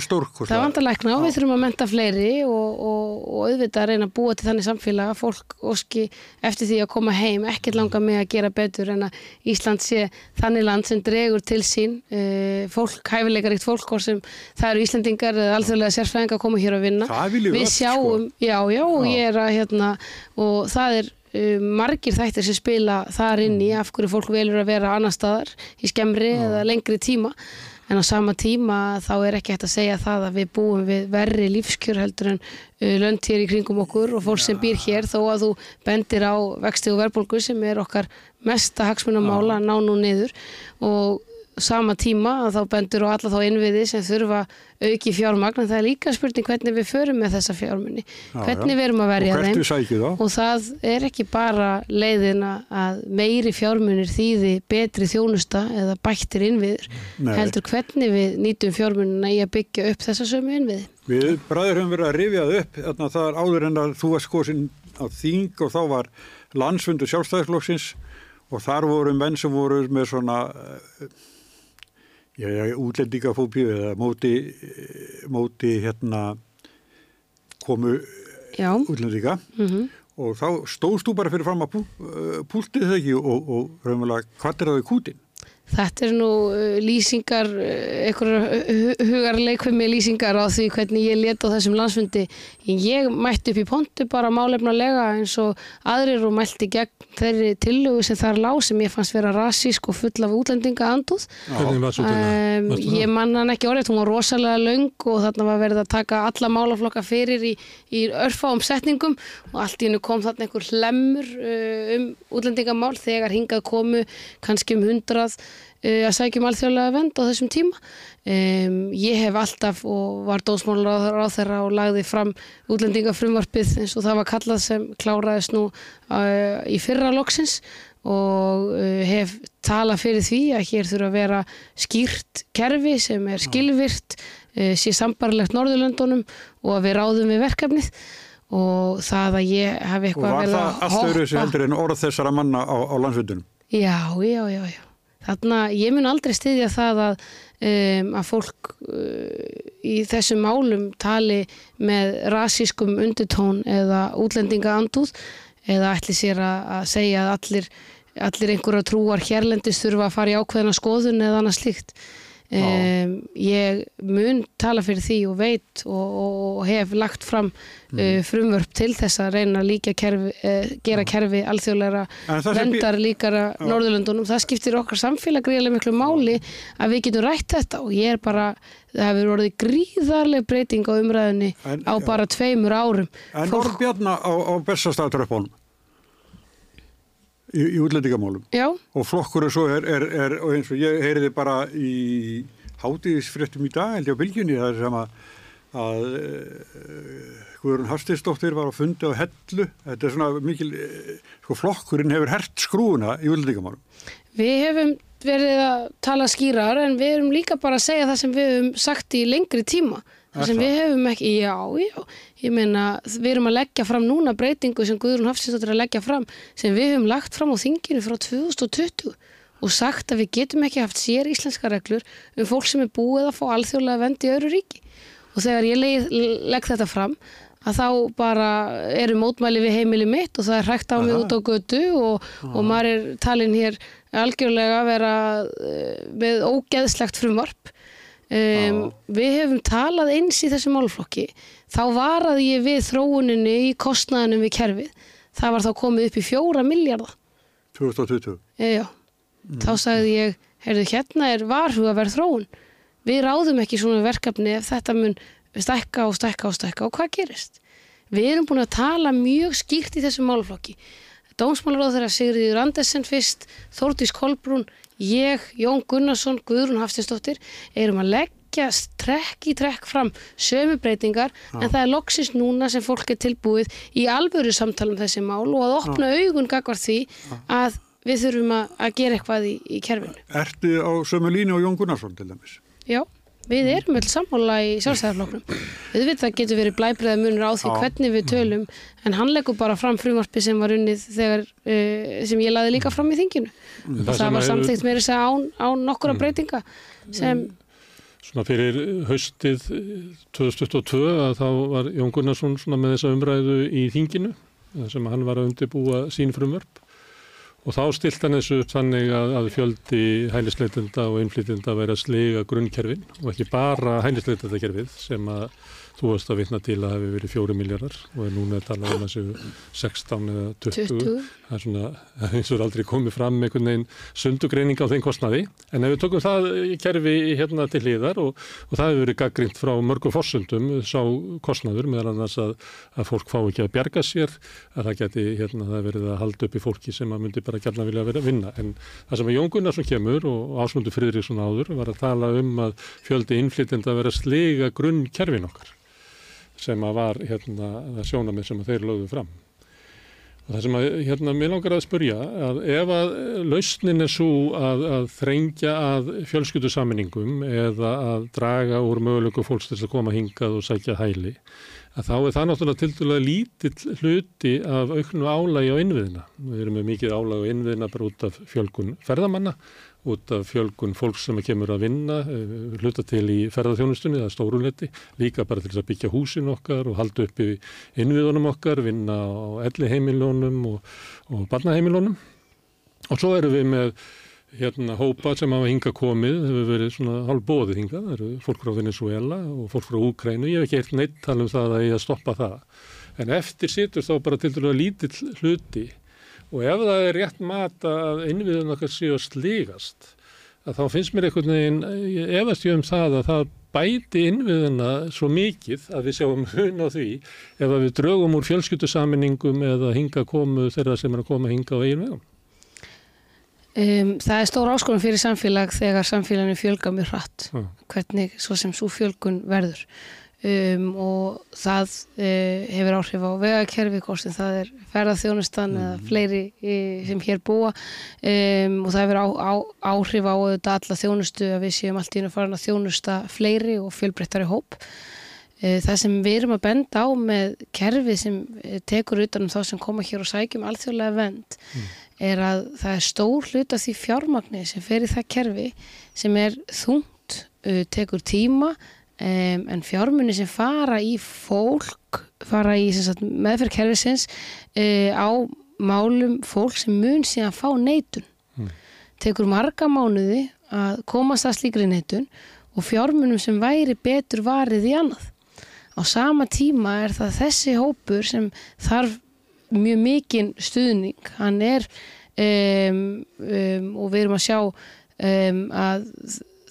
það vantar lækna. Og við þurfum að menta fleiri og, og, og auðvitað að reyna að búa til þannig samfélag að fólk óski eftir því að koma heim. Ekkert langa með að gera betur en að Ísland sé þannig land sem dregur til sín uh, fólk, hæfileikaríkt fólk hvort sem það eru Íslandingar eða alþjóðlega sérfræðingar að koma hér að vinna. Það viljum við öll, sjáum, já, já, og Já. ég er að hérna, og það er margir þættir sem spila þar inn í af hverju fólk velur að vera annar staðar í skemmri eða lengri tíma. En á sama tíma þá er ekki hægt að segja það að við búum við verri lífskjör heldur en uh, lönd hér í kringum okkur og fólk sem býr hér. Þó að þú bendir á vexti og verðbólgu sem er okkar mesta hagsmunamála að ná nú niður. Og sama tíma að þá bendur og alla þá innviði sem þurfa auki fjármagn. En það er líka spurning hvernig við förum með þessa fjármunni Já, hvernig við erum að verja Og þeim. og það er ekki bara leiðin að meiri fjármunir þýði betri þjónusta eða bættir innviður Nei. heldur hvernig við nýtum fjármunina í að byggja upp þessa sömu innviði. Við bræður höfum verið að rifjað upp þarna það er áður en að þú var skoðsinn á þing og þá var landsfundu sjálfstæðisflokksins og þar voru menn sem voru með svona útlendingafóbíu eða móti, eh, móti hérna komu Já, útlendinga. Mhm. Og þá stóðst þú bara fyrir fram að uh, púltið það ekki? Og, og raunverulega hvað er það í kútin? Þetta er nú uh, lýsingar, einhverjar hugarleikvimi lýsingar á því hvernig ég let á þessum landsfundi. Ég mætti upp í pontu bara málefnulega eins og aðrir og mælti gegn þeirri tillögu sem þar lág sem ég fannst vera rasísk og full af útlendinga andúð. Hvernig var til Um, ég man hann ekki orðið, hún var rosalega löng og þarna var verið að taka alla málaflokka fyrir í, í örfáum setningum og allt í hennu kom þarna einhver hlemmur uh, um útlendingamál þegar hingað komu kannski um hundrað uh, að sækjum alþjóðlega vend á þessum tíma. Um, ég hef alltaf og var dósmálar á þeirra og lagði fram útlendingafrumvarpið eins og það var kallað sem kláraðist nú uh, í fyrra loksins og uh, hef talað fyrir því að hér þurfa að vera skýrt kerfi sem er skilvirt, uh, sé sambarlegt Norðurlöndunum og að við ráðum við verkefnið og það að ég hef Og eitthvað var vel það að allt öðru þessi hoppa heldur en orð þessara manna á, á landsfundunum? Já, já, já, já. Þarna, ég mun aldrei styðja það að, um, að fólk uh, í þessum málum tali með rasískum undutón eða útlendinga andúð eða ætli sér að, að segja að allir, allir einhverja trúar hérlendis þurfa að fara í ákveðina skoðun eða annað slíkt. Um, ég mun tala fyrir því og veit og, og, og hef lagt fram uh, frumvörp til þess að reyna að líka kerfi, uh, gera kerfi bí- vendar líkara Norðurlöndunum. Það skiptir okkar samfélag gríðarlega miklu máli að við getum rætt þetta og ég er bara, það hefur orðið gríðarlega breyting á umræðinni En- á bara tveimur árum. En Fólk- orð Bjarna á, á bestastaftröfbónum í, í útlendingamálum. Já, og flokkur og svo er, er, er og eins og ég heyriði bara í hátíðisfréttum í dag held ég á bylgjunni það er sem að, að uh, Guðrun Hafstinsdóttir var á fundi á hellu. Þetta er svona mikil uh, sko flokkurinn hefur hert skrúuna í útlendingamálum. Við hefum verið að tala skýrar en við erum líka bara að segja það sem við hefum sagt í lengri tíma. Það sem við hefum ekki, já, já, ég meina við erum að leggja fram núna breytingu sem Guðrún Hafstinsdóttir er að leggja fram sem við hefum lagt fram á þinginu frá 2020 og sagt að við getum ekki haft sér íslenska reglur um fólk sem er búið að fá alþjóðlega vend í öðru ríki. Og þegar ég legg, legg þetta fram að þá bara eru mótmæli við heimili mitt og það er hrækt á mig út á götu og, og maður er talin hér algjörlega að vera uh, með ógeðslegt frumvarp um, við hefum talað eins í þessu málflokki þá varaði ég við þróuninni í kostnaðinum við kerfið það var þá komið upp í fjóra miljardar 2020 Já, já. Þá sagði ég, heyrðu, hérna er varhugaverð þróun. Við ráðum ekki svona verkefni ef þetta mun stækka og stækka og stækka og hvað gerist? Við erum búin að tala mjög skýrt í þessu málflokki. Dómsmálaráð þeirra Sigriður Andersen fyrst, Þórdís Kolbrún, ég, Jón Gunnarsson, Guðrún Haftinsdóttir, erum að leggja trekk í trekk fram sömu breytingar en það er loksins núna sem fólk er tilbúið í alvöru samtala um þessi mál og að opna augun gagvar því að við þurfum að, að gera eitthvað í, í kerfinu. Ertu á sömu línu og Jón Gunnarsson til dæmis? Já, við erum öll sammála í sjálfstæðarflokknum. Við getur verið blæbreiða munur á því hvernig við tölum en hann leggur bara fram frumvarpi sem var unnið þegar, uh, sem ég laði líka fram í þinginu. En Og það, sem var samþykkt meira þess að án, án nokkura breytinga sem, Svona fyrir haustið 2022 að þá var Jón Gunnarsson svona með þessa umræðu í þinginu þar sem hann var að undirbúa sín frumvörp og þá stilt hann þessu upp þannig að, að fjöldi hælisleitenda og innflytenda væri að sliga grunnkerfin og ekki bara hælisleitendakerfið sem að þú varst að vitna til að hafi verið fjóri miljardar og er núna að tala um þessu 16 eða 20. 20. Það er svona eins og er aldrei komið fram með einhvern veginn sundugreining á þeim kostnaði. En ef við tökum það kerfi hérna til hliðar og, og það hefur verið gaggrínt frá mörgum forsöndum sá kostnaður meðal annars að, að fólk fá ekki að bjarga sér, að það geti hérna það verið að halda upp í fólki sem að myndi bara gætna vilja vera að vinna. En það sem að Jón Gunnarsson kemur og Ásmundur Friðriksson áður var að tala um að fjöldi innflytjenda vera að sliga grunn kerfin okkar sem að var hérna sjónamið sem að þeir lögðu fram. Það sem að, hérna, mér langar að spurja að ef að lausnin er svo að, að þrengja að fjölskyldusammeningum eða að draga úr mögulegu fólks til að koma hingað og sækja hæli, að þá er það náttúrulega til dæla lítill hluti af auknu álægi á innviðina. Við erum með mikið álægi á innviðina bara út af fjölgun ferðamanna, út af fjölgun fólks sem kemur að vinna, eh, hluta til í ferðarþjónustunni, það er stóruletti, líka bara til að byggja húsin okkar og halda upp í innviðunum okkar, vinna á elli heimilónum og, og barnaheimilónum. Og svo erum við með hérna hópa sem hafa hinga komið, hefur verið svona hálf bóðið hingað, það eru fólk frá Venezuela og fólk frá Úkrænu, ég hef ekki eitt neitt tala um það að ég að stoppa það. En eftir situr þá bara til dælu lítill hluti og ef það er rétt mat að innviðun okkar séu að sligast, að þá finnst mér einhvern veginn, ég efast ég um það að það bæti innviðuna svo mikið að við sjáum hun á því ef að við draugum úr fjölskyttusaminingum eða hinga komu þeirra sem er að koma hinga á eigin vegum. um, það er stór áskorun fyrir samfélag þegar samfélaginu fjölga mjög hratt. Já. Hvernig svo sem svo fjölgun verður. Um, og það uh, hefur áhrif á vegakerfi hvort sem það er ferðarþjónustan eða fleiri e, sem hér búa. Um, og það hefur á, á, áhrif á auðvitað alla þjónustu að við séum allt í einu farin að þjónusta fleiri og fjölbreyttari hóp. Uh, það sem við erum að benda á með kerfi sem eh, tekur utan um þá sem koma hér og sækjum alþjóðlega vend er að það er stór hlut af því fjármagni sem fer í það kerfi sem er þungt, uh, tekur tíma um, en fjármunni sem fara í fólk, fara í sem sagt, meðferð kerfisins uh, á málum fólk sem mun síðan fá neitun. Tekur marga mánuði að komast að slíkri neitun og fjármunum sem væri betur varið í annað. Á sama tíma er það þessi hópur sem þarf mjög mikinn stuðning. Hann er um, um, og við erum að sjá að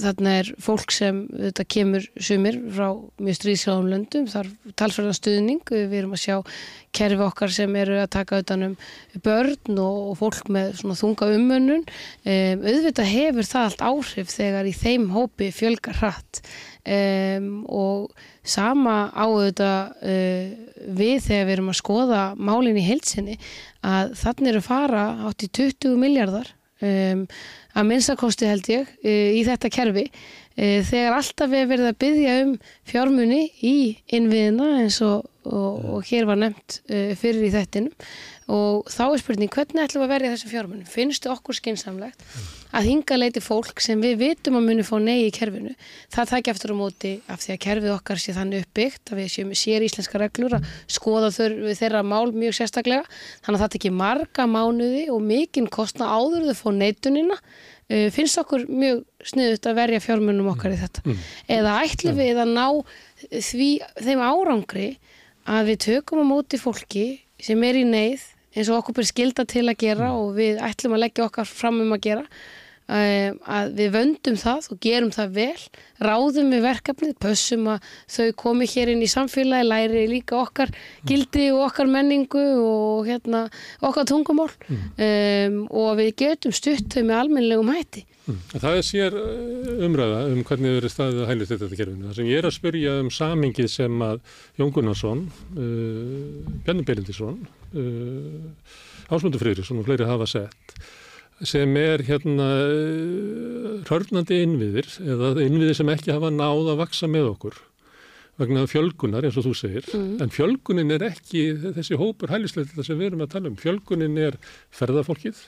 þarna er fólk sem þetta kemur sumir frá mjög stríðsjáðum löndum, þar talsverðan stuðning, við erum að sjá kerfi okkar sem eru að taka utanum börn og fólk með svona þunga umönnun, um, auðvitað hefur það allt áhrif þegar í þeim hópi fjölgar hratt. Um, og sama á auðvitað uh, við þegar við erum að skoða málinn í heilsinni að þannig eru fara átt í 20 miljardar um, að minnstakosti held ég uh, í þetta kerfi. Uh, þegar alltaf við verðum að byggja um fjármunni í innviðina eins og, og, og hér var nefnt uh, fyrir í þettinum og þá er spurning hvernig ætlum við að verja þessum fjármunum? Finnstu okkur skinsamlegt að hinga leiti fólk sem við vitum að muni fá nei í kerfinu? Það takja eftir á móti af því að kerfið okkar sé þannig uppbyggt að við séum sér íslenska reglur að skoða þur, þeirra mál mjög sérstaklega. Þannig að það tekir marga mánuði og mikinn kostna áður þau fá neitunina. Uh, finnst okkur mjög sniðut að verja fjármunum okkar í þetta? Mm. eða ætlum við að ná því, þeim árangri að við tökum á móti fólki sem er í neyð eins og okkur byrjir skilda til að gera og við ætlum að leggja okkar fram um að gera að við vöndum það og gerum það vel ráðum við verkefnið, pössum að þau komi hér inn í samfélagi læri líka okkar gildi og okkar menningu og hérna okkar tungumál. Um, og við getum stutt þau með almennlegum hætti. Það er sér umræða um hvernig verið staðið að hælist þetta kerfinu. Það sem ég er að spurja um samingið sem að Jón Gunnarsson, uh, Bjarni Beirindisson, uh, Ásmundur Freyrisson og fleiri hafa sett sem er hérna hörnandi innviðir eða innviðir sem ekki hafa náð að vaksa með okkur vegna fjölgunar eins og þú segir mm. en fjölgunin er ekki þessi hópur hælisleita sem við erum að tala um fjölgunin er ferðarfólkið,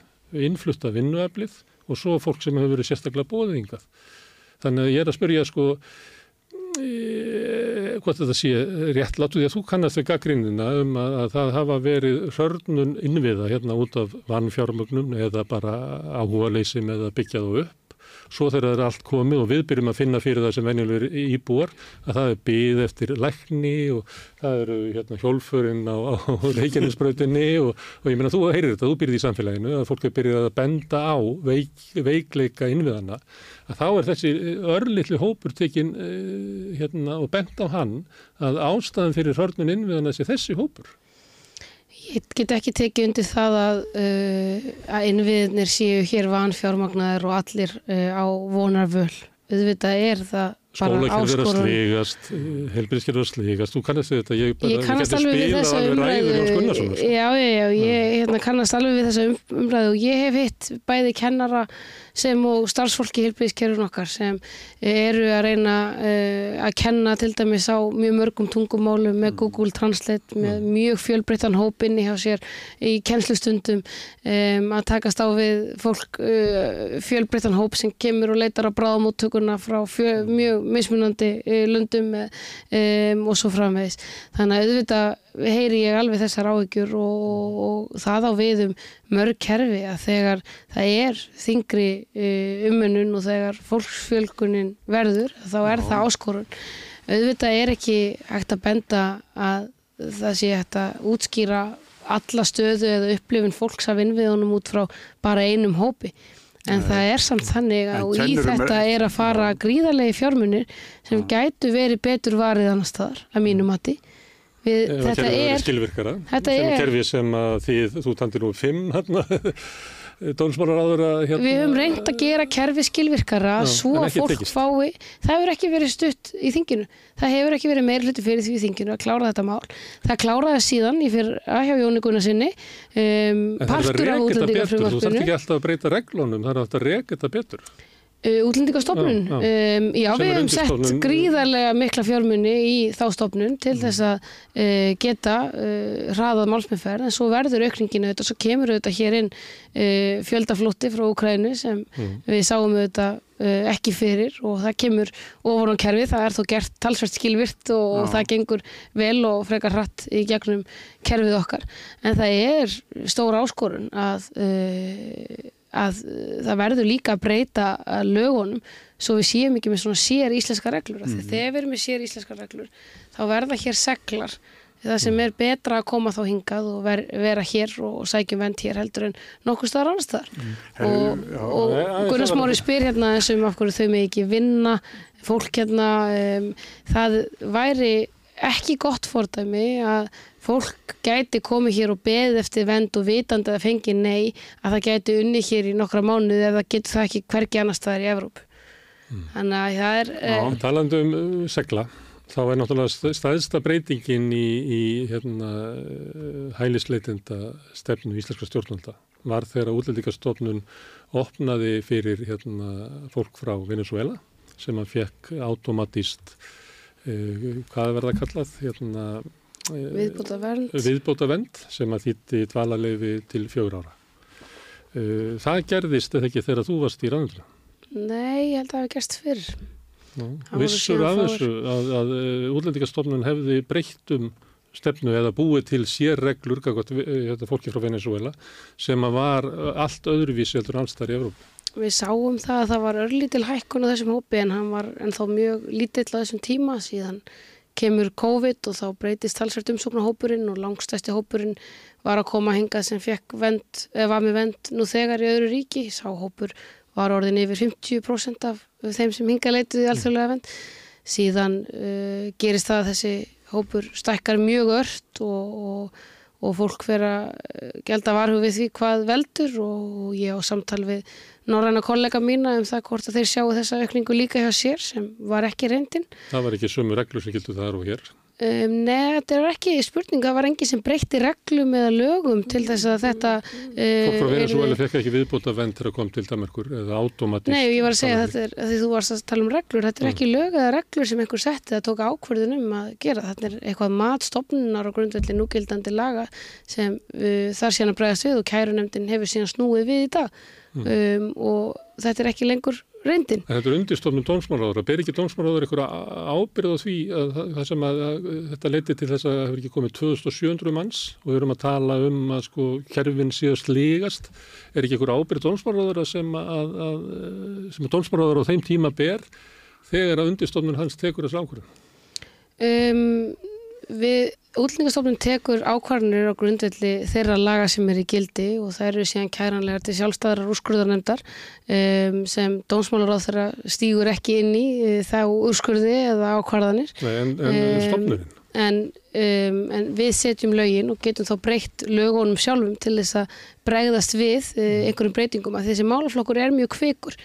innflutta vinnueflið og svo fólk sem hefur verið sérstaklega bóðingað. Þannig að ég er að spyrja sko e, hvort þetta sé rétt látu því að þú kannast við gaggrínina um að, að það hafa verið hörnun innviða hérna út af vannfjármögnum eða bara áhuga leysi með að byggja þú upp svo þegar það er allt komið og við byrjum að finna fyrir það sem venjulegur íbúar að það er byggð eftir lækni og það eru hérna, hjólfurinn á, á reykjarnisbröðinni og, og ég meina þú heyrir þetta, þú byrjið í samfélaginu að fólk er byrjið að benda á veik, veikleika innviðana að þá er þessi örlittli hópur tekinn uh, hérna, og benda á hann að ástæðan fyrir hörnun innviðana sé þessi hópur. Ég get ekki tekið undir það að, uh, að innviðnir séu hér vanfjármagnar og allir uh, á vonarvöl. Auðvitað er það bara áskorun. Skólakerfur að sligast, helbriðskerfur að sligast, þú kannast þetta, ég, bara, ég kannast alveg við þessa umræðu. Sko. Já, já, já, ég hérna, kannast alveg við þessa umræðu og ég hef hitt bæði kennara sem og starfsfólki helbriðskerfur okkar sem eru að reyna uh, að kenna til dæmis á mjög mörgum tungumálum með Google Translate með mjög fjölbreyttan hópinni hjá sér í kennslustundum um, að takast á við fólk uh, fjölbreyttan hóp sem kemur og leitar á bráðamóttökurna frá fjö, mjög mismunandi uh, löndum um, og svo framvegis. Þannig að auðvitað heyri ég alveg þessar áhyggjur og, og það á við um mörg kerfi að þegar það er þingri umunun og þegar fólksfjölgunin verður þá er það áskorun. Auðvitað er ekki hægt að benda að það sé hægt að útskýra alla stöðu eða upplifin fólks af innviðunum út frá bara einum hópi. En Nei. það er samt þannig að í þetta er að fara gríðarlegi fjármunir sem gætu verið betur varið annar staðar að mínu mati Við, þetta er skilvirkara? þetta sem er kerfi sem að því þú tandir nú fimm hérna dónsmálar áður að hérna... Við höfum reynd að gera kerfi skilvirkara Já, svo að fólk tekist. fái það hefur ekki verið stutt í þinginu. Það hefur ekki verið meir hluti fyrir því þinginu að klára þetta mál. Það kláraði síðan í fyrir aðhjá Jóni Gunnar sinni um, partur af útlendingafrumvarpinu Þú þarf ekki alltaf að breyta reglunum það er að reyka þetta betur útlendingastofnun, já, já. Um, já við hefum sett gríðarlega mikla fjármunni í þá stofnun til mm. þess að uh, geta uh, hraðað málsmennferð en svo verður aukninginu auðvitað, svo kemur auðvitað hér inn uh, fjöldaflótti frá Ukrænu sem mm. við sáum auðvitað ekki fyrir og það kemur ofan á kerfi, það er þó gert talsvært skilvirt og, og það gengur vel og frekar hratt í gegnum kerfið okkar en það er stóra áskorun að að uh, það verður líka að breyta uh, lögunum svo við séum ekki með svona sér íslenska reglur. Mm -hmm. þegar við erum með sér íslenska reglur þá verða hér seglar. Það sem er betra að koma þá hingað og ver, vera hér og sækjum vend hér heldur en nokkur staðar annars staðar. Og, já, og já, já, Gunnar það var- Smári spyr hérna eins og af hverju þau með ekki vinna fólk hérna um, það væri ekki gott fordæmi að fólk gæti komið hér og beðið eftir vend og vitandi að það fengi nei að það gæti unni hér í nokkra mánuði eða getur það ekki hvergi annars staðar í Evrópu. Þannig að það er uh, Talandi um uh, segla, þá er náttúrulega st- stæðsta breytingin í, í hérna, uh, hælisleitenda stefnu íslenska stjórnvalda var þegar útlendingastofnun opnaði fyrir hérna, fólk frá Venezuela sem að fekk automatist uh, hvað verða kallað? Hérna, uh, viðbúta vernd viðbóta sem að þýtti dvalarleifi til fjögur ára. Uh, það gerðist eða ekki þegar þú varst í ráðundra. Nei, ég held að það hafi gerst fyrr voru Vissur af þessu að, að útlendingastofnun hefði breytt um stefnu eða búið til sérreglur gagvart þetta fólki frá Venezuela sem að var allt öðruvísi heldur allstar í Evrópu. Við sáum það að það var örlítil hækkun á þessum hópi en hann var ennþá mjög lítill á þessum tíma síðan kemur COVID og þá breytist talsvært umsóknar hópurinn og langstæsti hópurinn var að koma hingað sem fekk vend, eða var með vend nú þegar í öðru ríki. Sá hópur var orðin yfir 50% af þeim sem hingað leituði alþjóðlega vend. Síðan uh, gerist það að þessi hópur stækkar mjög ört og, og, og fólk fer að uh, gelda varhu við því hvað veldur og ég á samtal við norræna kollega mína um það hvort að þeir sjáu þessa aukningu líka hjá sér sem var ekki reyndin. Það var ekki sömu reglur sem gildu þar og hér. Um, nei, þetta er ekki spurning, það var engi sem breytti reglum eða lögum til þess að þetta... Fólk frá Uh, Venezuela fekk ekki viðbóta vend þegar kom til Danmarkur eða automatist. Nei, ég var að segja að þetta er, að því þú varst að tala um reglur, þetta er ekki lög eða reglur sem einhver setti að tóka ákvörðun um að gera. Þetta er eitthvað matstofnunar og grundvelli núgildandi laga sem uh, þar síðan að bregðast við og kærunemdin hefur síðan snúið við í dag um, og þetta er ekki lengur reyndin. Þetta er undirstofnum dómsmálaður. Ber ekki dómsmálaður einhverja ábyrð á því að að, að þetta leiti til þess að það hefur ekki komið 2700 manns og við erum að tala um að sko kerfin síðast lígast. Er ekki einhverja ábyrð dómsmálaður sem að, að, sem að dómsmálaður á þeim tíma ber þegar að undirstofnun hans tekur þessu ákvörðun? Um, við útlendingastofnun tekur ákvarðanir á grundvelli þeirra laga sem er í gildi og það eru síðan kæranlegar til sjálfstæðar úrskurðarnemdar um, sem dómsmálaráð þeirra stígur ekki inn í uh, þá úrskurði eða ákvarðanir Nei, en, en Em, stofnunin? en, um, en við setjum lögin og getum þá breytt lögunum sjálfum til þess að bregðast við uh, einhverjum breytingum að þessi málaflokkur er mjög kvikur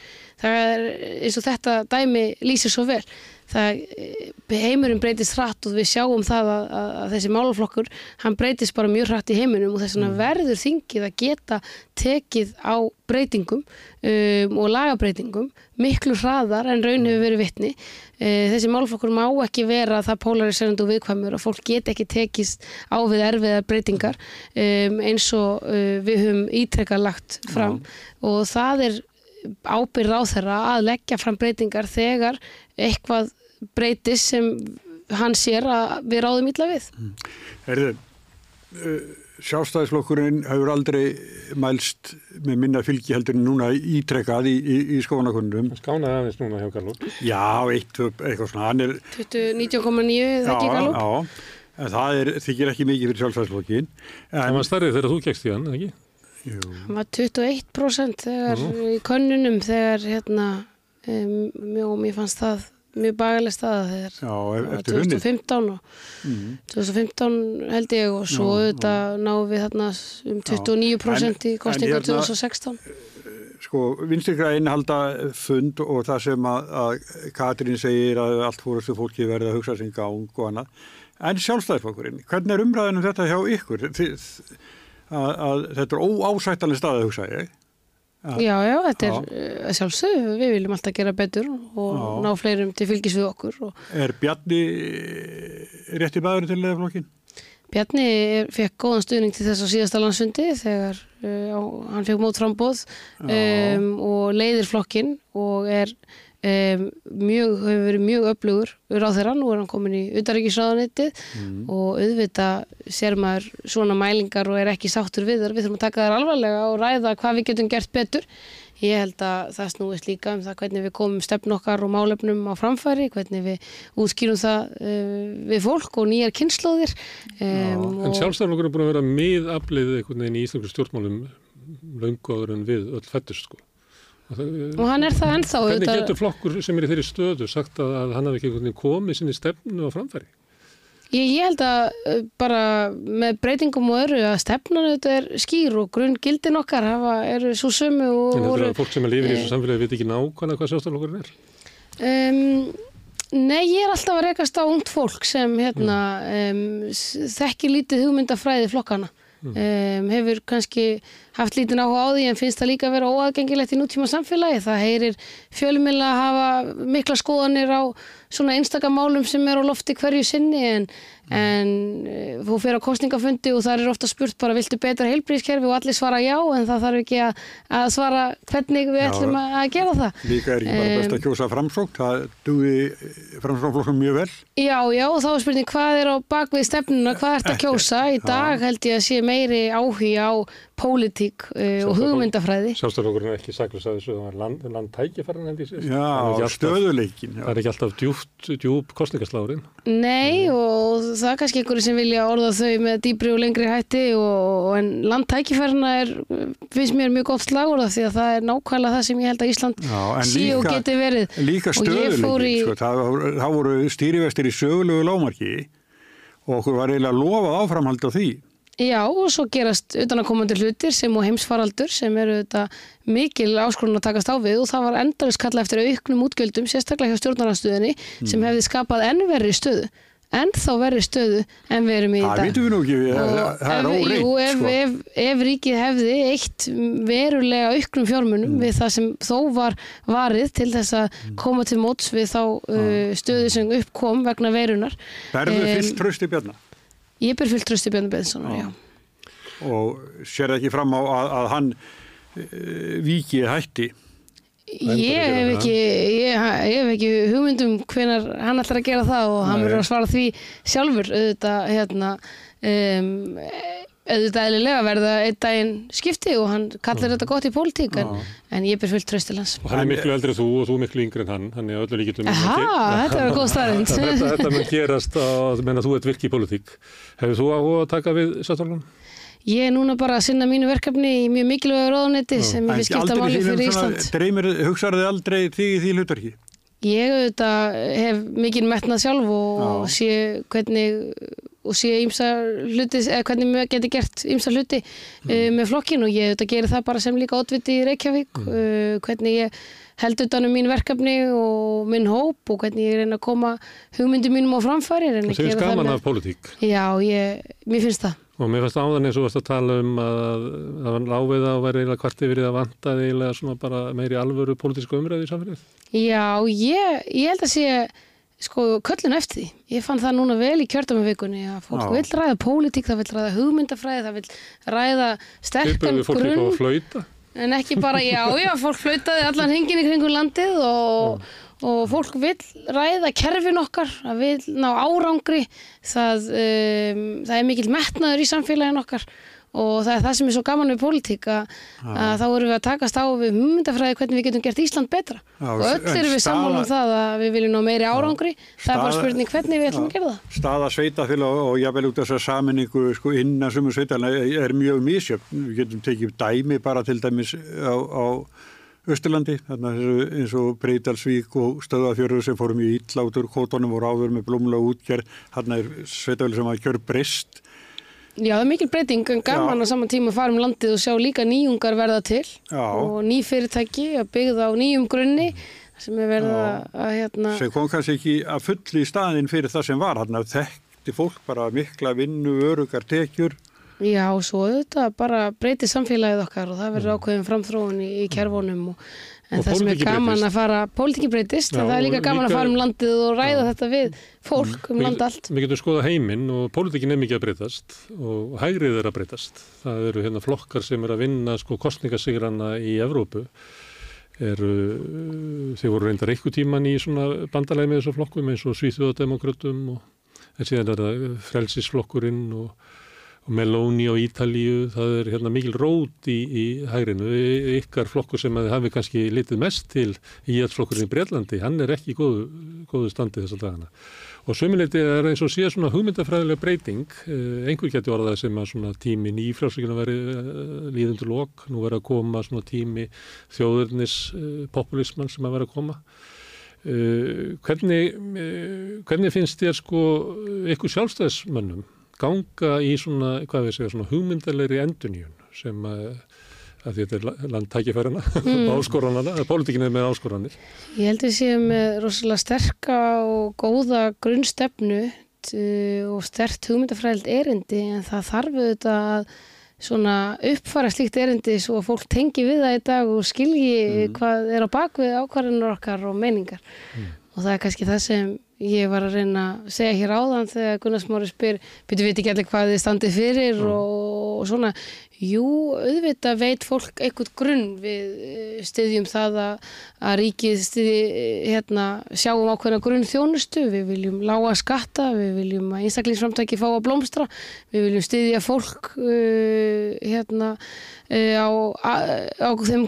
það er eins og þetta dæmi lýsir svo vel. Það eh, heimurinn breytist hratt og við sjáum það að, að, að þessi málaflokkur hann breytist bara mjög hratt í heiminum og þess vegna verður þingið að geta tekið á breytingum um, og lagabreitingum miklu hraðar en raun hefur verið vitni. Uh, þessi málaflokkur má ekki vera það polariserandi og viðkvæmur að fólk get ekki tekist á við erfiðar breytingar um, eins og uh, við höfum ítrekka lagt fram. Og það er ábyrð á þeirra að leggja fram breytingar þegar eitthvað breytis sem hann sér að við ráðum ítla við. Herðu, uh, sjálfstæðisflokkurinn hefur aldrei mælst með minna fylgi heldur en núna ítrekkað í, í, í skónakunnum. Skánaði aðeins núna hjá Garló. Já, eitt, eitthvað svona, hann er... 29,9 er það ekki já, já, en það er, þykir ekki mikið fyrir sjálfstæðisflokkin. Það En, var starrið þegar þú kekst í hann, ekki? Jú, Hann var 21% þegar í könnunum þegar hérna um, mjó, mér fannst það mjög bagaleg staða þegar já, það var eftir hunnið. 2015 og Mm. 2015 held ég og svo Já, auðvitað náum við þarna um 29% í En- kostninga en hérna- 2016. Sko, vinstirgræn halda fund og það sem að, að Katrín segir að allt fórustu fólki verði að hugsa sem gang og annað. En sjálfstæðisflokkurinn, hvernig er umræðin um þetta hjá ykkur? Þið, að, að þetta er óásættanlega stað að hugsa ég. Já, já, þetta Já. er uh, sjálfsög, við viljum alltaf gera betur og Já. ná fleirum til fylgis við okkur og Er Bjarni rétti maðurinn til leðaflokkin? Bjarni fekk góðan stuðning til þess á síðasta landsundi þegar uh, á, hann fekk mót frambóð Já. um, og leiðir flokkin og er um, mjög, hefur verið mjög öflugur ráð þeirra, nú er hann komin í utaríkisráðanettið Mm. og auðvitað sér maður svona mælingar og er ekki sáttur við þar, við þurfum að taka þær alvarlega og ræða hvað við getum gert betur Ég held að það snúist líka um það hvernig við komum stefn okkar og málefnum á framfæri, hvernig við útskýrum það uh, við fólk og nýjar kynnslóðir. Um, En sjálfstæðarflokkur er búin að vera miðaflið í íslensku stjórnmálum löngu áður en við öll fættust sko. Og það- og hann er það ennþá. Hvernig getur flokkur sem er í þeirri stöðu sagt að, að hann hafi ekki komið sinni stefnu á framfæri? Ég, ég held að uh, bara með breytingum og öru að stefnan auðvitað er skýr og grunn gildin okkar hafa, eru svo sömu og En þetta er að fólk sem er lifin í þessu samfélagi veit ekki nákvæmlega hvað sjálfstæðarflokkurinn er. Um, nei, ég er alltaf að rekast á ungt fólk sem hérna, um, þekki lítið hugmyndafræði flokkana. Um, hefur kannski haft lítinn áhuga á því en finnst það líka að vera óaðgengilegt í nútíma samfélagi. Það heyrir fjölumila að hafa mikla skoðanir á svona einstakamálum sem er á lofti hverju sinni en, en eh, þú fyrir á kostningafundi og það er ofta spurt bara viltu betra heilbríðskerfi og allir svara já en það þarf ekki að, að svara hvernig við Já. ætlum að, að gera það. Líka er ekki bara best að kjósa framsókn, það duði framsóknflokkum mjög vel. Já, já, og þá er spurning hvað er á bakvið stefnuna, hvað ert að kjósa? Í dag held ég að sé meiri áhugi á pólitík uh, og hugmyndafræði. Sjálfstæðarflokkurinn er ekki saklus að þessu, það var land, landtækifærin held ég sér. Já, stöðuleikin. Það er ekki alltaf djúpt, djúp kostningaslárin. Nei, og það er kannski einhverju sem vilja orða þau með dýbri og lengri hætti og, en landtækifærina er, finnst mér mjög gott slagur því að það er nákvæmlega það sem ég held að Ísland sé og geti verið. Líka stöðuleikin, í- sko, það, það voru stýrivestir í sögulegu lámarki og okkur var eiginlega lofað áframhald á því. Já, og svo gerast utanakomandi hlutir sem og heimsfaraldur sem eru þetta mikil áskorun að takast á við og það var endarist kalla eftir auknum útgjöldum, sérstaklega hjá stjórnarnarstöðinni sem hefði skapað enn verri stöðu enn þá verri stöðu en við erum í Það dag. vitum við nú ekki, Og það það er ef- óreitt. Jú, ef, sko. ef, ef ríkið hefði eitt verulega auknum fjármunum Mm. við það sem þó var varið til þess að koma til móts við þá uh, stöðu sem uppkom vegna veirunar. Berðu Em, fyllt trösti bjarnar Ég ber fullt trösti Björn Beðssonar, já. og sér ekki fram á að, að hann uh, vikið hætti. Ég hef ekki, ég, ég hef ekki hugmyndum hvenar hann ætlar að gera það og hann verður að svara því sjálfur auðvitað hérna um, auðvitað eðlilega verða einn daginn skipti og hann kallar þetta gott í pólitík en, en ég ber fullt tröst til hans. Og hann er miklu eldri en þú og þú miklu yngri en hann, hann er öllu líkitum. Þetta var góð staðrind. þetta, þetta mun gerast að menna þú ert virki í politík. Hefur þú áhuga að taka við Sáttálunum? Ég er núna bara að sinna mínu verkefni í mjög mikilvægur ráðuneyti sem ég vil skipta máli fyrir Ísland. Dreymir, hugsaðu þið aldrei þig í því hlutverki? Ég auðvitað hef mikinn metnað sjálf og Já. sé hvernig og sé ímsa hluti, eða hvernig maður geti gert ímsa hluti Mm. uh, með flokkin og ég auðvitað gerir það bara sem líka ótviti í Reykjavík Mm. uh, hvernig ég held utanum mín verkefni og minn hóp og hvernig ég reyna að koma hugmyndi mínum á framfæri Og þau er gaman af politík. Já, ég, mér finnst það Og mér fannst áðan eins og varst að tala um að það var láfið að vera eiginlega kvart yfir því að vantaði eiginlega svona bara meiri alvöru pólitísku umræði í samfélagið. Já, ég, ég held að sé sko köllun eftir því. Ég fann það núna vel í kjördamavikunni að fólk Já. vil ræða pólitík, það vil ræða hugmyndafræði, það vil ræða sterkan Tippuðu fólk líka á grunn að flauta. en ekki bara, já, já, fólk flautaði allan hengin í kringum landið og, og fólk vil ræða kerfin okkar, það vil ná árangri, það, um, það er mikill metnaður í samfélagin okkar. Og það er það sem er svo gaman við pólitík að, að þá erum við að takast á við hugmyndafræði hvernig við getum gert Ísland betra. Já, og öll erum við sammála um staða- það að við viljum ná meiri árangri. Það er bara Staða- spurning hvernig við ætlum að gera það. Staða sveitafélag og jáfnvel út af þessar saminningu sko, innan sumu sveitafélag er mjög misjöfn. Við getum tekið dæmi bara til dæmis á, á Östurlandi, þarna þessu eins og Breidalsvík og Stöðafjörður sem fórum í ítlátur, kótonum voru áður með blómlega útgerð, þarna er sveitafélag sem að kjör breyst. Já, það er mikil breyting en gaman Já. á saman tíma að fara um landið og sjá líka nýjungar verða til Já. og ný fyrirtæki að byggða á nýjum grunni sem er verið að, að hérna, sem kom kannski ekki að fulli í staðin fyrir það sem var, þarna þekkti fólk bara mikla vinnu, örugar tekjur. Já, svo auðvitað bara breytir samfélagið okkar og það verður ákveðin framþróun í, í kerfunum og, en Og það sem er gaman breytist. að fara, pólitíkin breytist Já, en það er líka gaman líka- að fara um landið og ræða þetta við fólk um land allt. Við getum skoða heiminn og pólitíkin er mikið að breytast og hægrið er að breytast. Það eru hérna flokkar sem eru að vinna sko kostningasigranna í Evrópu. Eru þeir voru reyndar eitthvað tíman í svona bandalæg með þessar flokkum eins og Svíþjóðademokratum og en síðan er það frelsisflokkurinn og, og Meloni á Ítalíu, það er hérna mikil rót í, í hægrinu, ykkar flokkur sem að hafi kannski litið mest til í íhaldsflokkurinn í Breitlandi, hann er ekki í góðu, góðu standi þessar dagana. Og sömuleyti er eins og síðan svona hugmyndafræðilega breyting, eh, einhver geti orðað sem að svona tími nýfrálsvíkina veri eh, líðundur lok, nú verið að koma svona tími þjóðurnis populisman sem að vera að koma. Hvernig, hvernig finnst þér sko ykkur sjálfstæðismönnum ganga í svona, hvað við segja, svona hugmyndalegri enduníun sem að, að þetta er landtækifærana mm. áskoranana, pólitíkin er með áskoranir Ég held að við séum með rosalega sterka og góða grunnstefnu og stert hugmyndafræðild erindi en það þarf auðvitað að svona uppfara slíkt erindi svo að fólk tengi við það í dag og skilji mm. hvað er á bakvið ákvarðinur okkar og meiningar mm. og það er kannski það sem ég var að reyna að segja hér áðan þegar Gunnar Smári spyr, byrju veit ekki allir hvað þið standið fyrir mm. og, og svona. Jú, auðvitað veit fólk eitthvað grunn. Við eh, styðjum það að, að ríkið styðji hérna, sjáum ákveðna grunn þjónustu, við viljum lága skatta, við viljum að einstaklingsframtæki fá að blómstra, við viljum styðja fólk uh, hérna á, á, á þeim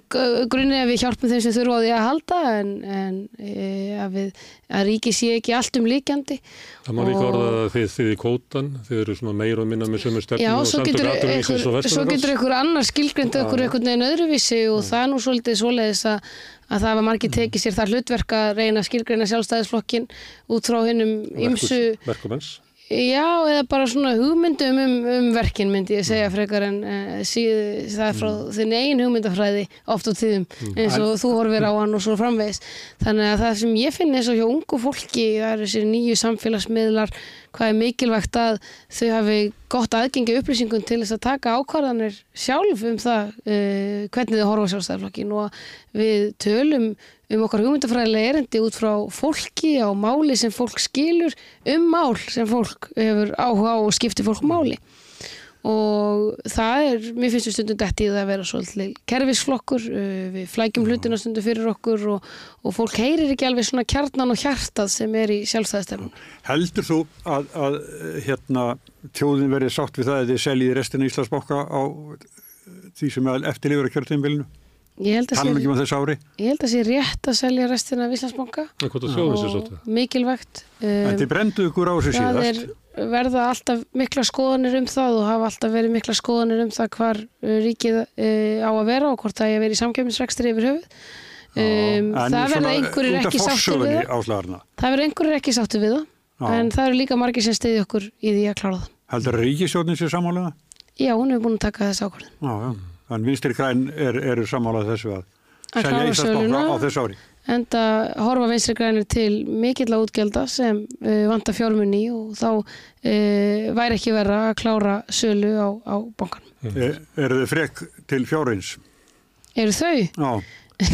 grunni að við hjálpum þeim sem þurfa á því að halda en, en uh, að, við, að ríkið sé ekki allt um líkjandi. Það má líka orða að þið þið í kótan, þið eru svona meira og minna með sömu stefnum og samtök aðrunvísins og vesturverðs. Svo getur einhver annar skilgrind okkur einhvern veginn öðruvísi og það er nú svolítið svoleiðis að, að það var margir tekið sér það hlutverk að reyna skilgreina sjálfstæðisflokkin út frá hennum ymsu... Já, eða bara svona hugmyndum um, um verkin myndi ég segja frekar en uh, síð, það er frá þinn einn hugmyndafræði oft á tíðum eins og þú horfir á hann og svo framvegis. Þannig að það sem ég finn eins og hjá ungu fólki, það eru þessi nýju samfélagsmiðlar, hvað er mikilvægt að þau hafi gott aðgengi upplýsingum til þess að taka ákvarðanir sjálf um það uh, hvernig þau horfa sjálfstæðarflokkin og við tölum um okkar hugmyndafræðilega erindi út frá fólki á máli sem fólk skilur um mál sem fólk hefur áhuga á og skiptir fólk máli og það er, mér finnst við stundum dætt í það að vera svolítið kerfisflokkur við flækjum hlutina stundum fyrir okkur og, og fólk heyrir ekki alveg svona kjarnan og hjartað sem er í sjálfstæðastefnum Heldur þú að, að hérna, tjóðin verið sátt við það að þið seljiði restina Íslandsbóka á því sem er eftirlifur að ekki um þess ári? Ég held að það sé rétt að selja restina af Íslandsbóka og mikilvægt um, Þið brendu ykkur á þessu síðast verða alltaf mikla skoðanir um það og hafa alltaf verið mikla skoðanir um það hvar uh, ríkið uh, á að vera og hvort það er að vera í samkjöfnisvextri yfir höfuð. Um, það verða einhverjir ekki sáttu við það. það verða einhverjir ekki sáttu við það Já. en það eru líka margir sem stiði okkur í því að klára það. Heldur að ríkisjónin sé samálega? Já, hún hefur búin að taka þessu ákvörðin Þannig vinstri græn eru er samálega þessu að selja Íslandsbóka á þessu ári enda horfa vinstri grænir til mikill að útgelda sem uh, vanta fjármunni og þá uh, væri ekki verið að klára sölu á, á bankan. Er, eru þið frekk til fjárins? Eru þau? Já.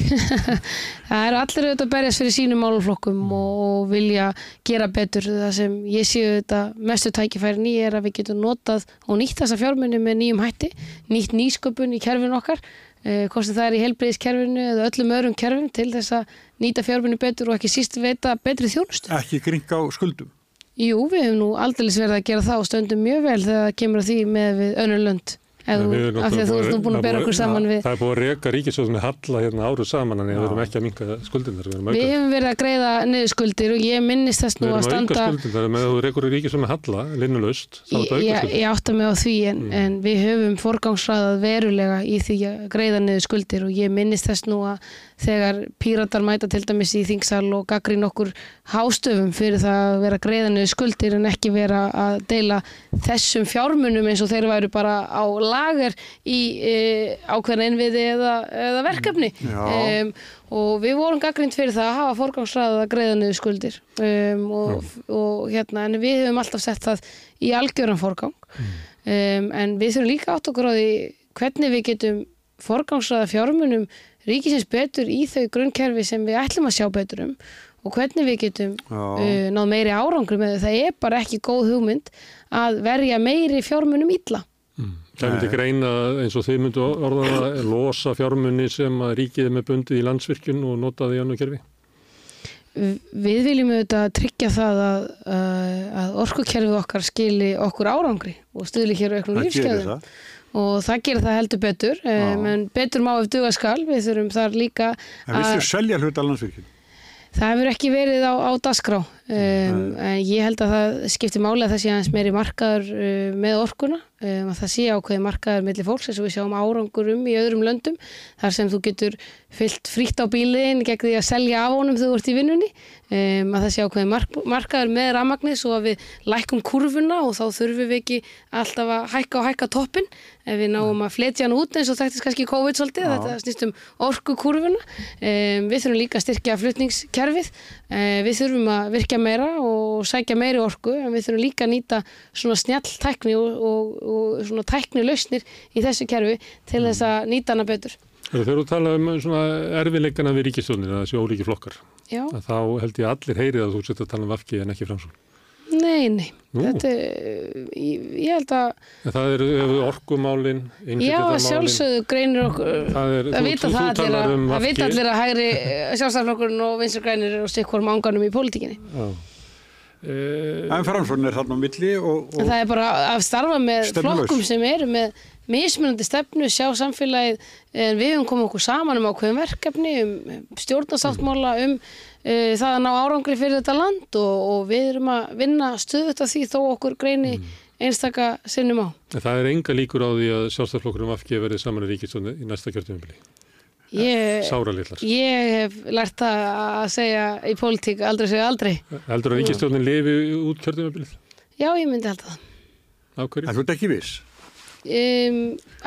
það eru allir auðvitað að berjast fyrir sínum máluflokkum og, og vilja gera betur. Það sem ég séu auðvitað mestu tækifærin í er að við getum notað og nýtt þessa fjármunni með nýjum hætti, nýtt nýsköpun í kerfinu okkar Eh, hvort það er í helbriðiskerfinu eða öllum öðrum kerfum til þess að nýta fjármunni betur og ekki síst veita betri þjónustu. Ekki gringa á skuldum? Jú, við hefum nú aldrei verið að gera það og stöndum mjög vel þegar það kemur að því með önnur lönd. Þú, af því að þú ert búin að bera okkur saman við Það er búin að reyka ríkisjóðunni halla hérna áruð saman en við erum ekki að minka skuldinar Við, við hefum verið að greiða niður skuldir og ég minnist þess nú að standa Við erum að auka skuldinar með að þú reykur halla þá er þetta auka skuldir Ég átta mig á því en, mm. en við höfum forgangsraðað verulega í því að greiða niður skuldir og ég minnist þess nú að þegar píratar mæta til dæmis í þingsal og gaggrín okkur hástöfum fyrir það að vera greiðanuð skuldir en ekki vera að deila þessum fjármunum eins og þeir væru bara á lager í e, ákveðna innviði eða, eða verkefni. Um, og við vorum gaggrínt fyrir það að hafa forgangsræðað að greiðanuð skuldir. Um, og, og hérna en við hefum alltaf sett það í algjöran forgang. Um, en við þurfum líka átt okkur á því hvernig við getum forgangsræða fjármunum ríkisins betur í þau grunnkerfi sem við ætlum að sjá betur um og hvernig við getum uh, náð meiri árangur með það er bara ekki góð hugmynd að verja meiri fjármunum ítla. Mm. Það myndi greina eins og þau myndu orðaða losa fjármunni sem að ríkið er með bundið í landsvirkjun og nota því annu kerfi? við viljum auðvitað tryggja það að, að, að orkukerfið okkar skili okkur árangri og stuðli hér á auknum Og það gerir það heldur betur. Um, en betur má ef duga skal. Við þurfum þar líka En viltu selja hluta landsvirkjum? Það hefur ekki verið á, á dasgrá um, en ég held að það skiptir máli að það sé aðeins meiri markaður uh, með orkuna, um, að það sé ákveði markaður millir fólks eins og við sjáum árangur um í öðrum löndum, þar sem þú getur fyllt frítt á bíliðin gegn því að selja af honum þegar þú ert í vinnunni. Um, að það sé ákveði mark, markaður með rafmagnið svo að við lækum kurvuna og þá þurfum við ekki alltaf að hækka og hækka toppin ef við náum að fletja hann út eins og þekktist kannski í COVID svolítið, þetta snýst um orkukurvuna. Um, við þurfum líka að styrkja flutningskerfið. Um, við þurfum að virkja meira og sækja meiri orku en við þurfum líka að nýta svona snjall tækni og, og, og svona tækni lausnir í þessu kerfi til þess að nýta hana betur Þegar þú tala um svona erfiðleikana við ríkistjónir, að það séu ólíki flokkar, þá held ég allir heyrið að þú setja að tala um vafki en ekki framsókn. nei, nei. Þetta, ég, ég held að En það eru orkumálin, Já, innflytjandamálin. sjálfsögðu greinir okkur Það er- það vita það allir að, um það vita VG. allir að hægri sjálfstæðarflokkurinn og vinstur grænir og stikkur manganum í pólitíkinni Já. Eh, En framsvon er þarna á milli og, og það er bara að starfa með Stefnulaus. flokkum sem eru með mismunandi stefnu, sjá samfélagið en við höfum komið okkur saman um ákveðum verkefni, um stjórnarsáttmála um það að ná árangri fyrir þetta land og, og við erum að vinna stöðut af því þó okkur greini einstaka sinnum á. en það er enga líkur á því að sjálfstæðarflokkur um vafki verið saman í ríkistjóni í næsta kjörtjumabili. Ég, Sára litlar. ég hef lært það að segja í pólitík aldrei segja aldrei. Heldur að ríkistjónin lifi út kjörtjumabilið? Já, ég myndi held það. Af hverju? þú ert ekki viss. um,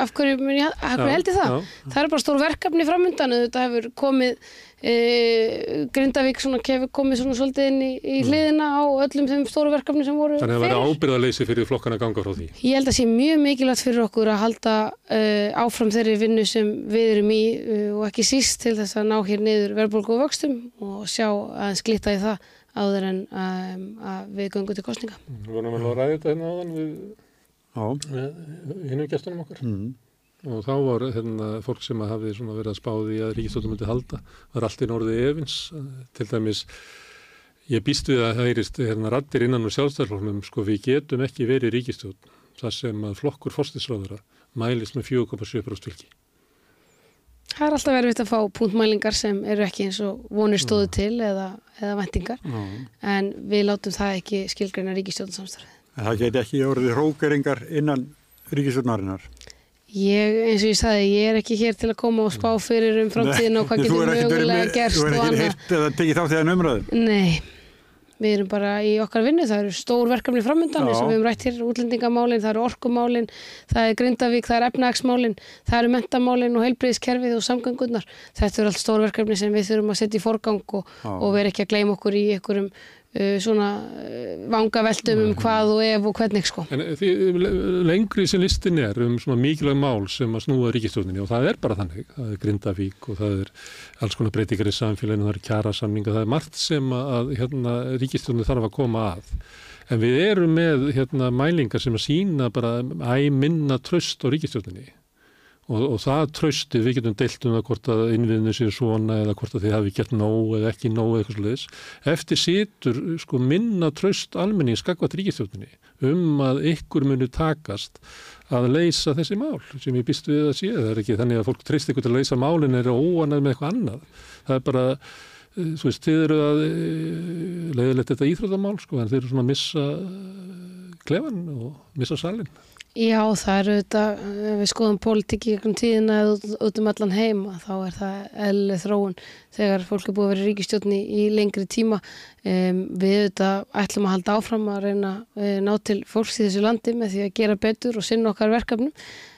af hverju, mun ég, af hverju Já, held ég það? já. Það eru bara stór verkefni framöndan þetta hefur komið e, Grindavík svona, hefur komið svona svolítið inn í, í hliðina á öllum þeim stóru verkefni sem voru Mm. Þannig að það fyrir. væri ábyrðaleysi fyrir flokkana að ganga frá því. Ég held að sé mjög mikilvægt fyrir okkur að halda uh, áfram þeirri vinnu sem við erum í uh, og ekki síst til þess að ná hér niður verðbólgu og vöxtum og sjá aðeins glitta í það áður en um, að við göngum til kostninga. Við vorum að ræða þetta hérna áðan við, við hinnum gestunum okkar. Mm. Og þá var hérna, fólk sem hafði verið að spáði að ríkistóttum myndi halda, var allt í norðið efins, til dæmis, ég býst við að það heyrist hérna rattir innan úr sjálfstæðarflokknum, sko við getum ekki verið ríkistjótt, þar sem að flokkur forstisráðara mælist með 4,7% fylgi. Það er alltaf verið að fá punktmælingar sem eru ekki eins og vonir stóðu til eða, eða vendingar Já. en við látum það ekki skilgreina ríkistjórnsamstarfið. En það geti ekki orðið hrókeringar innan ríkisvöldnarinnar. Ég, eins og ég sagði, ég er ekki hér til að koma og spá fyrir um framtíðin og hvað getur mögulega gerst Þú og er ekki annað. heilt eða tekið þátt í það umræðu. Nei, við erum bara í okkar vinnu, það eru stór verkefni framöndan eins og við höfum rætt hér útlendingamálin, það eru orkumálin, það er Grindavík, það er efnagsmálin, það eru mentamálin og heilbriðiskerfið og samgöngurnar. Þetta eru allt stór verkefni sem við þurfum að setja í forgang og, og vera ekki að gleyma okkur í einhverjum svona uh, vangaveltum um hvað og ef og hvernig sko. En því, lengri sem listin er um svona mikilvæg mál sem að snúa ríkistjóninni og það er bara þannig, það er Grindavík og það er alls konar breytingar í samfélaginu, það er kjara samninga, það er margt sem að hérna, ríkistjóninni þarf að koma að. En við erum með hérna, mælingar sem að sína bara æ minna tröst á ríkistjóninni og, og það trösti, við getum deilt um það hvort að innviðinu séu svona eða hvort að þið hafi gert nóg eða ekki nóg eða eitthvað sliðis. Eftir situr sko minna tröst almenning skakvat ríkistjóninni um að ykkur muni takast að leysa þessi mál sem ég býst við að sé. Það er ekki þannig að fólk treyst ykkur til að leysa málin er óanað með eitthvað annað. Það er bara, eh, þú veist, þið eru að eh, leiðilegt þetta íþróttamál sko en þið eru svona að missa klefan og missa salin. Já, það eru þetta, ef við skoðum pólitík í gegnum tíðina eða út, um allan heim, að þá er það eðlileg þróun þegar fólk er búið að vera í ríkistjórni í lengri tíma. Um, við þetta ætlum að halda áfram að reyna uh, ná til fólks í þessu landi með því að gera betur og sinna okkar verkefnum,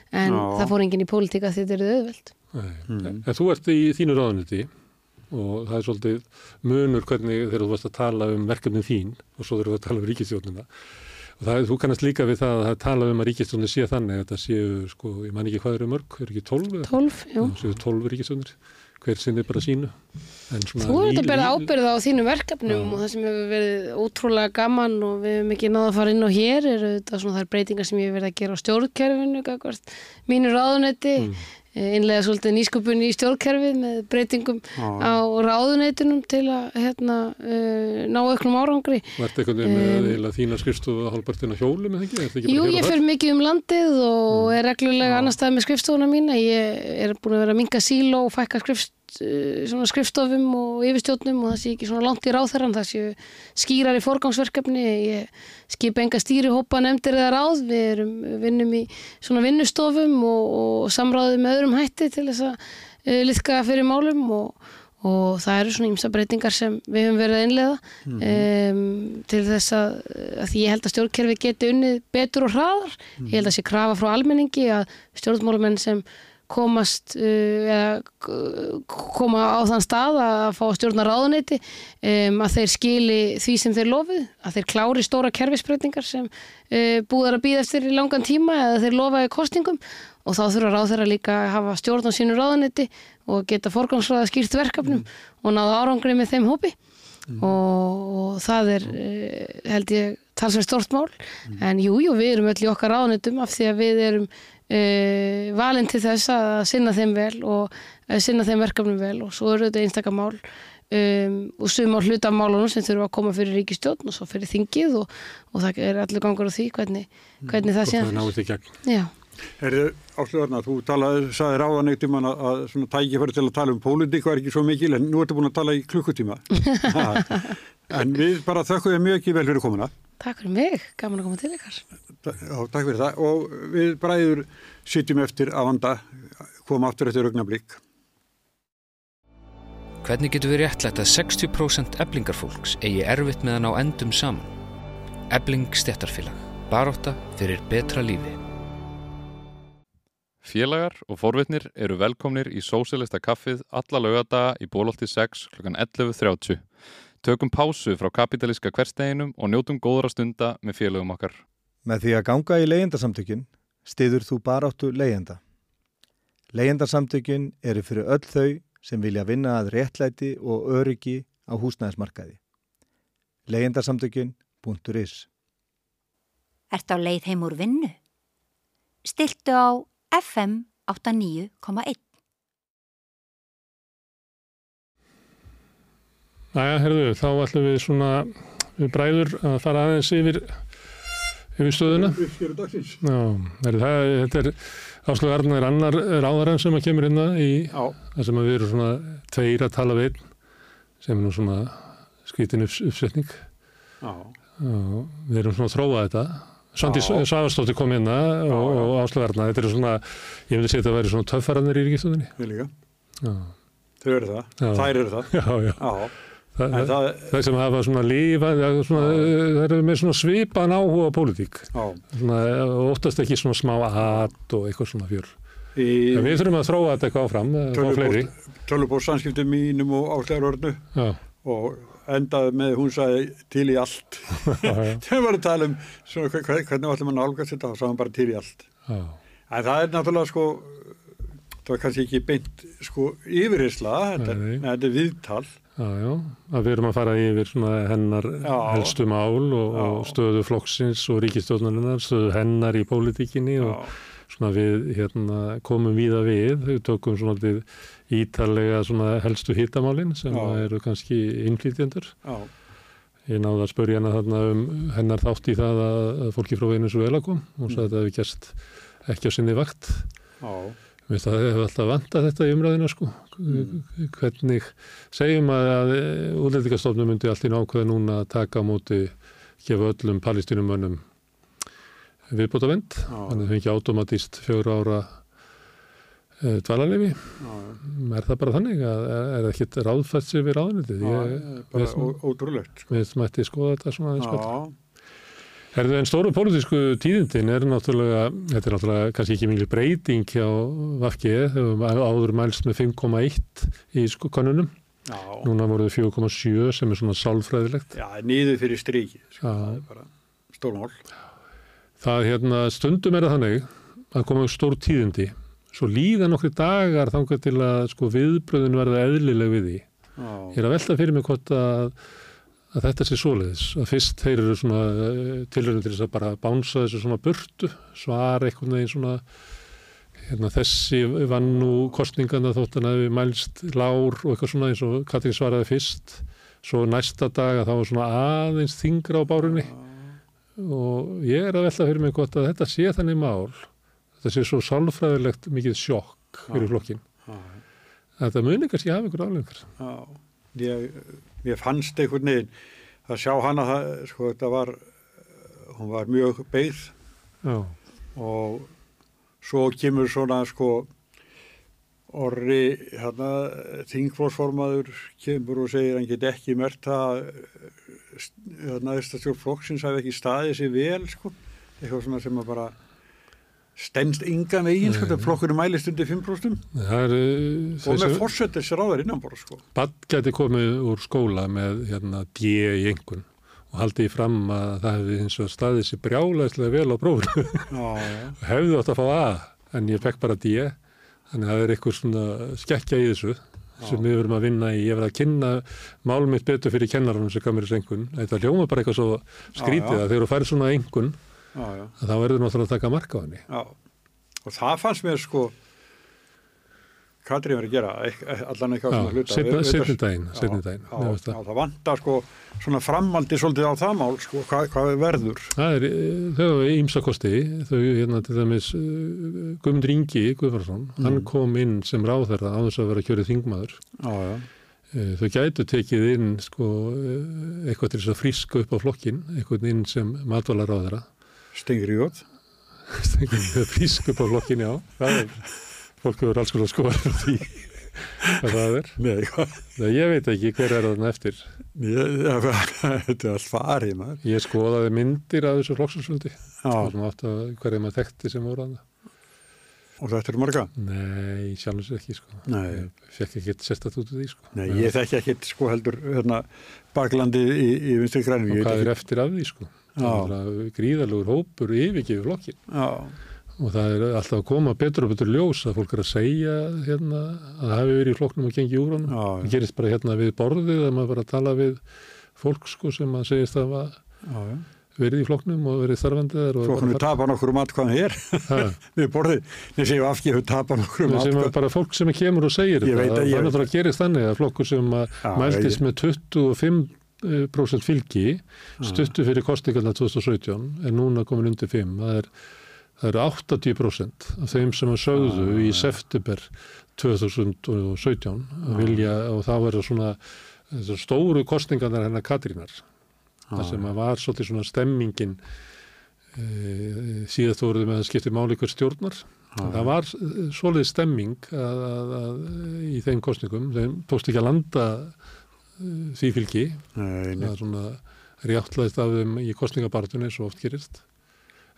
en Já. það fór enginn í pólitík að þetta eru auðveld. Mm. En þú ert í þínu ráðuniti og það er svolítið munur hvernig þegar þú varst að tala um verkefnin þín og svo þegar þú að tala um ríkistjórnina. Og það, þú kannast líka við það að það talað um að ríkistjórnir sé þannig að það séu, sko, ég man ekki hvað eru mörg, eru ekki tólf? eða? 12, jú. Já, séu tólf ríkistjórnir, hver sinni bara sínu. Þú ert að bera ábyrða á þínum verkefnum Já. og það sem hefur verið ótrúlega gaman og við hefum ekki náða að fara inn á hér eru þetta svona þær breytingar sem ég hef verið að gera á stjórnkerfinu, gagvart mínu ráðunetti Mm. Innlega svolítið nýsköpun í stjórnkerfið með breytingum Já. á ráðuneytunum til að hérna, uh, ná auknum árangri. Ert einhvern veginn með eiginlega þína skrifstofu að hálfpartin að hjólu með þengi? Jú, ég fer mikið um landið og Mm. er reglulega annar stað með skrifstofuna mína. Ég er búin að vera að minga síló og fækka skrifst, skrifstofum og yfirstjórnum og það sé ekki svona langt í ráþæran, það séu skýrar í forgangsverkefni. Ég skipa enga stýrihópa nefndir eða ráð. Við erum, vinnum í svona vinnustofum og, og samráðum með öðrum hætti til þess að uh, liðka fyrir málum og og það eru svona ímsa breytingar sem við höfum verið að innlega um, til þess að, að því ég held að stjórnkerfi geti unnið betur og hraðar ég held að sé krafa frá almenningi að stjórnmálumenn sem komast uh, eða koma á þann stað að fá stjórna ráðuneyti um, að þeir skili því sem þeir lofið, að þeir klári stóra kerfisbreytingar sem uh, búðar að býða eftir í langan tíma eða þeir lofaði kostingum og þá þurfa ráðherra líka að hafa stjórn á sínu ráðuneyti og geta forgangsraða skýrt verkefnum og náða árangri með þeim hópi. Og, og það er uh, held ég talsverð stort mál. En jú, jú, við erum öll í okkar ráðuneytum af því að við erum uh, valin til þess að sinna þeim vel og uh, sinna þeim verkefnum vel og svo eru þetta einstaka mál um, og sum á hluta málunum sem þurfa að koma fyrir ríkistjórn og svo fyrir þingið og, og það er allir gangur á því hvernig, hvernig það sé. Já, Herðu, áslöðarna, þú talaði, saði ráðan eitt um að, að svona tækifæri til að tala um pólitík var ekki svo mikil, en nú ertu búin að tala í klukkutíma. En við bara þökkum þér mjög ekki vel fyrir komuna. takk fyrir mig, gaman að koma til ykkar Já, takk fyrir það. Og við bræður sitjum eftir að vanda, koma aftur eftir augnablík. Hvernig getur við réttlætt að 60% eblingarfólks eigi erfitt með að ná endum saman? Ebling stjættarfélag. Baróta fyrir betra lífi. Félagar og forvitnir eru velkomnir í Sósilista kaffið alla laugadaga í bólólti 6 kl. 11.30. Tökum pásu frá kapitalíska hversteginum og njótum góðra stunda með félagum okkar. Með því að ganga í leyendasamtökin stiður þú baráttu leyenda. Leyendasamtökin eru fyrir öll þau sem vilja vinna að réttlæti og öryggi á húsnæðismarkaði. Leyendasamtökin.is Ert á leið heim úr vinnu? Stiltu á FM 89,1. Næja, herðu, þá ætlum við svona, við bræður að fara aðeins yfir, yfir stöðuna. Uppskjöru dagsins. Já, herðu, það, þetta er Áslögu Arnar annar ráðarann sem að kemur hérna í það sem að við erum svona tveir að tala við einn, sem er nú svona skrítin upps, uppsetning. já, Já, við erum svona að þróa þetta. Svandi Já. Savarstóttir kom hérna og, já. og Áslögu Arnar, þetta er svona, ég myndi segja að þetta væri svona töffarannir í ríkistöðunni. við líka. Já, Þau eru það. Já. Þær eru það. já, já. Já, En það, það sem hafa svona lífa, það eru með svona svipan áhuga á pólitík. Svona, óttast ekki svona smá at og eitthvað svona fjör. í við þurfum að þróa þetta eitthvað áfram, eh, fá fleiri. tölubóð samskiptum mínum og áslegarörnu Já, og endaði með hún sagði til í allt. já, já, Þau var að tala um svona, hve- hve- hvernig ætlum að nálgast þetta og sagði hann bara til í allt. já, En það er náttúrulega sko, það var kannski ekki beint sko yfirheysla, þetta, þetta er viðtal. Já, já. Að við erum að fara yfir svona hennar Já. helstu mál og, og stöðu flokksins og ríkistjóðnarinnar, stöðu hennar í pólitíkinni og svona við hérna, komum víða við, við tökum svona til ítalega svona helstu hittamálin sem eru kannski innflýtjendur. Ég náði að spurja hana þarna um hennar þátt í það að, fólki frá Venezuela kom og sagði að þetta hefði gerst ekki á sinni vakt. já, Mér það hefur alltaf vantað þetta í umræðina sko. Hvernig segjum að, að útlendingastofnum myndi allt í nákvæða núna að taka á móti gefa öllum palestínumönnum viðbóta vend. Þannig að þau ekki automatíst fjögur ára e, dvalarlefi. já, Er það bara þannig? að- Er, er það ekkit ráðfært sér við ó- ótrúlegt. Sko. við mætti skoða þetta svona eins og Já, Herðu, en stóru pólitísku tíðindin er náttúrulega, þetta er náttúrulega kannski ekki mingli breyting hjá Vafki, þau áður mælst með 5,1 í konunum. já, Núna voru þau 4,7 sem er svona sálfræðilegt. já, niður fyrir stríki, sko, það er bara stórmál. Það hérna, stundum er það þannig að koma stór tíðindi, svo líða nokkri dagar þangað til að sko viðbröðin verða eðlileg við því. Já, Ég er að velta fyrir mig hvort að, að þetta sé svoleiðis, að fyrst þeir eru svona tilhörnum til þess að bara bánsa þessu svona burtu, svara einhvern veginn svona hérna, þessi vann nú kostningana þótt hann hefði mælst lár og eitthvað svona eins og Katrín svaraði fyrst. Svo næsta dag að það var svona aðeins þingra á bárunni. Og ég er að velta fyrir mig gott að þetta sé þannig mál. Þetta sé svo sálfræðilegt mikið sjokk fyrir flokkin að þetta muni kannski hafa ykkur aflengar Já, ég, ég fannst einhvern veginn að sjá hana það, sko, þetta var, hún var mjög beigð. Og svo kemur svona, sko, orri, hérna, þingflósformaður kemur og segir hann get ekki mert að hérna, þessastjórn flokksins hafi ekki staðið sér vel, sko, eitthvað svona sem að bara stendst yngan veginn, sko, þetta flokkurinn mælist undir 5% það er og með þessi fórsetis ráðar innanbora, sko. bann geti komið úr skóla með hérna D í engun og haldið í fram að það hefði eins og staðið sér brjálæðislega vel á prófunu Já, já. og hefði átt að fá A en ég fekk bara D. Þannig að það er eitthvað svona skekkja í þessu sem við verum að vinna í, ég verði að kynna mál mitt betur fyrir kennaranum sem gaf mér þessu engun þetta hljóma bara eitthvað svo skrítið Já, já. að þegar þú færið svona engun Já, já. þá verður náttúrulega að taka marka á henni Já, og það fannst mér sko Katrín verið að gera allan eitthvað svona hluta seinni daginn, það. vantar sko svona framaldi svolítið á það mál sko, hvað, hvað verður Það er, eh, þau hafa ímsa kosti, þau hérna til dæmis uh, Guðmundur Ingi Guðvarsson, hann kom inn sem ráðherra á þess að vera kjörið þingmaður. Já, Eh, Þau gætu tekið inn sko eh, eitthvað til þess að fríska upp á flokkin, eitthvað inn sem matvalarráðherra. stingri jót fríska upp á. Það er, fólk hefur alls konar skoðar á því hvað það er. Nei, Það ég veit ekki hver er þarna eftir. Þetta er allt farið maður Ég skoðaði myndir af þessu að hverja maður þekkti sem voru þarna. og þetta eru marga Nei, sjálfins ekki sko. Nei. Ég fekk ekki sérstætt út úr því sko. Nei, ég þekki ekkit sko heldur hérna baklandið í, í vinstri grænum Og hvað er eftir af því sko. Já. Það er gríðalegur hópur yfirgefið flokkin. Já, Og það er alltaf að koma betur og betur ljós að fólk er að segja hérna að það hafi verið í flokknum og gengi úr honum. Það gerist bara hérna við borðið að maður bara að tala við fólk sko sem að segist að hafa já, já verið í flokknum og verið starfandi þar. og Flokkunum bara- tapa nokkur um atkvæðan hér við borðið, þeir séu afgefu tapa nokkur um sem er atkvæðan bara fólk sem kemur og segir að- það er náttúrulega gerist þannig að flokkur sem að mæltist með 25% fylgi stuttu fyrir kostingarna 2017 er núna komin undir 5 það er, það er 80% af þeim sem að sögðu í september 2017 að vilja og þá verður svona þessar stóru kostingarnar hennar Katrínar. Það sem að var svolítið svona stemmingin e, síðast voruð með að skipti máli hver stjórnar. Það var eh, svolítið stemming að, að, að, í þeim kostningum þeim tókst ekki að landa því fylgi. Það er svona réttlæðist af þeim í kostningabartunni og oft gerist.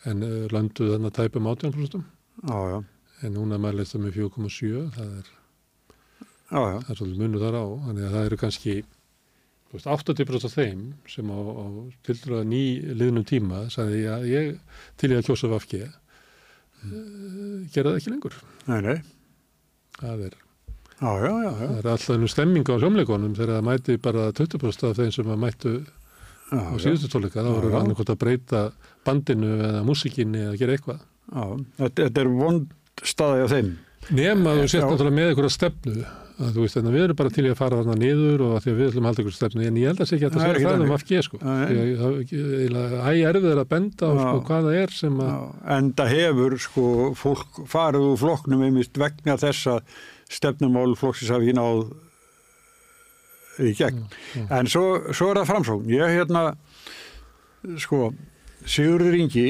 En lönduð þannig að tæpum 18% já, já, en núna mælist það með 4,7 það er, já, já, það er svolítið munur þar á. Þannig að það eru kannski þú veist, 80% af þeim sem á, á til dæra ný liðnum tíma sagði að ég til ég að kjósa vafki uh, gera það ekki lengur. Nei, nei, það er já, já, já, Það er alltaf einu stemming á hljómleikonum þegar það mæti bara 20% af þeim sem að mættu á síðustu tónleika. Það voru já. annarkot að breyta bandinu eða músikinni eða gera eitthvað. þetta, þetta er vond staði á þeim. Nefn að þú sért Já. náttúrulega með einhverja stefnu. Að þú veist, en við erum bara til í að fara þarna niður og að því að við ætlum að halda einhverja stefnu. En ég held að sé ekki að Það ekki það um. FG, sko. Að Það er ekki- eiginlega æ erfið að benda á sko, hvað það er sem að... En það hefur sko fólk farið úr flokknum einmitt vegna þess að stefnumál flokksins hafi ekki náð í gegn. En svo, svo er það framsókn. Ég hérna, sko, Sigurður Ingi,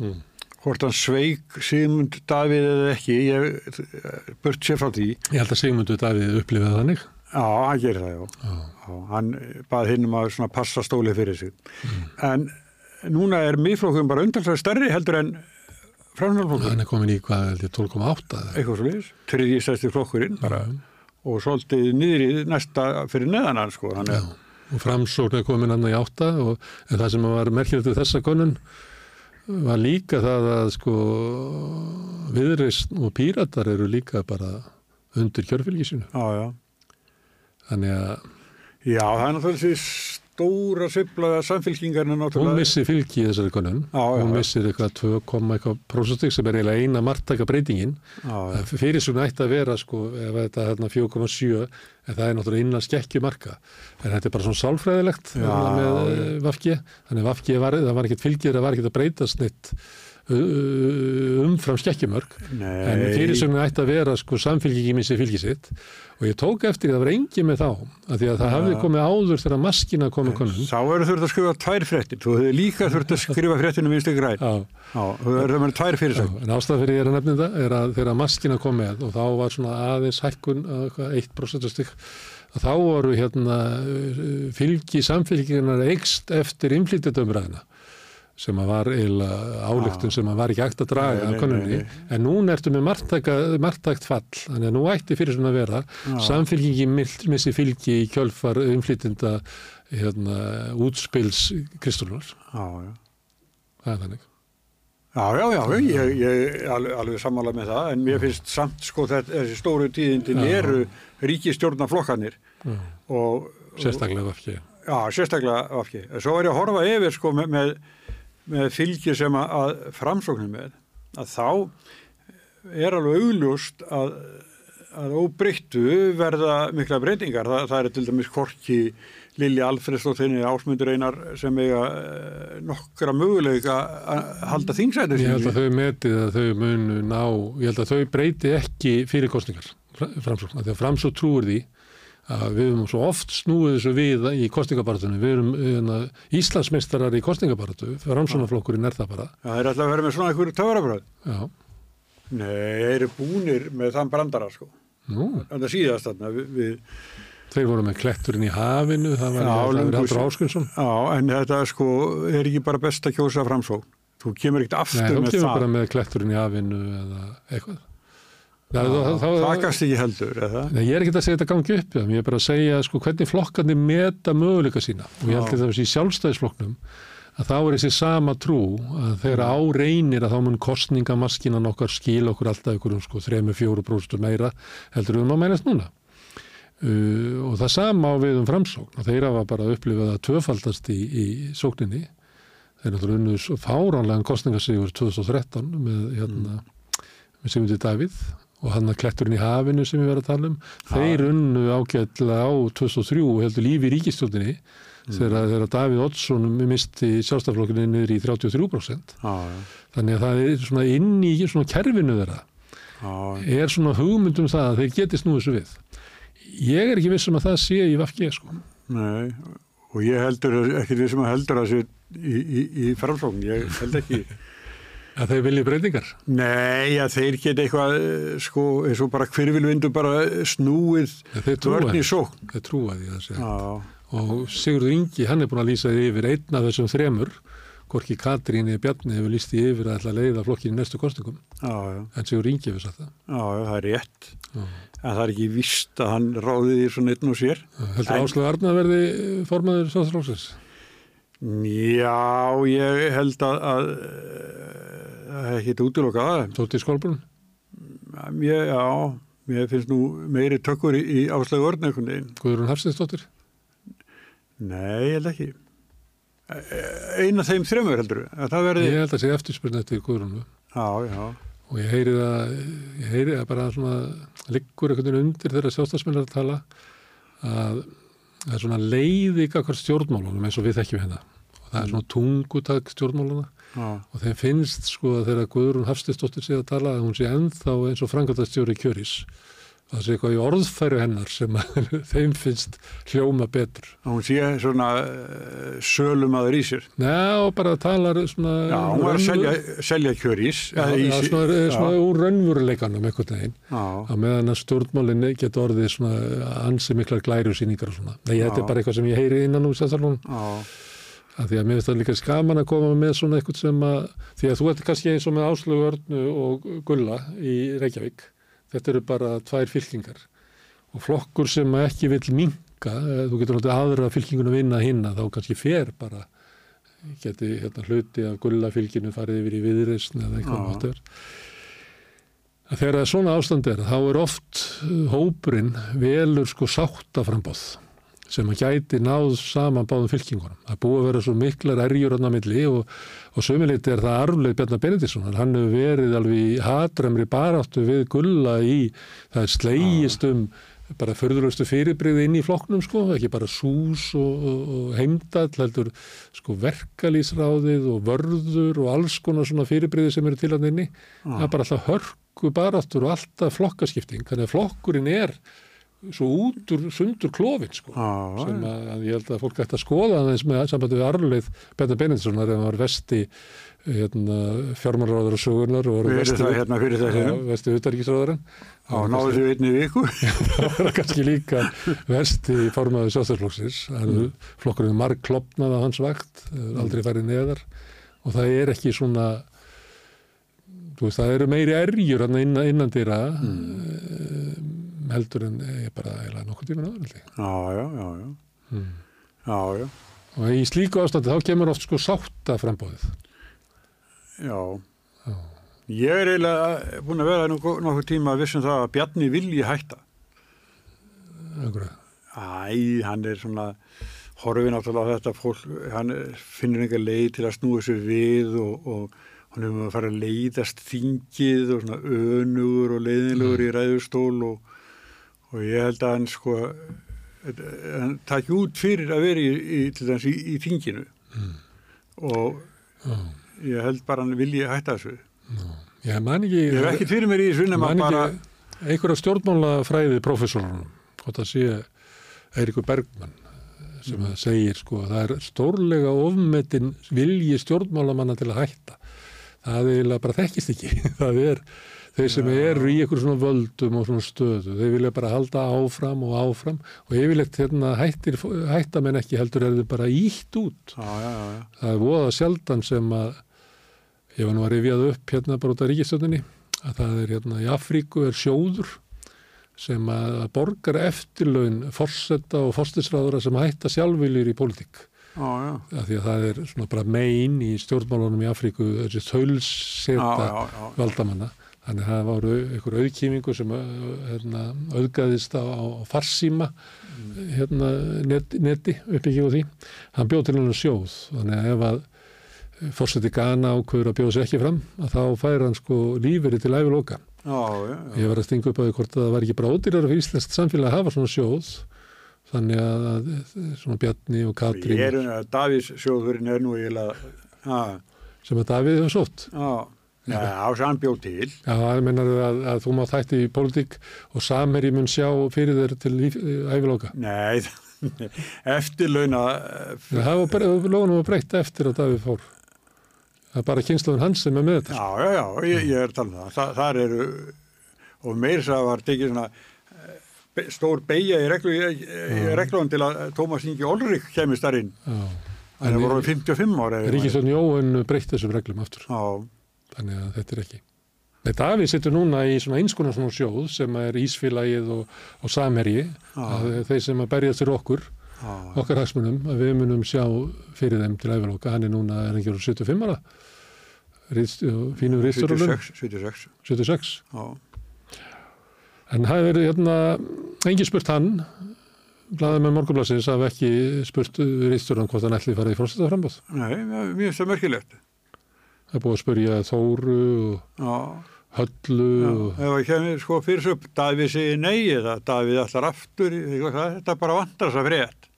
Mm. hvort hann sveik Sigmund Davíð eða ekki, ég burt sér frá því. Ég held að Sigmundur Davíð upplifið þannig. Já, hann gerir það, já. já. hann bað hinn um að passa stólið fyrir sig. En núna er miðflokkum bara undanlega stærri heldur en framhjálflokkur. Hann er komin í hvað, held ég, 12,8 eða Eitthvað svo liðis. Triði stærsti flokkurinn bara. Og svolítið niður í næsta fyrir neðan hann, sko. Hann er, og framsókn er komin annað í átta og, en það sem var til þessa konun var líka það að sko viðreist og píratar eru líka bara undir kjörfylgi sínu já, já. þannig að Já, það er náttúrulega stóra svipla samfélkingarna Hún náttúrulega. missi fylgi í þessari konun. Já, já, Hún missir eitthvað 2, eitthvað prósentstig sem er eiginlega eina margtaka breytingin. Fyrir svona ætti að vera sko, ef þetta er hérna 4,7 en það er náttúrulega innan skekkjumarka. En þetta er bara svona sálfræðilegt Já, með uh, Vafki. Þannig Vafki var, það var ekkert fylgir, það var ekkert að breytast neitt umfram skekkjumörk. En fyrir svona ætti að vera sko samfylgiki missi fylgi sitt. Og ég tók eftir að það var engi með þá. Af því að það hafði komið áður þegar maskina komið konun. Þá eru þurft að skrifa tvær fréttir. Þú hefði líka þurft að skrifa fréttinu vinstu græn. Þú verður með tvær fyrir sig. en ástæða fyrir ég er að nefna þetta er að þegar maskina kom með og þá var svona aðeins hækkun að eitthvað 1% stygg að þá voru hérna uh, fylgi samfélgingarnar eikst eftir innflýtjadömræðina sem að var eiginlega álíktun sem að var ekki hægt að draga Nei, af nei, nei, en núna ertu með margtækt fall, þannig að nú ætti fyrir svona að vera, samfélgingi missi fylgi í kjölfar innflýtjanda hérna, útspils já. það er þannig. Já, já, já, ég, ég er alveg, alveg sammála með það, en mér finnst samt sko þetta, þessi stóru tíðindin eru ríkistjórnaflokkanir og, Sérstaklega Vafki. já, sérstaklega afki. Svo var ég að horfa yfir sko með, með, með fylgi sem að, að framsóknum með, að þá er alveg augljóst að, að óbreyttu verða mikla breytingar. Þa, það er til dæmis Korki, Lilja Alfredsdóttinni, Ásmundur Einar sem eiga eh, nokkra möguleika að halda þingsæti Ég held að þau metið að þau munu ná, ég held að þau breyti ekki fyrir kostningar, framsókn, að framsókn trúir því að við höfum svo oft snúið þessu við í kostningabartunum, við erum hérna, Íslandsmeistarar í kostningabartu, framsóknarflokkurinn er það bara. Já, þeir ætla að vera með svona einhverju töfrabröð. Já, Nei, þeir eru búnir með þann brandara, sko. nú, Þannig að síðast þarna við, við þeir voru með kletturinn í hafinu, það var það Haldur síðan. Áskunnsson. Já, en þetta sko er ekki bara best að kjósa framsókn. Þú kemur ekkert Nei, aftur þú með kemur það. bara með kletturinn í hafinu eða eitthvað. Það gast ekki heldur? Nei, ég er ekki að segja þetta gangi upp, ég er bara að segja sko, hvernig flokkarnir meta möguleika sína. Og ég held að það í sjálfstæðisflokknum að þá er þessi sama trú að þegar á reynir að þá mun kostningamaskinan okkar skil okkur alltaf ykkur um sko 3-4% meira heldur um að mælast núna. Uh, og það sama á við um framsókn. Og þeir hafa bara að tvöfaldast í, í sókninni. Þeir náttúrulega unnuð svo fáránlegan kostningasígur 2013 með, hérna, með Sigmundi Davíð og hann að kletturinn í hafinu sem við verðum að tala um þeir unnu ágætlega á 2003 og heldur lífi í ríkistjóttinni þegar, þegar Davíð Oddsson misti sjálfstaflokkinni niður í 33% Já, já, þannig að það er svona inn í svona kerfinu þeirra já. er svona hugmyndum það að þeir geti snúið þessu við ég er ekki viss um að það sé í Vafki sko. Nei, og ég heldur ekki sem að heldur að sé í, í, í framsókn. Ég held ekki. Að þeir vilja breytingar Nei, að þeir geta eitthvað, eh, sko, eins og bara hvirvilvindu bara snúið þeir trúa vörn í sókn. þeir trúa því að segja Já, og Sigurður Ingi, hann er búin að lýsa því yfir einn af þessum þremur Gorki Katrín eða Bjarni hefur lýst því yfir að ætla að leiða flokkin í næstu kostningum já, já, en Sigurður Ingi hefur sagt það já, já, það er rétt. Já. En það er ekki víst að hann ráði því svona einn og sér. heldur En- Áslögu Arna verði formaður sáþróksins Já, ég held að, að það er ekkit útiloka það. Tóti Skólbrunn Mér, já, mér finnst nú meiri tökkur í, í áslegu örn einhvern veginn. Guðrún Hafstinsdóttir Nei, ég held ekki. Eina þeim þremur heldur, það verði... ég held að sé eftirspurn eftir Guðrúnu Já, já, og ég heyri það ég heyri það bara svona liggur einhvern veginn undir þegar sjálfstafsmennar tala að það er svona leiði ykkar stjórnmálunum eins og við þekkjum hérna. Og það er svona tungutak stjórnmáluna já, og þeim finnst sko að þegar Guðrún Hafstisdóttir sé að tala að hún sé ennþá eins og frangatastjóri kjöris það sé eitthvað í orðfæru hennar sem að þeim finnst hljóma betur að hún sé svona uh, sölum aður í sér. Ná, bara talar svona Já, hún var að selja, selja kjörís. Já, já, svona, svona úr raunveruleikanum einhvern veginn Já, á meðan að stjórnmálinni geta orðið svona ansi miklar glærusýningar og svona. Nei, þetta Já. er bara eitthvað sem ég heyri innan úr já, að því að mér finnst það líka skaman að koma með svona eitthvað sem að, því að þú ert kannski eins og með Áslögu Örnu og Gulla í Reykjavík, þetta eru bara tvær fylkingar. Og flokkur sem ekki vil minka, þú getur náttúrulega aðra fylkingunum vinna hinna, þá kannski fer bara geti hérna, hluti af Gulla fylkinu farið yfir í viðreysn eða eitthvað máttur. Að þegar það er svona ástand er, þá er oft uh, hópurinn velur sko sáttaframbóð sem að gæti náð saman báðum fylkingunum. Það búið að vera svo miklar erjur hann á milli og, og sömuleyti er það arfleð Bjarnar Benediktsson. Hann hefur verið alveg í hatremri baráttu við gulla í það er slegist um bara förðurlustu fyrirbreyði inn í flokknum sko, ekki bara sús og, og, og heimdall, heldur sko verkalýsráðið og vörður og alls konar svona fyrirbreyði sem eru til hann inni. Það er bara alltaf hörku baráttur og alltaf flokkaskipting. Þannig að flokkurinn er svo út úr sundur klófin sko, Já, sem að, að ég held að fólk ætti að skoða aðeins með sambandi við arleið Benna Benediktssonar ef hann var vesti hérna, fjármálaráður og sögurnar og var það hérna fyrir þessinum? Já, vesti utarriksráðurinn Já, náðu þessu einni viku. það var kannski líka vesti formaður sjóðstæðsflokksins flokkurinn marg klopnað á hans vakt aldrei farið neðar og það er ekki svona þú veist, það eru meiri erjur innan, innan dýra mm. Heldur en ég bara eða nokkuð tíma náður Já, já, já, já. Mm. Já, já. og í slíku ástandi þá kemur oft sko sátta frambóðið Já. Ég er eiginlega búin að vera nokkuð tíma að vissum það að Bjarni vilji hætta. Akkur. Æ, hann er svona horfið náttúrulega á þetta fólk, hann finnur einhver leið til að snúa þessu við og, og hann hefur að fara að leiðast þingið og svona önugur og leiðinlegur í ræðustól og, og ég held að hann sko hann takki út fyrir að vera í, í, til dæmis í, í þinginu Mm. og Já. ég held bara hann vilji hætta þessu. Ég man ekki Ég hef ekki fyrir mér í þessu bara einhverja stjórnmálafræði professorunum hvort það sé Eirikur Bergmann sem Mm. að segir sko að það er stórlega ofmetin vilji stjórnmálamanna til að hætta það er bara þekkist ekki það er þeir sem eru í einhverjum svona völdum og svona stöðu, þeir vilja bara halda áfram og áfram og yfirleitt hérna hættir, hætta menn ekki heldur er þau bara ítt út. Já, já, já, það er voða sjaldan sem að ég var nú að rifjað upp hérna bara út af ríkistöndinni að það er hérna í Afríku er sjóður sem að borgar eftirlaun forsetta og forstisráðura sem hætta sjálfviljur í pólitík. Af því að það er svona bara megin í stjórnmálunum í Afríku þessi já. valdamanna þannig að það voru einhver auðkýmingu sem uh, hérna, auðgaðist á, á farsíma hérna, net, neti uppbyggjum á því. Hann bjóð til hennar sjóð. Þannig að ef að fórseti Gana ákveður að bjóða sér ekki fram að þá fær hann sko líferi til æfiloka ég var að stinga upp á því hvort að það var ekki bara ódýrar fyrir íslenskt samfélag að hafa svona sjóð. Þannig að, að svona Bjarni og Katrín Davís sjóðurinn er nú ha, sem að Davíð hefur sótt. Já, já, sem hann bjóð til. Já, það mennar að, að þú má þætti í pólitík og samherji mun sjá fyrir þér til líf- æviloka. Nei, eftirlauna, Það var bara, lóðunum var breytt eftir að Davíð fór. Það er bara kynnslóðun hans sem er með þetta. já, já, já, ég, ég er að tala um það. Þa, þar eru, og meir það var tekið svona eh, stór beigja í, reglu, í, í reglunum til að Tómas Ingi Olrik kemist þar inn. Já. Það En voru 55 ára. Ríkisvöldin Jóhann breytt þessum reglum aftur. Já, Þannig að þetta er ekki. Nei, Davíð situr núna í svona einskonar svona sjóð sem er Ísfélagið og, og Samherji, að þeir sem að berja sér okkur, já, okkar hagsmunum, að við munum sjá fyrir þeim til æfiloka. Hann er núna, er ekki 75 ára, fínum rýsturulun, 76, 76, 76. já. En það hefur hérna, engin spurt hann, blaðið með morgunblassins, hafa ekki spurt rýsturun hvort hann ætli farið í fórstæða frambóð. Nei, finnst það merkilegt. Það er búið að spurja Þóru og Já, Höllu já. og það kemur sko fyrir svo Davíð segir nei eða Davíð allar aftur, þetta bara vantar þess að frétt.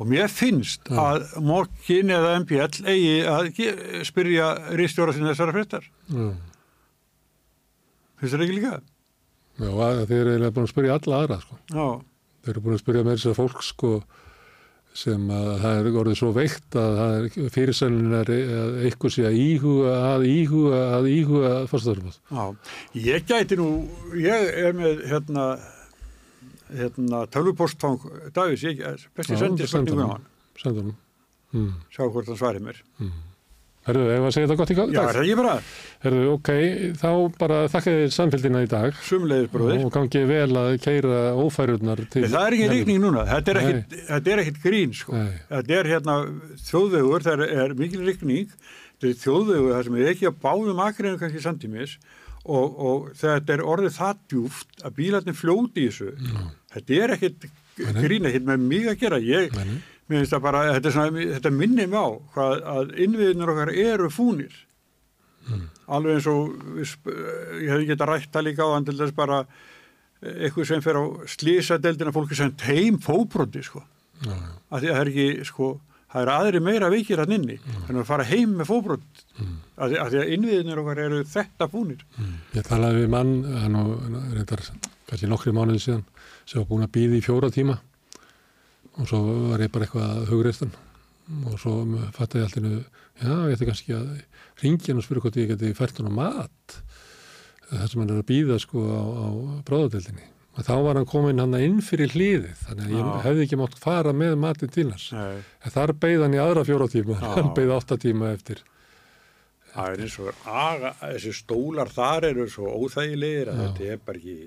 Og mér finnst að Morkin eða MPL eigi að spyrja rýstjóra sinni þessara fréttar. Já, Finnst það ekki líka? já þeir eru eiginlega búin að spyrja alla aðra sko. Já, Þeir eru búin að spyrja með þess að fólk sko sem að það er orðið svo veikt að er fyrirsælun er að eitthvað sé að íhuga að íhuga að íhuga fórstæðarfóð. já. Ég gæti nú, ég er með hérna, hérna tölvupostfang Davíðs, ég besti sendi spurningum á hann. Sendur hann. Mm. Sjá hvort hann svarir mér. Herðu, ef að segja þetta gott í Já, er dag? það ekki bara? Herðu, ok, þá bara þakka þér samfélgina í dag Sumleiðis bróðir. og gangi vel að keira ófærurnar til... Það er ekki rigning núna, þetta er Nei. ekkit, þetta er ekkit grín sko. Nei. Þetta er hérna þjóðvegur, það er, er mikil rigning, þetta er þjóðvegur þar sem er ekki að báðum akriðinu kannski samtímis og, og þetta er orðið það djúft að bílarnir fljóti í þessu. Þetta er ekkit grína hitt með mig að gera. Ég, mér finnst það bara, þetta, svona, þetta minnir mig á hvað að innviðinur okkar eru fúnir. Alveg eins og, ég hefði geta rætt það líka á hann til þess bara eitthvað sem fer á slísadeldina fólki sem teim fóbroti, sko. Já, Af því að það er ekki, sko, það er aðri meira veikir hann inni, en að fara heim með fóbrot. Af því, af því að innviðinur okkar eru þetta fúnir. Ég talaði við mann, hann og reyndar kannski nokkri mánuði síðan, sem var búin að býða í fjóra tíma og svo var ég bara eitthvað hugreistan og svo fattaði ég alltaf, já, ég ætti kannski að ringja hann og spyrja hvort ég geti fært hann á mat það sem hann er að býða sko á, á bráðadeldinni. Og þá var hann komin hann inn fyrir hliðið, þannig að ég Já. hefði ekki mátt fara með matið til hans. En þar beigð hann í aðra fjóra tíma, hann beigð átta tíma eftir. Það er eins og aga, þessi stólar þar eru svo óþægilegir að Já. þetta er bara ekki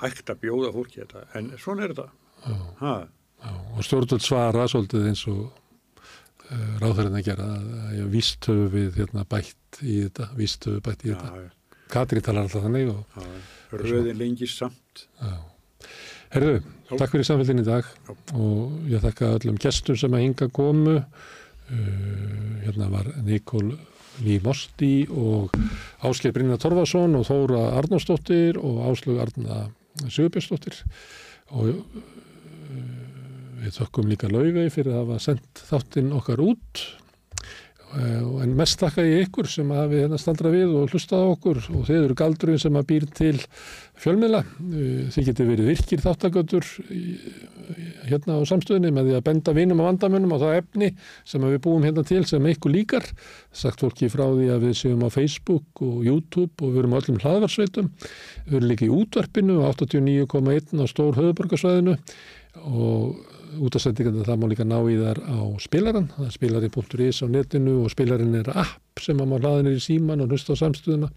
hægt að bjóða fólki þetta, en svona er þetta. Já, og stjórnvöld svara svolítið eins og uh, ráðherinn að gera að, víst höfu við hérna, bætt í þetta, víst höfu bætt í þetta. Katri talar alltaf þannig og já, röðin lengist samt. herðu, takk fyrir samfélgin í dag Já. og ég þakka öllum gestum sem að hinga komu. Uh, hérna var Nikol Lý Mosti og Ásker Brynja Torfason og Þóra Arnósdóttir og Áslug Arna Sigurbjörnsdóttir. Og við þökkum líka laugvei fyrir að hafa sendt þáttinn okkar út Eh, en mest þakka ég ykkur sem hafi hérna staldra við og hlustað á okkur og þeir eru galdurinn sem að býr til fjölmiðla. Eh, Þið getur verið virkir þáttaköldur hérna á samstöðinni með því að benda vinum og vandamönnum á það efni sem að við búum hérna til sem ykkur líkar. Sagt fólki frá því að við séum á Facebook og YouTube og við erum á öllum hlaðvarsveitum. Við erum líka í útvarpinu á 89,1 á stór höfuborgarsvæðinu og útastendingarna það má líka ná í þar á spilaran, það er spilarinn.is á netinu og spilarinn er app sem að má hlaða niður í síman og hlusta á samstöðuna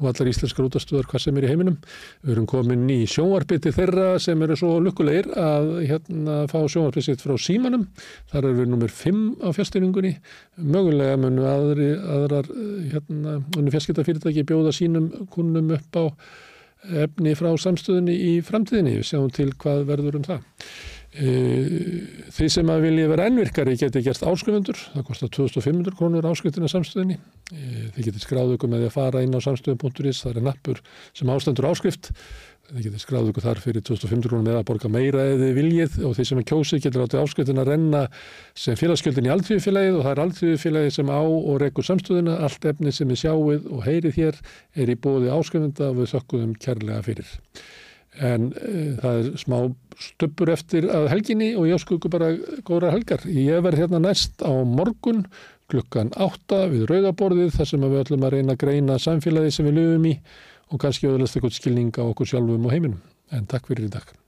og allar íslenskar útastöðar hvað sem er í heiminum. Við erum komin í sjónvarpiti þeirra sem eru svo lukkulegir að hérna fá sjónvarpið sitt frá símanum. Þar erum við nummer 5 á fjastýringunni. Mögulega munu aðri, aðrar hérna, fjarskiptafyrirtæki bjóða sínum kunnum upp á efni frá samstöðunni í framtíðinni. Við sjáum til hvað verður um það. Eh, Þið sem að vilja vera ennvirkari geti gert áskrifundur, það kostar 2500 krónur áskriftina samstöðinni. Eh, Þið geti skráðu ykkur með því að fara inn á samstöðun.is, það er nappur sem ástendur áskrift. Þið geti skráðu ykkur þar fyrir 2500 krónur með að borga meira eða viljið og þið sem er kjósið getur látið áskriftina að renna sem félagsgjöldin í aldfíðufélagið og það er aldfíðufélagið sem á og rekur samstöðuna. Allt efni sem við sjáuð og heyrið hér er í bóði áskrifunda og við en uh, það er smá stöppur eftir að helginni og ég skuggu bara góðra helgar. Ég verð hérna næst á morgun klukkan átta við rauðaborðið þar sem við ætlum að reyna að greina samfélagi sem við löfum í og kannski öðlast eitthvað skilning á okkur sjálfum og heiminum. En takk fyrir í dag.